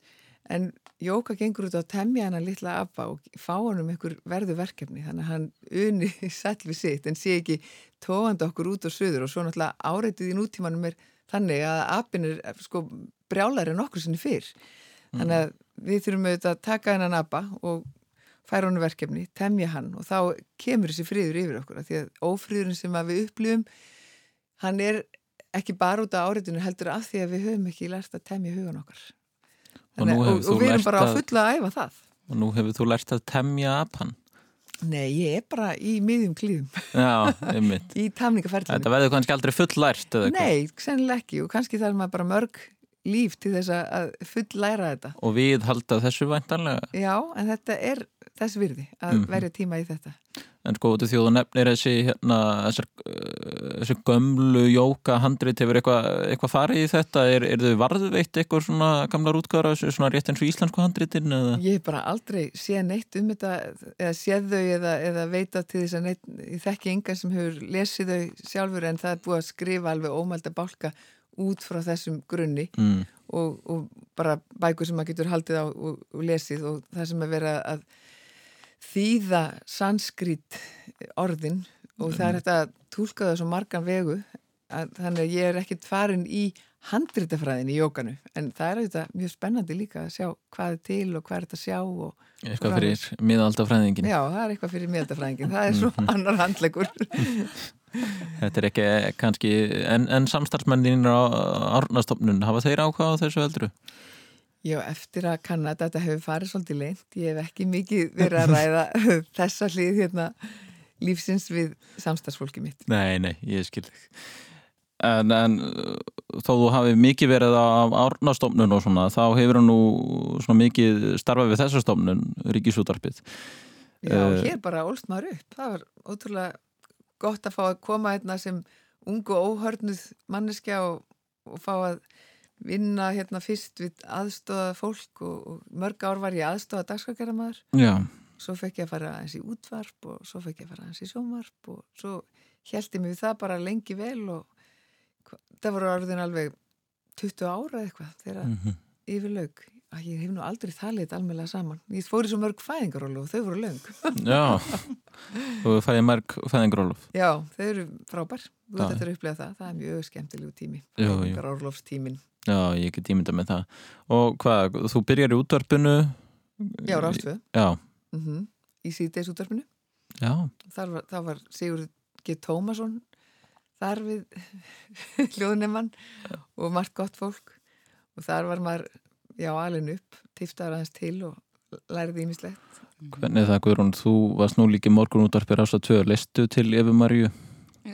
En Jóka gengur út á að temja hennar litla apa og fá hann um einhver verðu verkefni. Þannig að hann uni [laughs] sæll við sitt en sé ekki tóandi okkur út og söður og svo náttúrulega áreitið í nútímanum er þannig að apin er sko brjálar en okkur sinni fyrr. Þannig að við þurfum auðvitað að taka hennan apa og færa hann verkefni, temja hann og þá kemur þessi friður yfir okkur af því að ófriðurinn sem að við upplifum hann er ekki bara út á áreitinu heldur af því að við höfum ekki lært að temja hugan okkar Og Þannig, og, og, þú við erum bara að fulla að æfa það Og nú hefur þú lært að temja apan. Nei, ég er bara í miðjum klíðum Já, einmitt. [laughs] í tamningaferlinu Þetta verður kannski aldrei full lært. Nei, sennilega ekki og kannski þarf maður bara mörg líf til þess að- full læra þetta Og við halda þessu væntanlega. Já, en þetta er þess virði að Mhm. verja tíma í þetta En sko, þú þjóðu nefnir þessi, hérna, þessar, uh, þessi gömlu jóka handrit, hefur eitthvað eitthva farið í þetta? Er, er þau varðveitt eitthvað svona gamlar útgára, svona rétt eins og íslensku handritin? Eða? Ég hef bara aldrei séð neitt um þetta eða séð þau eða, eða veita til þess að neitt, ég þekki engan sem hefur lesið þau sjálfur en það er búið að skrifa alveg ómælda bálka út frá þessum grunni Mm. og, og bara bækur sem maður getur haldið á og, og lesið og það sem er verið að þýða sanskrit orðin og það er þetta að túlka það svo margan vegu að, þannig að ég er ekkit farin í handritafræðin í jókanu en það er auðvitað mjög spennandi líka að sjá hvað er til og hvað er þetta að sjá og Eitthvað fyrir miðaldafræðingin. Já, það er eitthvað fyrir miðaldafræðingin, það er svo Mhm. annar handlegur [laughs] Þetta er ekki kannski, en, en samstarfsmennin á árnastofnun, hafa þeir ákvað á þessu eldru? Já, eftir að kanna að þetta hefur farið svolítið leint, ég hef ekki mikið verið að ræða [laughs] þessa hlið hérna lífsins við samstagsfólki mitt. Nei, nei, ég skil þig. En, en þó þú hafi mikið verið á árnastofnun og svona, þá hefur hann nú svona mikið starfað við þessa stofnun, Ríkisútarpið. Já, uh, hér bara ólst maður upp. Það var ótrúlega gott að fá að koma hérna sem ungu óhörnuð manneskja og, og fá að vinna hérna fyrst við aðstofa fólk og, og mörg ár var ég aðstofa dagskakeramaður. Já. Svo fekk ég að fara aðeins í útvarp og svo fekk ég að fara aðeins í sjónvarp og svo held ég mig við það bara lengi vel og það voru orðin alveg 20 ára eitthvað þegar mm -hmm. yfir laug. Að ég hef nú aldrei þallit almeinlega saman. Ég fór í svo mörg fæðingarólu og þau voru laung. Já, og fæði mörg fæðingarólu. Já, þau eru frábær. Þú þetta er upplegað það. Það er mjög skemmtilegu tími. Fæðingarólofstímin. Já, ég get tímynda með það. Og hvað, þú byrjar í útvarpinu? Já, Rástvö. Já. Mm -hmm. Í síðdeis útvarpinu. Já. Það var, það var Sigurd G. Tómasson þar við [laughs] hljóðnemann og margt gott fólk og þar var maður já, alveg upp, tiftaður aðeins til og læriði ímislegt. Hvernig það, Guðrún, þú varst nú líki morgun útvarpir ást að tvö, leistu til Efi Marju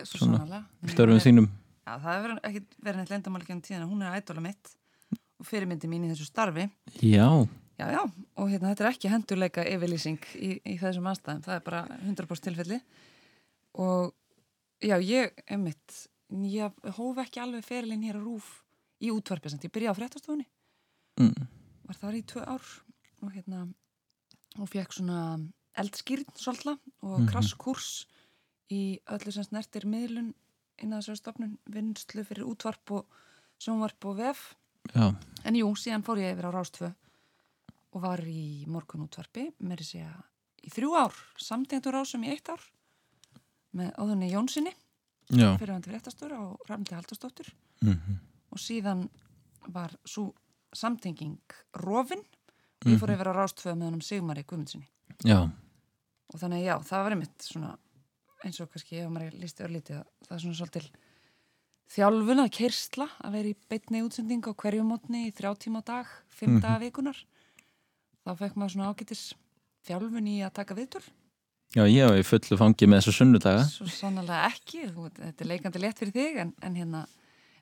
störfum þínum? Já, það hefur ekki verið neitt lendamál ekki en tíðan hún er ædóla mitt og fyrirmyndi mín í þessu starfi. Já. Já, já, og hérna þetta er ekki hendurleika yfirlýsing í, í þessum aðstæðum, það er bara 100% tilfelli. Og já, ég, emitt, ég hóf ekki alveg ferilinn hér á rúf í útvarpi, samt. Ég byrjaði á fréttastofunni mm. var það í tvö ár og hérna og fekk svona eldskýrn svolítið og Mhm. krasskurs í öllu sem snertir miðlun innan þessari stofnun, vinslu fyrir útvarp og sjónvarp og vef Já. en jú, síðan fór ég yfir á Rástvö og var í morgun útvarpi með þess að í þrjú ár samtendur rásum í eitt ár með áðunni Jónssoni Já. fyrirvændi fréttastur og Ramdi Halldórsdóttur Mhm. og síðan var svo samtenging Rofin og ég fór Mhm. yfir á Rástvö með honum Sigmari Guðmundssoni og þannig að já, það var einmitt svona eins og kannski ef maður lísti örlítið að það er svona svolítil þjálfun að kersla að vera í beitni útsending á hverju mótni í þrjá tíma á dag, fimm Mhm. daga vikunar þá fekk maður svona ágætis þjálfun í að taka viðtur Já, ég hef fullu fangi með þessu sunnudaga. svo sannlega ekki, þetta er leikandi létt fyrir þig en, en hérna,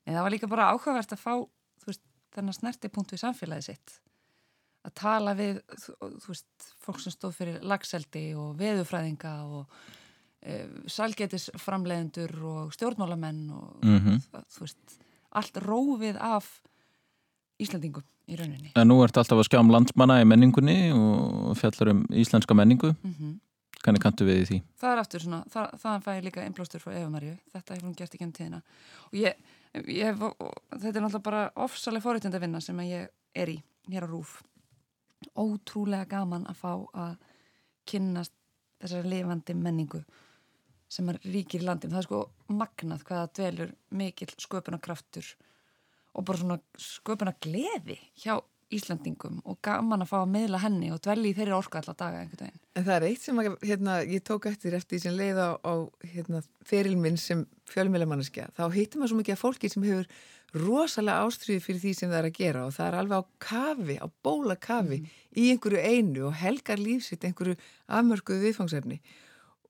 en það var líka bara áhugavert að fá þennan snertipunkt við samfélagið sitt að tala við þú, veist, fólk sem stóð fyrir lagseldi og veðufræðinga og e, salgetisframleiðendur og stjórnmálamenn og Mhm. það, þú veist, allt rófið af Íslandingum í rauninni En nú ert alltaf að skjá um landsmanna í menningunni og fjallar um íslenska menningu. Mhm. Hvernig kanntu við því? það er aftur svona, það, þaðan fæ ég líka einblástur frá Eva Marju, þetta hefur hún gert ekki enn tíðina. Og ég, ég hef og þetta er náttúrulega bara ofsaleg forréttindi að vinna sem að ég er í, hér á Rúf ótrúlega gaman að fá að kynnast þessari lifandi menningu sem er ríkir í landin, það er sko magnað hvaða dvelur mikill sköpunarkraftur og bara svona sköpunar gleði hjá Íslandingum og gaman að fá að miðla henni og dvelja í þeirri orku alla daga einhvern veginn En það er eitt sem að, hérna, ég tók eftir eftir því sem leið á, á hérna, ferilminn sem fjölmjölamanneskja. Þá hittum maður svo mikið af fólki sem hefur rosalega ástriði fyrir því sem það er að gera og það er alveg á kafi, á bóla kafi í einhverju einu og helgar lífsitt einhverju afmörkuðu viðfangsefni.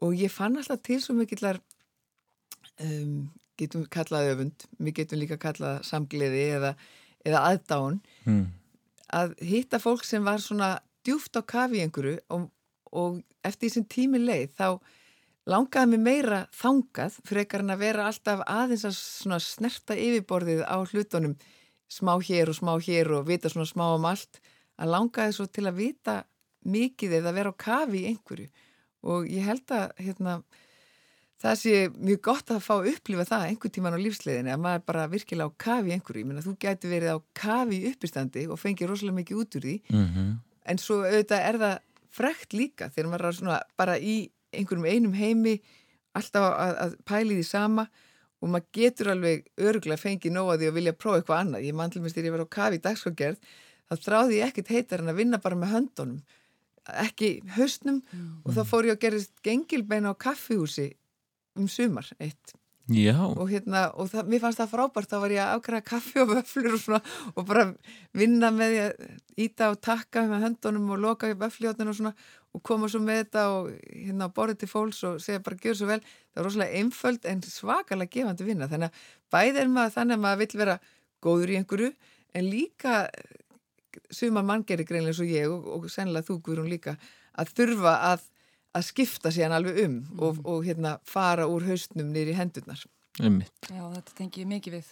Og ég fann alltaf til svo mikillar, um, getum kallað öfund, við getum líka kallað samgleði eða, eða aðdáun Mm. Að hitta fólk sem var svona djúft á kafi einhverju og, og eftir því sem tími leið þá langaði mig meira þangað frekar en að vera alltaf aðeins að snerta yfirborðið á hlutunum. Smá hér og smá hér og vita svona smá um allt. Að langaði svo til að vita mikið eða vera á kafi einhverju. Og ég held að hérna, það sé mjög gott að fá að upplifa það einhver tíman á lífsleiðinni að maður bara virkilega á kafi einhverju, ég meina þú gæti verið á kafi uppistandi og fengið rosalega mikið út úr því Mhm. en svo auðvitað er það frekt líka þegar maður er svona bara í einhverjum einum heimi alltaf að, að pæli því sama og maður getur alveg örgulega fengið nóg að því að vilja prófa eitthvað annað. Ég mann til mér styrir ég var á kafi í dagskógerð, þá þráði ég ekkert heitar en að vinna bara með höndunum, ekki haustnum og þá fór ég að gerist gengilbeina á kaffihúsi um sumar eitt. Já, og hérna, og það, mér fannst það frábært þá var ég að afgræða kaffi og vöflur og svona og bara vinna með að íta og takka með höndunum og loka í vöfljóðinu og svona og koma svo með þetta og hérna borðið til fólks og segja bara gjör svo vel. Það var rosalega einföld en svakalega gefandi vinna þannig að bæði er maður þannig að maður vill vera góður í einhverju en líka suma mann gerir greinlega svo ég og, og sennilega þú Guðrún líka að þurfa að að skipta síðan alveg um og, og hérna fara úr haustnum niður í hendurnar. Einmitt. Já, þetta tengi ég mikið við.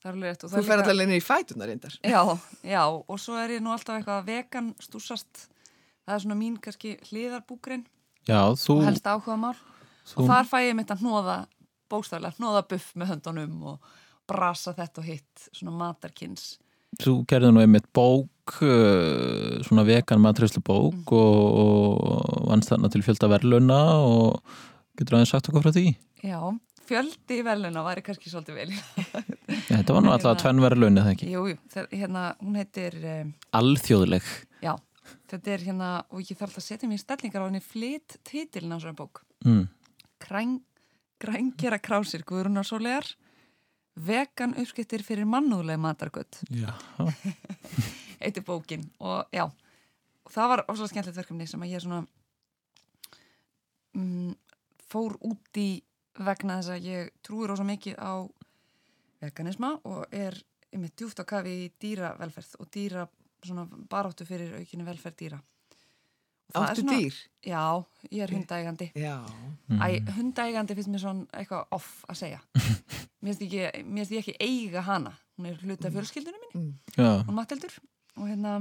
Það er alveg rétt. og Þú það er fer líka- alltaf niður í fætunar reyndar. Já, já, og svo er ég nú alltaf eitthvað vegan stúsast. Það er svona mín kannski hliðarbúgrein já, þú, og helst áhuga mál. þú- Og þar fæ ég mitt að hnóða, bókstaflega, hnóða buff með höndunum og brasa þetta og hitt, svona matarkins. Þú gerði nú einmitt bók, uh, svona vegan matræslu bók og, og vannst þarna til fjölda verðluna og getur aðeins sagt okkur frá því? Já, fjöldi í veluna væri kannski svolítið vel. Þetta var nú alltaf tvenn verðlun, eða ekki? Jú, jú, það, hérna, hún heitir, um, Alþjóðleg. já, þetta er hérna, og ég þarf alltaf að setja mér í stellingar á henni flytt titilin á svona bók. Mm. Græn, grænkera krásir Guðrunar Sólegar, vegan uppskiptir fyrir mannúðlega matargöld. Já. [laughs] Eitt er bókin og já, og það var óslega skemmtilegt verkefni sem að ég svona mm, fór út í vegna þess að ég trúir óslega mikið á veganisma og er með djúft á kafi í dýravelferð og dýra svona baráttu fyrir aukinni velferð dýra. Áttu svona- dýr? Já, ég er hundægandi. Já. Æ, hundægandi finnst mér svona eitthvað off að segja. [laughs] mér finnst ekki, mér finnst ég ekki eiga hana. Hún er hluti af fjölskyldunum minni. Já. Hún Mattildur. Og hérna,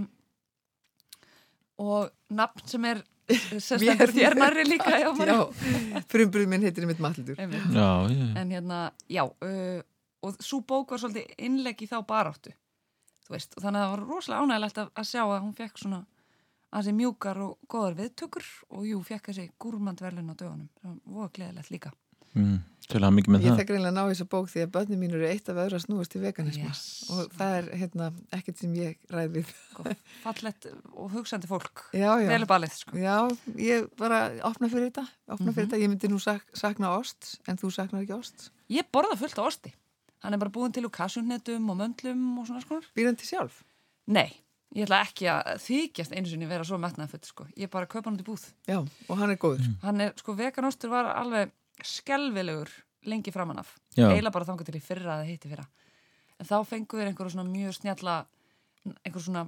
og nafn sem er [laughs] sérstendur þér nærri líka. Já, Já, frumbrúð minn heitir mitt Matildur. Já, já. En hérna, já, uh, og svo bók var svolítið innlegg í þá baráttu. Þú veist, og þannig að það var rosalega ánægilegt að, að sjá að hún fekk svona aðeins mjúkar og góðar viðtökur og jú, fekk þessi gúrmandverlun á dögunum. Það var gleðilegt líka. Mm. Til að mikið með Ég það. þekk reynilega að ná þessa bók því að börnum mín eru eitt af öðru að snúast til veganisma Yes. og það er hérna ekkert sem ég ræð við. Fallett og hugsandi fólk. [laughs] Já, já. Balið, sko. Já, ég bara opna fyrir þetta, opna fyrir Mhm. þetta. Ég myndi nú sak sakna ost, en þú saknar ekki ost. Ég borða fullt á osti. Hann er bara búin til úr kassunnetum og möndlum og svona sko. Býr hann til sjálf? Nei, ég ætla ekki að þykjast einu sinni vera svo metnaði full sko. Ég bara kaupa hann út í búð. Já, og hann er góður. Hann er, sko, veganostur var alveg skelvilegur lengi framan af. Eila bara þangað til í fyrra eða hitti fyrra. En þá fengu þeir einhverju svona mjög snjalla, einhverju svona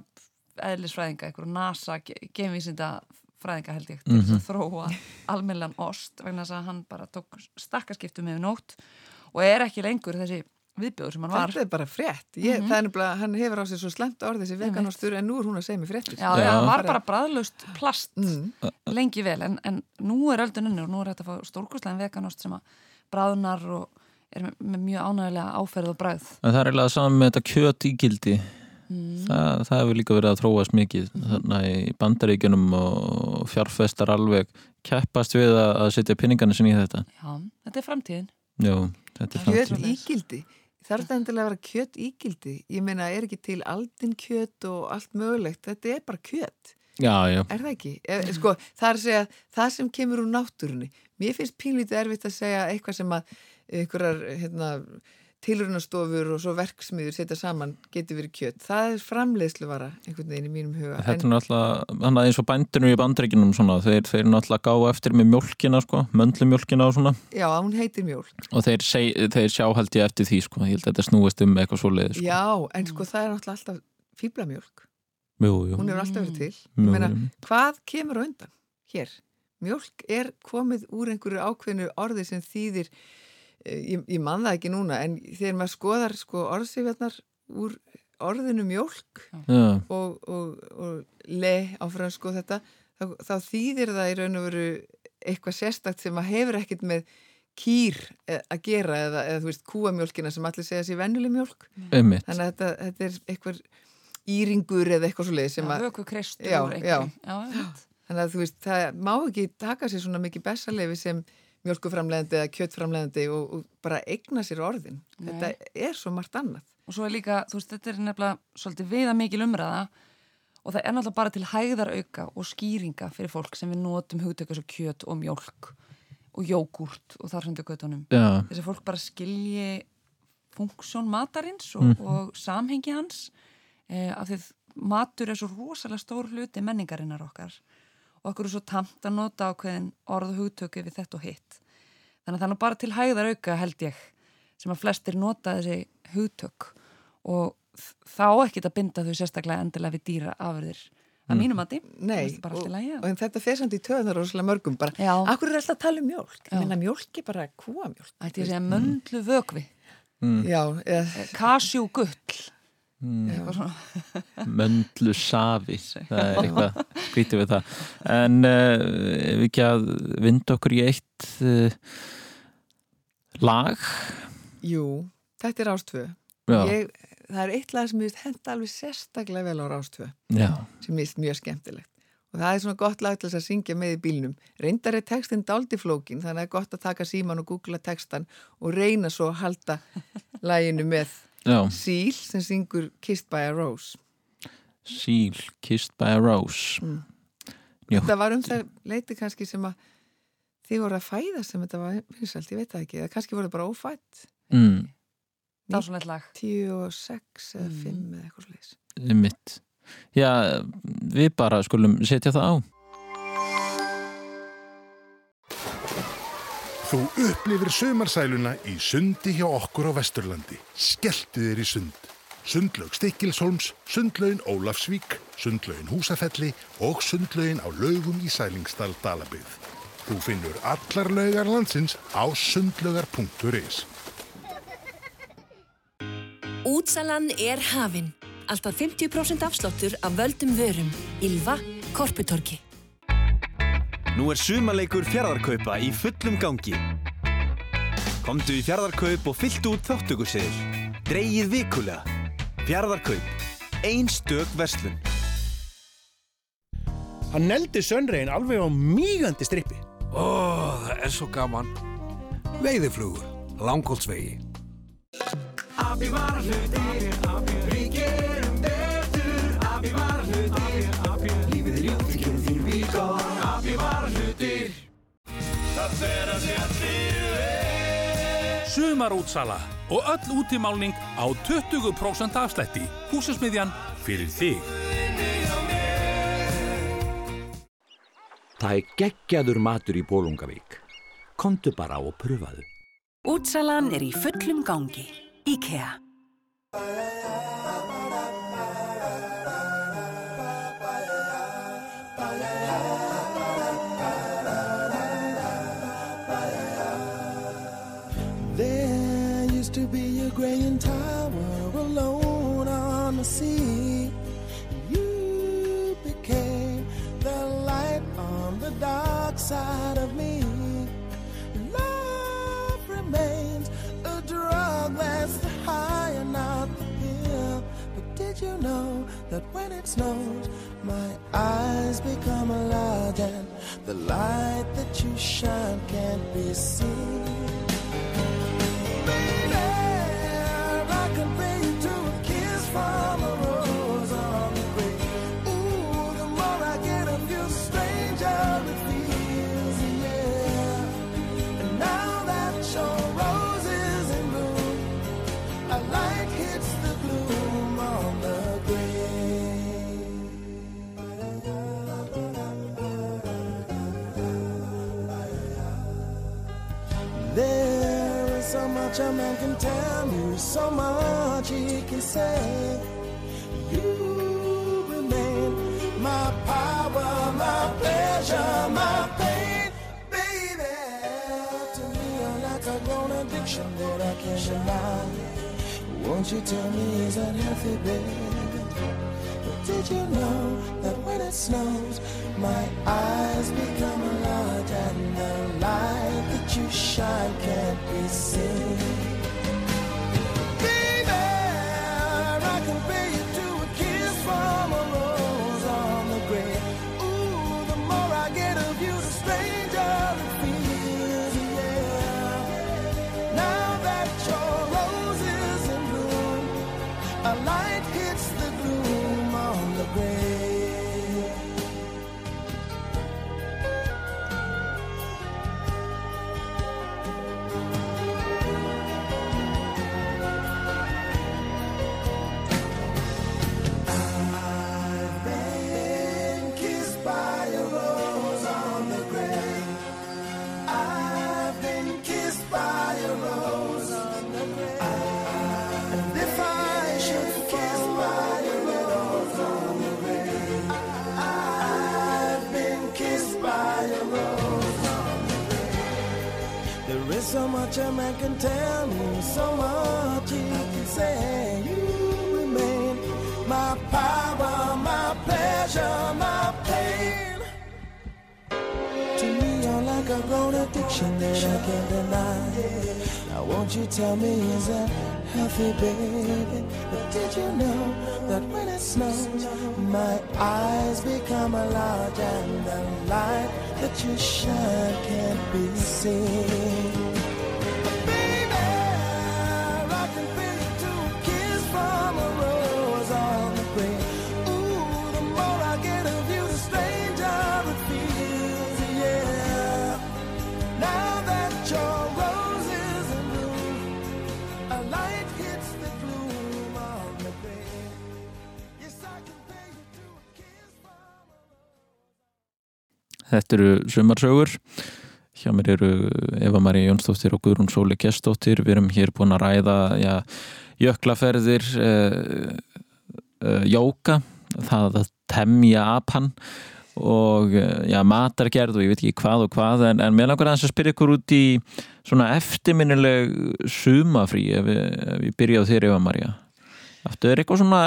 eðlisfræðinga, einhverju NASA, gemvísinda fræðinga held ég, til þess Mhm. að þróa almennilegan ost vegna þess að hann bara tók stakkaskiptum yfir nótt og er ekki lengur þessi viðbjóður sem hann var. Þetta er bara frétt. Ég, Mhm. Það er nefnilega, hann hefur á sig svo slemt orð þessi veganostur en nú er hún að segja mér fréttir. Já, já, hann var bara bræðlaust plast Mm. lengi vel en, en nú er öldun unnur og nú er þetta að fá stórkurslega veganost sem að bræðunar og er með, með mjög ánægilega áferð og bræð. En það er eiginlega saman með þetta kjöt ígildi. Mm. Það, það hefur líka verið að þróast mikið þarna í bandaríkjunum og fjárfestar alveg keppast við að, að setja pinningarnir sinni í þetta. Já, þetta er framtíðin. Jú, þetta er Kjöt framtíð. ígildi. Þarf þetta endilega að vera kjöt ígildi? Ég meina, er ekki til aldin kjöt og allt mögulegt? Þetta er bara kjöt. Já, já. Er það ekki? Sko, það er að segja, það sem kemur úr náttúrunni. Mér finnst pínlítið erfitt að segja eitthvað sem að einhverjar hérna, tilrunastofur og svo verksmiður setja saman getur verið kjöt. Það er framleiðsluvara einhvern veginn í mínum huga. Þetta er náttúrulega, hann eins og bændinu í bandaríkinum svona, þeir, þeir náttúrulega gá eftir með mjólkina sko, möndlumjólkina og svona Já, hún heitir mjólk. og þeir, seg, þeir sjá held ég eftir því sko, ég held að þetta snúist um eitthvað svo leið sko. Já, en sko það er náttúrulega alltaf fýblamjólk. Jú, jú. Hún hefur alltaf verið til. Jú, meina, hvað kemur undan hér? Mjólk er komið úr einhverju ákveðnu orði sem þýðir, ég, ég man það ekki núna, en þegar maður skoðar sko orðsifjarnar úr orðinu mjólk Já. og, og, og le á fransku og þetta, þá, þá þýðir það í raun og veru eitthvað sérstakt sem að hefur ekkert með kýr eh, að gera eða, eða þú veist kúamjólkina sem allir segja sér venjuleg mjólk. Einmitt. Þannig að þetta, þetta er eitthvað íringur eða eitthvað svo leið sem að... já, já. Já. Þannig að þú veist, það má ekki taka sér svona mikið bessalefi sem mjölkuframlegandi eða kjöttframlegandi og, og bara eigna sér orðin. Nei. Þetta er svo margt annað. Og svo er líka, þú veist, þetta er nefnilega svolítið viða mikil umræða og það er náttúrulega bara til hægðar auka og skýringa fyrir fólk sem við notum hugtöku svo kjöt og mjölk og jógurt og þar hundu göttunum. Já. Þess að fólk bara skilji funksjón matarins og, Mhm. og samhengi hans eh, af því matur er svo rosalega stór hluti menningarinnar okkar og okkur er svo tamt að nota ákveðin orð og hugtöku við þetta og hitt. Þannig að það er bara til hægðar auka held ég sem að flestir nota þessi hugtök. Og þá ekkit að binda þau sérstaklega endilega við dýra afurðir. Að mínum finnst það bara allt í og, þetta fer samt í töðunar rosalega mörgum bara, Já. akkur er alltaf að tala um ég minna mjólk er bara kúamjólk Ætti að segja möndlu vögvi Mm. Já, eða Kasjú Mm. Svona. [laughs] Möndlu safi það er eitthvað skrítið við það. En uh, ef við ekki að vinda okkur í eitt uh, lag? Jú, þetta er ástvö ég, Það er eitt lag sem ég henda alveg sérstaklega vel á ástvö sem veist mjög skemmtilegt. Og það er svona gott lag til þess að syngja með í bílnum. Reyndar er textin dáldi flókin þannig að það er gott að taka síman og googla textan og reyna svo að halda laginu með Já. Síl sem syngur Kissed by a Rose Seal, Kissed by a Rose Mm. Já. Þetta var um það leiti kannski sem að þið voru að fæða sem þetta var vinsalt, ég veit það ekki, eða kannski voru bara ófætt mm. Dásanlegt lag 10 og 6 eða 5 eða eitthvað sliðis mitt Já, við bara skulum setja það á Þú upplifir sömarsæluna í sundi hjá okkur á Vesturlandi. Skelltu þér í sund. Sundlaug Stikkilsholms, sundlaugin Ólafsvík, sundlaugin Húsafelli og sundlaugin á laugum í Sælingsdal Dalabygð. Þú finnur allar laugar landsins á sundlaugar.is. Útsalan er hafin. Alltaf 50% afsláttur af völdum vörum. Ylva, Korputorki. Nú er sumarleikur fjardarkaupa í fullum gangi. Komdu í fjardarkaup og fylltu út þáttökurseðil. Dreigið vikulega. Fjardarkaup. Einstök verslun. Hann neldi sönregin alveg á mígandi strippi. Ó, það er svo gaman. Veiðiflugur, langholtsvegi. Afi var að hluti, við gerum betur Afi var að hluti, lífið er ljótt, við gerum þín víkó Afi var að hluti Það fer að sé allir Sumarútsala og öll útimálning á 20% afslætti. Húsasmiðjan fyrir þig. Það er geggjaður matur í Bólungavík. Kontu bara og pröfaðu. Útsalan er í fullum gangi. IKEA. The sea. You became the light on the dark side of me. Love remains a drug that's the high and not the pill. But did you know that when it snows, my eyes become large and the light that you shine can't be seen? Much a man can tell you, so much he can say. You remain my power, my pleasure, my pain, baby. To me, you're like a grown addiction that I can't deny. Won't you tell me is that healthy, baby? But did you know that when it snows, my eyes become large and the light that you shine can't be seen? Baby, I can pay can tell me, so much You can say. You remain my power, my pleasure, my pain. To me, you're like a grown addiction that I can't deny. Now, won't you tell me, is that healthy, baby? But did you know that when it snows, my eyes become a large and the light that you shine can't be seen? Þetta eru sumarsögur. Hjá mér eru Eva Maria Jónsdóttir og Guðrún Sóli Gestóttir. Við erum hér búin að ræða já, jöklaferðir, uh, uh, jóka, það að temja apan og uh, já, matargerð og ég veit ekki hvað og hvað en, en mér langar aðeins að spyrja ykkur út í svona eftirminnileg sumafrí ef, ég byrja á þér Eva Maria. Áttu er eitthvað svona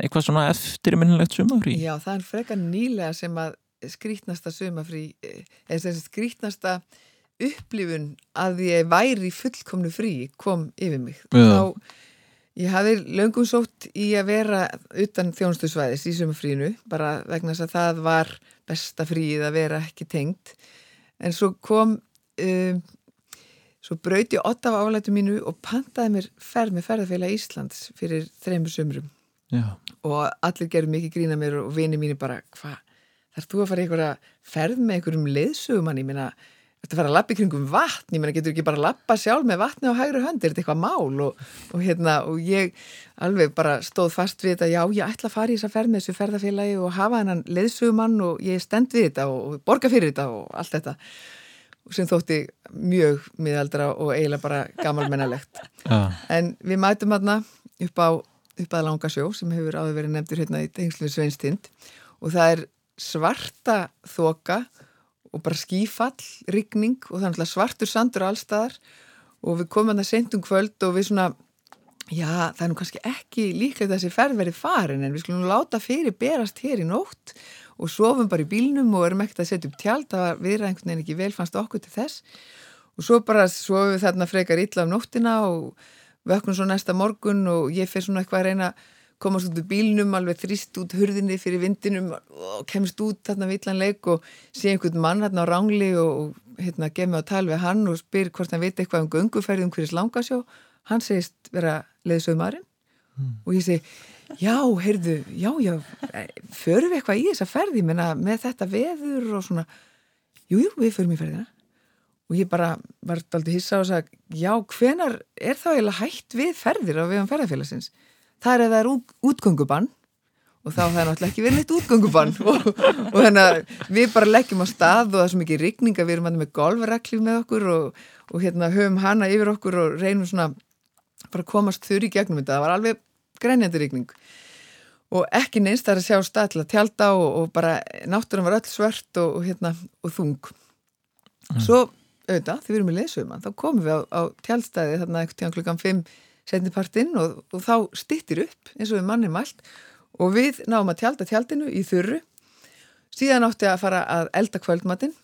eitthvað svona eftirminnilegt sumafrí? Já, það er frekar nýlega sem að skrítnasta sumafrí eh, eða sagt skrítnasta upplifun að ég væri fullkomnu frí kom yfir mig Já. þá ég hafði löngum sótt í að vera utan þjónustusvæðis í sumafrínu bara vegna þess að það var besta fríið að vera ekki tengt en svo kom um, svo brauti ég åtta af álætu mínu og pantaði mér ferð með ferðarfélag Íslands fyrir þreymur sumrum Já. og allir gerðu mikið grína mér og vini mínir bara, hvað, þarf þú að fara í einhverja ferð með einhverjum leiðsögumann ég meina, þetta fara að lappa í kringum vatn? Ég meina, getur ekki bara að lappa sjálf með vatni á hægri hönd, er þetta eitthvað mál? Og, og hérna, og ég alveg bara stóð fast við þetta, já, ég ætla að fara í þessa ferð með þessu ferðafélagi og hafa hennan leiðsögumann og ég stend við þetta og, borga fyrir þetta og allt þetta. Sem þótti mjög miðaldra og eiginlega bara gamalmennalegt. [laughs] Já. en við mætum aðna upp á upp að Langasjó sem hefur áður verið nefndur hérna í tengslunum Sveinstind. Og það er svarta þoka og bara skífall, rigning og er náttúrulega svartur sandur allstaðar og við komum að það sendum kvöld og við svona já, það er nú kannski ekki að þessi ferð verið farin en við skulum láta fyrir berast hér í nótt og sofum bara í bílnum og erum ekkert að setja upp tjald það var einhvern veginn ekki vel fannst okkur til þess. Og svo bara sofum við þarna frekar illa um nóttina og vöknum svo næsta morgun og ég fer svona eitthvað að reyna að komast út úr bílnum, alveg þrýst út hurðinni fyrir vindinum og kemst út þarna villan leik og sé einhvern mann þarna á rángli og, og hérna gef mig á tal við hann og spyr hvort hann veit eitthvað um gönguferðum hverjus langasjó hann segist vera leiðsögumærin og ég segi, já, heyrðu já, já, förum við eitthvað í þessa ferði, menna með þetta veður og svona, jú, jú, við förum í ferðina. Og ég bara var aldrei hissa og sagði, já, hvenar er þá eiginlega hægt við ferðir á viðan ferðarfélagsins? Það er ef það er út, útgöngubann og þá það er náttúrulega ekki verið neitt útgöngubann. [laughs] Og, og þannig að við bara leggjum á stað og það er svo mikið rigninga, við erum með golfreklif með okkur og, og hérna höfum hana yfir okkur og reynum svona bara að komast þurri í gegnum þetta, það var alveg grænjandi rigning. Og ekki neins það er að sjá stað til að tjálta og, og bara náttúrulega var öll svört og, hérna og þung. Svo auðvitað, þegar við erum í leysum þá komum við á, á tjálstæði þarna tíðan klukkan 5 setnipartinn og, og þá stittir upp eins og við manni mælt og við náum að tjálta tjaldinu í þurru síðan átti að fara að elda kvöldmatinn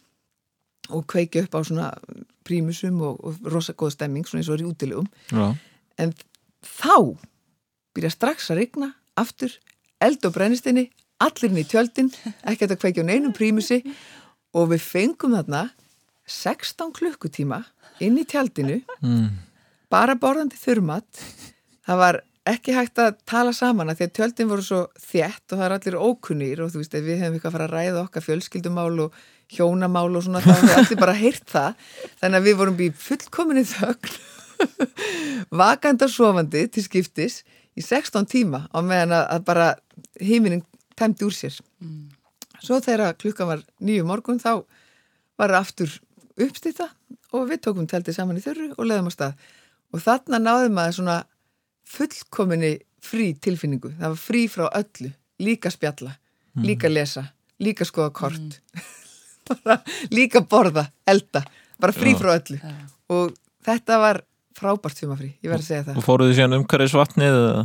og kveiki upp á svona prímusum og, og rosa góð stemming svona eins og í útilegum Já. en þá byrja strax að rigna aftur, eld og brennistinni allir inn í tjöldin, ekkert að kveikja á neinum prímusi og við fengum þarna 16 klukkutíma inn í tjaldinu Mm. Bara borðandi þurrmat. Það var ekki hægt að tala saman að því að tjöldin voru svo þétt og það er allir ókunnir og þú veist, við hefum eitthvað að fara að ræða okkar fjölskyldumál og hjónamál og svona, þá hefur allir bara heyrt það. Þannig að við vorum í fullkominni þögn [laughs] vakandi og sofandi til skiptis í 16 tíma á meðan að, bara heiminin tæmdi úr sér. Svo þegar klukkan var nýju morgun þá var aftur uppstýta og við tókum teltið saman í þörru og leðum á stað og þarna náðum maður svona fullkominni frí tilfinningu. Það var frí frá öllu, líka spjalla líka lesa, líka skoða kort. [laughs] Bara líka borða, elda. Bara frí frá öllu. Og þetta var frábært sumafrí, ég verð að segja það. Og fóruðu síðan umhverfis vatnið eða?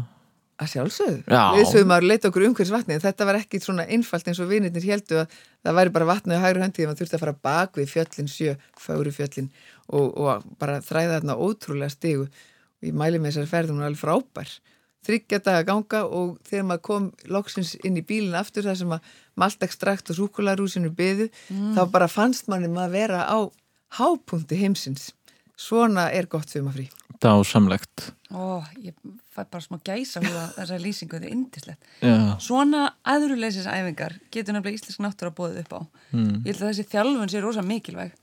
Að sjálfsögðu, Já. við sögum að leita okkur umhverfis vatni en þetta var ekki svona einfalt eins og vinirnir heldu að það væri bara vatnið á hægri höndi þegar maður þurfti að fara bak við fjöllin sjö, fögru fjöllin og, og bara þræða þarna ótrúlega stigu. Og ég mæli með þessari ferðum er alveg frábær. Þryggja daga ganga og þegar maður kom loksins inn í bílinn aftur þar sem að maltekstrakt og súkularúsinu byðu Mm. þá bara fannst manni maður vera á hápunkti heimsins. Svona er gott sumafrí Dásamlegt. Ó, ég fæ bara smá gæsa húða þessari lýsingu, þetta er indislegt. Já. Svona aðruleysisæfingar getur nefnilega íslensk náttúra bóðið upp á. Mm. Ég held að þessi þjálfun sé rosa mikilvæg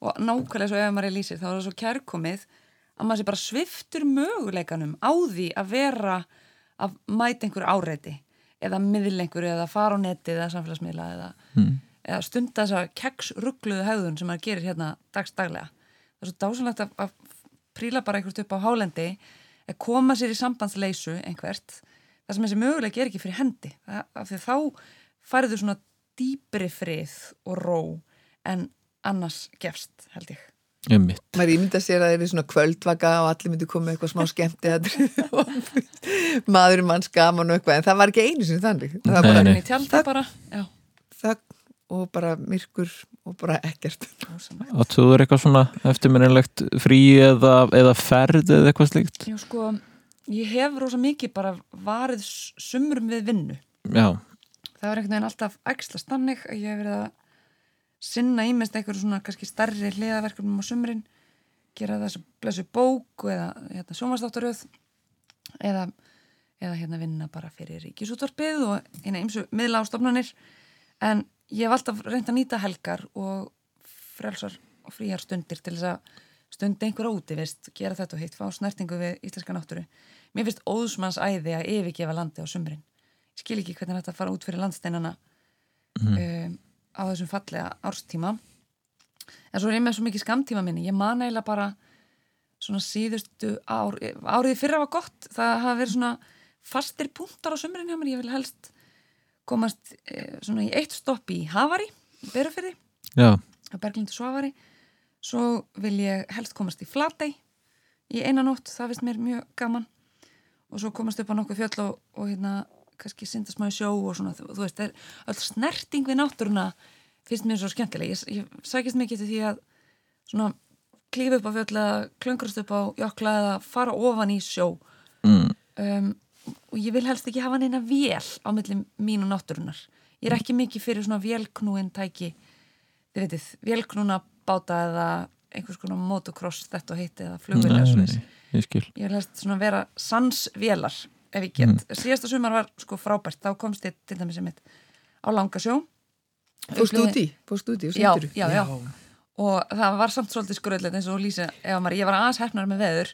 og nákvæmlega svo ef maður er lýsir þá er það svo kærkomið að maður sé bara sviftur möguleikanum á því að vera að mæta einhver áreiti eða miðl einhverju eða fara á neti eða samfélagsmiðla eða, Mm. eða stunda þessa keksruggluðu hegðun sem maður gerir hérna dagstaglega. Það er svo dásanlegt að, að príla bara einhvert upp á hálendi að koma sér í sambandsleysu einhvert það sem þessi möguleik er ekki fyrir hendi það, af því að þá færðu svona dýpri frið og ró en annars gefst held ég maður ímynda sér að það er svona kvöldvaka og allir myndi koma með eitthvað smá skemmti [laughs] maðurinn manns gaman og eitthvað en það var ekki einu sinni þannig það var Nei, bara nei. í tjaldi bara já. þögn og bara myrkur og bara ekkert Áttu þú eitthvað svona eftirminnilegt frí eða, eða ferð eða eitthvað slíkt? Já sko, ég hef rosa mikið bara varið sumrum við vinnu Já. það var einhvern veginn alltaf æxla stannig að ég hef verið að sinna ímest einhverju svona kannski starri hliðaverkefnum á sumrin gera þessu blessu bók eða hérna, sjónvastáttaröð eða, eða hérna vinna bara fyrir ríkisútvarpið og eina ymsu miðla ástofnanir en ég hef alltaf reynd að nýta helgar og frelsar og fríar stundir til þess að stundi einhverja úti, veist, gera þetta og hitt fá snertingu við íslenska náttúru. Mér finnst óðsmanns æði að yfirgefa landi á sumrin. Ég skil ekki hvernig þetta fara út fyrir landsteinana um, á þessum fallega árstíma. En svo er ég með svo mikið skamtíma minni. Ég man eiginlega bara svona síðustu ár árið fyrra var gott, það hafa verið svona fastir punktar á sumrin hjá mér. Ég vil helst komast eh, svona í eitt stopp í Havari í Berufyrði á Berglindu Svavari. Svo vil ég helst komast í Flatey í einanótt, það finnst mér mjög gaman. Og svo komast upp á nokkuð fjöll og, og hérna kannski syndast maður sjó og svona, þú, þú veist, er öll snerting við náttúruna finnst mér svo skemmtileg. Ég, ég sækist mikið til því að svona klífa upp á fjöll eða klöngrast upp á jökla eða fara ofan í sjó. Mm. um, og ég vil helst ekki hafa neina vél á milli mín og náttúrunar ég er ekki mikið fyrir svona vélknúin tæki. Þið veitir, vélknúna báta eða einhvers konar motocross þetta og hitt eða nei, ég skil. ég vil helst svona vera sansvélar ef ég get, Mm. síðasta sumar var sko frábært, þá komst ég til dæmis einmitt á langasjó Fórstu út í? Fórstu út í og já, já, já, og það var samt svolítið skröðlega eins og Lýsa, ef maður, ég var aðeins hefnar með veður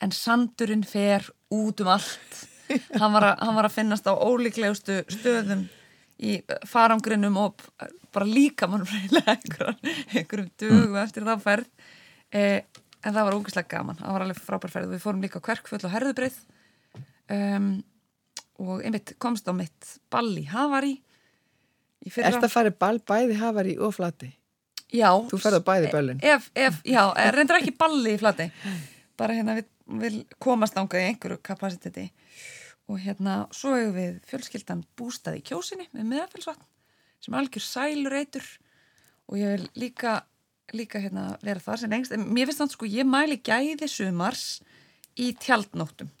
en sandurinn fer út um allt [laughs] hann var, að, hann var að finnast á ólíklegustu stöðum í farangrinum og bara líka mann [laughs] einhverjum, einhverjum dögu eftir þá ferð eh, en það var ógeðslega gaman, það var alveg frábær ferð við fórum líka á kverkföll og herðubreið um, og einmitt komst á mitt ball í Havari fyrra Ertu að fara ball bæði hafari og flati? Já. Þú ferð á bæði böllin? Ef, ef, já, [laughs] eh, reyndar ekki balli í flati. Bara hérna við, við komast ángað í einhverju kapasiteti. Og hérna, svo hefur við fjölskyldan bústað í kjósinni með meðafelsvatn sem er algjör sælur eitur og ég vil líka, líka hérna vera þar sem lengst. En mér finnst þannig sko, ég mæli gæði sumars í tjaldnóttum.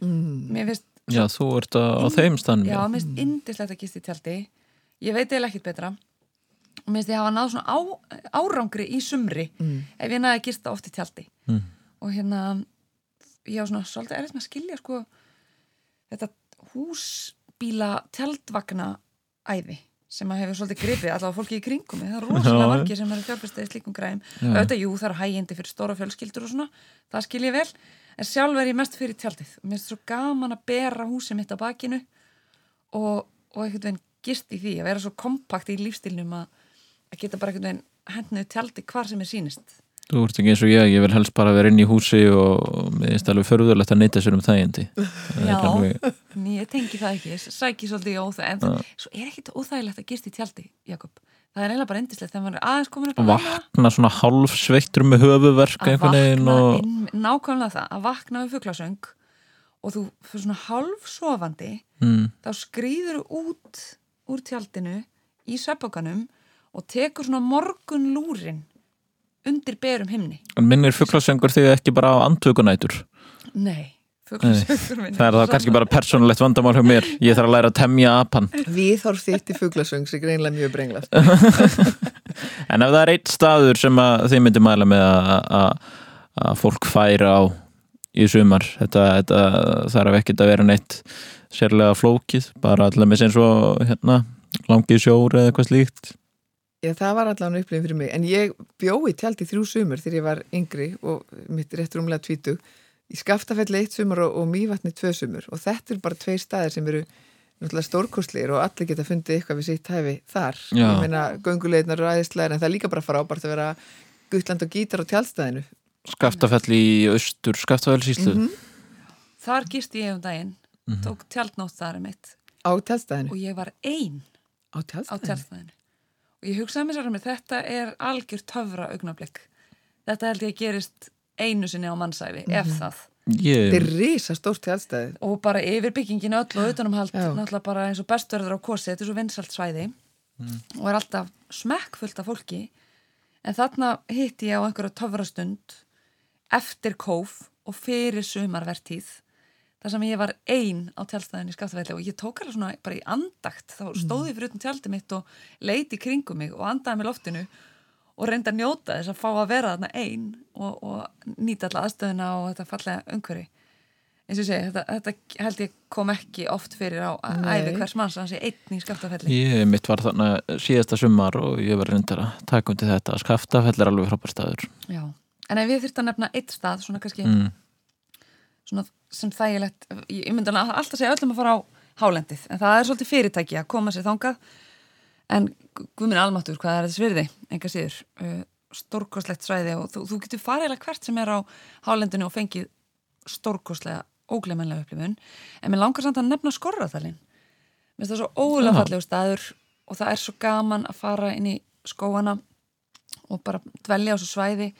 Mm. Mér finnst Já, þú ert á, þeim stannum. Já, mér finnst indislegt að gista í tjaldi ég veit eða ekkit betra og mér finnst ég hafa náð svona á, árangri í sumri Mm. ef ég næði að gista oft í tjaldi Mm. og hérna ég á svona svolítið erfitt með að skilja sko þetta húsbíla tjaldvagna æði sem að hefur svolítið gripið allavega fólki í kringum það er rosalega Já. margir sem eru fjárfæstið í slíkum græm auðvitað, jú, það er hægindi fyrir stóra fjölskyldur og svona, það skil ég vel. En sjálf er ég mest fyrir tjaldið. Og mér finnst svo gaman að bera húsið mitt á bakinu og, og einhvern veginn gist í því að vera svo kompakt í lífstilnum að, að geta bara einhvern veginn hendnið tjaldi hvar sem er sínist Þú ert ekki eins og ég, ég vil helst bara vera inn í húsi og mér finnst alveg förðulegt að neyta sér um þægindi. Það Já, alveg- ég tengi það ekki, ég sæki svolítið í óþæg en Já. svo er ekkit óþægilegt að gist í tjaldi, Jakob það er eiginlega bara indislegt þegar maður er aðeins komin upp að vakna svona hálf sveittur með höfuverk að vakna og inn, nákvæmlega það, að vakna við fuglasöng og þú fyrir svona hálf sofandi Mm. þá skrýður út úr tjaldinu í sveppokanum og tekur svona morgun lúrin undir berum himni. En minnir fugglasöngur þig ekki bara á andvökunætur? Nei, það er þá kannski bara persónulegt vandamál hjá mér. Ég þarf að læra að temja apan Viðhorf þitt í fuglasöng sem greinlega mjög brenglast [laughs] en ef það er eitt staður sem að þið myndi mæla með að, að, að fólk færi á í sumar þetta, þetta þarf ekkert að vera neitt sérlega flókið bara allaveg með eins og hérna, langið sjór eða eitthvað slíkt Já, það var allan upplifin fyrir mig, en ég bjó í tjaldi þrjú sumur þegar ég var yngri og mitt rétt rúmlega tvítug. Í Skaftafelli eitt sumur og, og Mývatni tvö sumur. Og þetta er bara tveir staðir sem eru náttúrulega stórkostlir og allir geta fundið eitthvað við sitt hæfi þar. Já. ég meina göngulegnar og æðislegar en það er líka bara frábært að vera guttland og gítar á tjaldstæðinu. Skaftafell í austur Skaftafellsíslu Mhm. Þar gisti ég um daginn Mhm. tók tjaldnótt þar um mitt. Á tjaldstæðinu og ég hugsaði mér sér að þetta er algjör töfra augnablik. Þetta held ég gerist einu sinni á mannsæfi ef Mhm. það. Ég- Þetta er risa stórt tjaldstæði. Og bara yfir byggingin öll og utanumhald náttúrulega bara eins og bestverður á kosi þetta er svo vinsalt svæði. Og er alltaf smekkfullt af fólki. En þarna hitti ég á einhverja töfrastund eftir kóf og fyrir sumarvertíð þar sem ég var ein á tjaldstæðin í Skaftafelli og ég tók alveg svona bara í andakt. Þá stóð ég fyrir utan tjaldið mitt og leiti í kringum mig og andaði með loftinu og reyndi að njóta þess að fá að vera þarna ein og, og nýta alla aðstöðuna og þetta fallega umhverfi. Eins og ég segi, þetta, þetta held ég kom ekki oft fyrir á æfi hvers manns að hann sé einn í Skaftafelli Ég mitt var þarna síðasta sumar og ég var reyndar að taka undir þetta. Skaftafell er alveg frábær staður. Já, en ef við þurftum að nefna eitt stað svona kannski mm. Svona sem þægilegt ég, myndi alveg alltaf segja öllum að fara á hálendið en það er svolítið fyrirtæki að koma sér þangað. En guðminn almáttur, hvað er þetta svirði enga síður, uh, stórkoslegt svæði og þú, þú getur farið eða hvert sem er á hálendinu og fengið stórkoslega óglemanlega upplifun. En mér langar samt að nefna skorraþalinn mér finnst það svo ógulega Já. fallegu staður og það er svo gaman að fara inn í skóana og bara dvelja á svo svæði.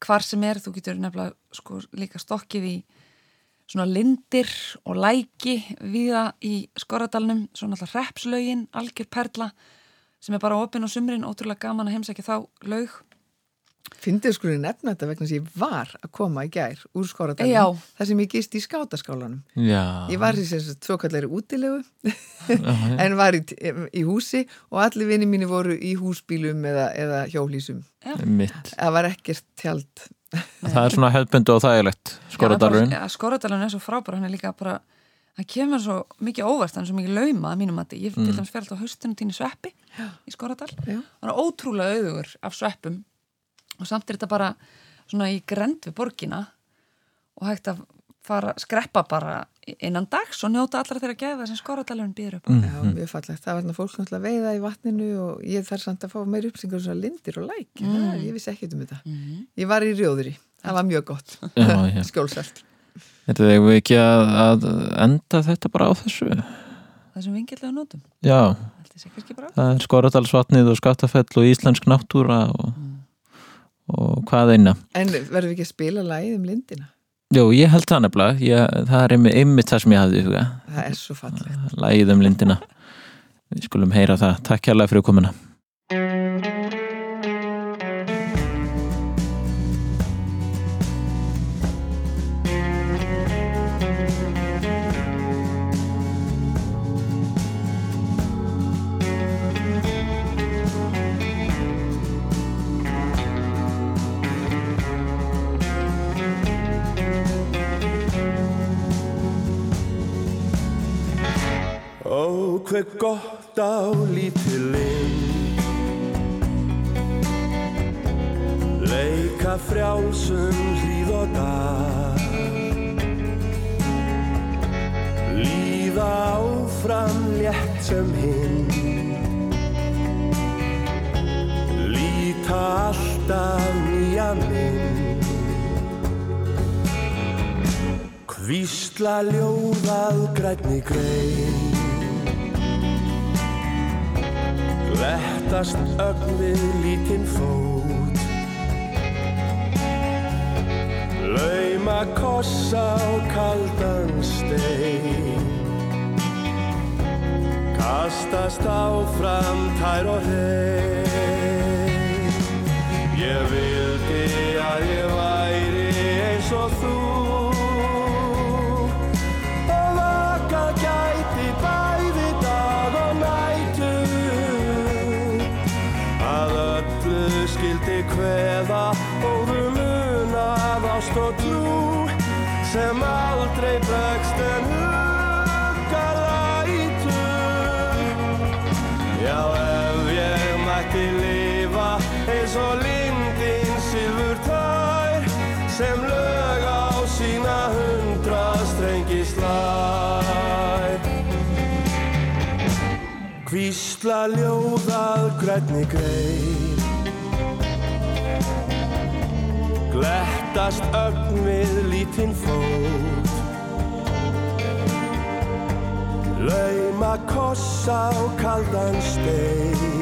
Hvar sem er, þú getur nefnilega sko líka stokkið í svona lindir og læki viða í Skorradalnum svona alltaf repslögin, algjör perla sem er bara opinn á sumrin ótrúlega gaman að heimsækja þá laug Fyndið skulum nefna þetta vegna sem ég var að koma í gær úr Já. skóradalinn þar sem ég gist í skátaskálanum Já. Ég var í þessu tvokallari útilegu já. [laughs] en var í, í húsi og allir vinni mínu voru í húsbílum eða, eða hjólísum. Það var ekkert tjald Það er svona hefðbundu og þægilegt Skoradalurinn Já, Skorradalun er svo frábær, hann er líka bara hann kemur svo mikið óvart, hann er svo mikið lauma að mínum að ég Mm. til dæmis fer alltaf á haustinu tíni sveppi í Skorradal, hann er ótrúlega auðugur af sveppum. Og samt er þetta bara svona í grend við borgina og hægt að fara, skreppa bara innan dags og njóta allra þeirra gefa sem Skorradalun býður upp á. Mm. Já, mjög fallegt. Það var þarna fólk náttúrulega veiða í vatninu og ég þarf samt að fá meir uppsingar um svona lindir og læk. Mm. Mm. Ég vissi ekki um þetta. Ég var í rjóðri. Það var mjög gott. [laughs] Skjólsælt. Þetta er við ekki að, að enda þetta bara á þessu Það sem vingillega notum. Já, það er Skoradalsvatnið og Skaftafell og íslensk náttúra og, og hvað eina En verðum við ekki að spila lægið um lindina? Jú, ég held það nefnilega. Það er einmitt, einmitt það sem ég hafði í huga. Það er svo fallegt. Lægið um lindina. Við skulum heyra það, takk kærlega fyrir komuna grænni grein Glettast ögn við lítinn fót? Lauma koss á kaldan stein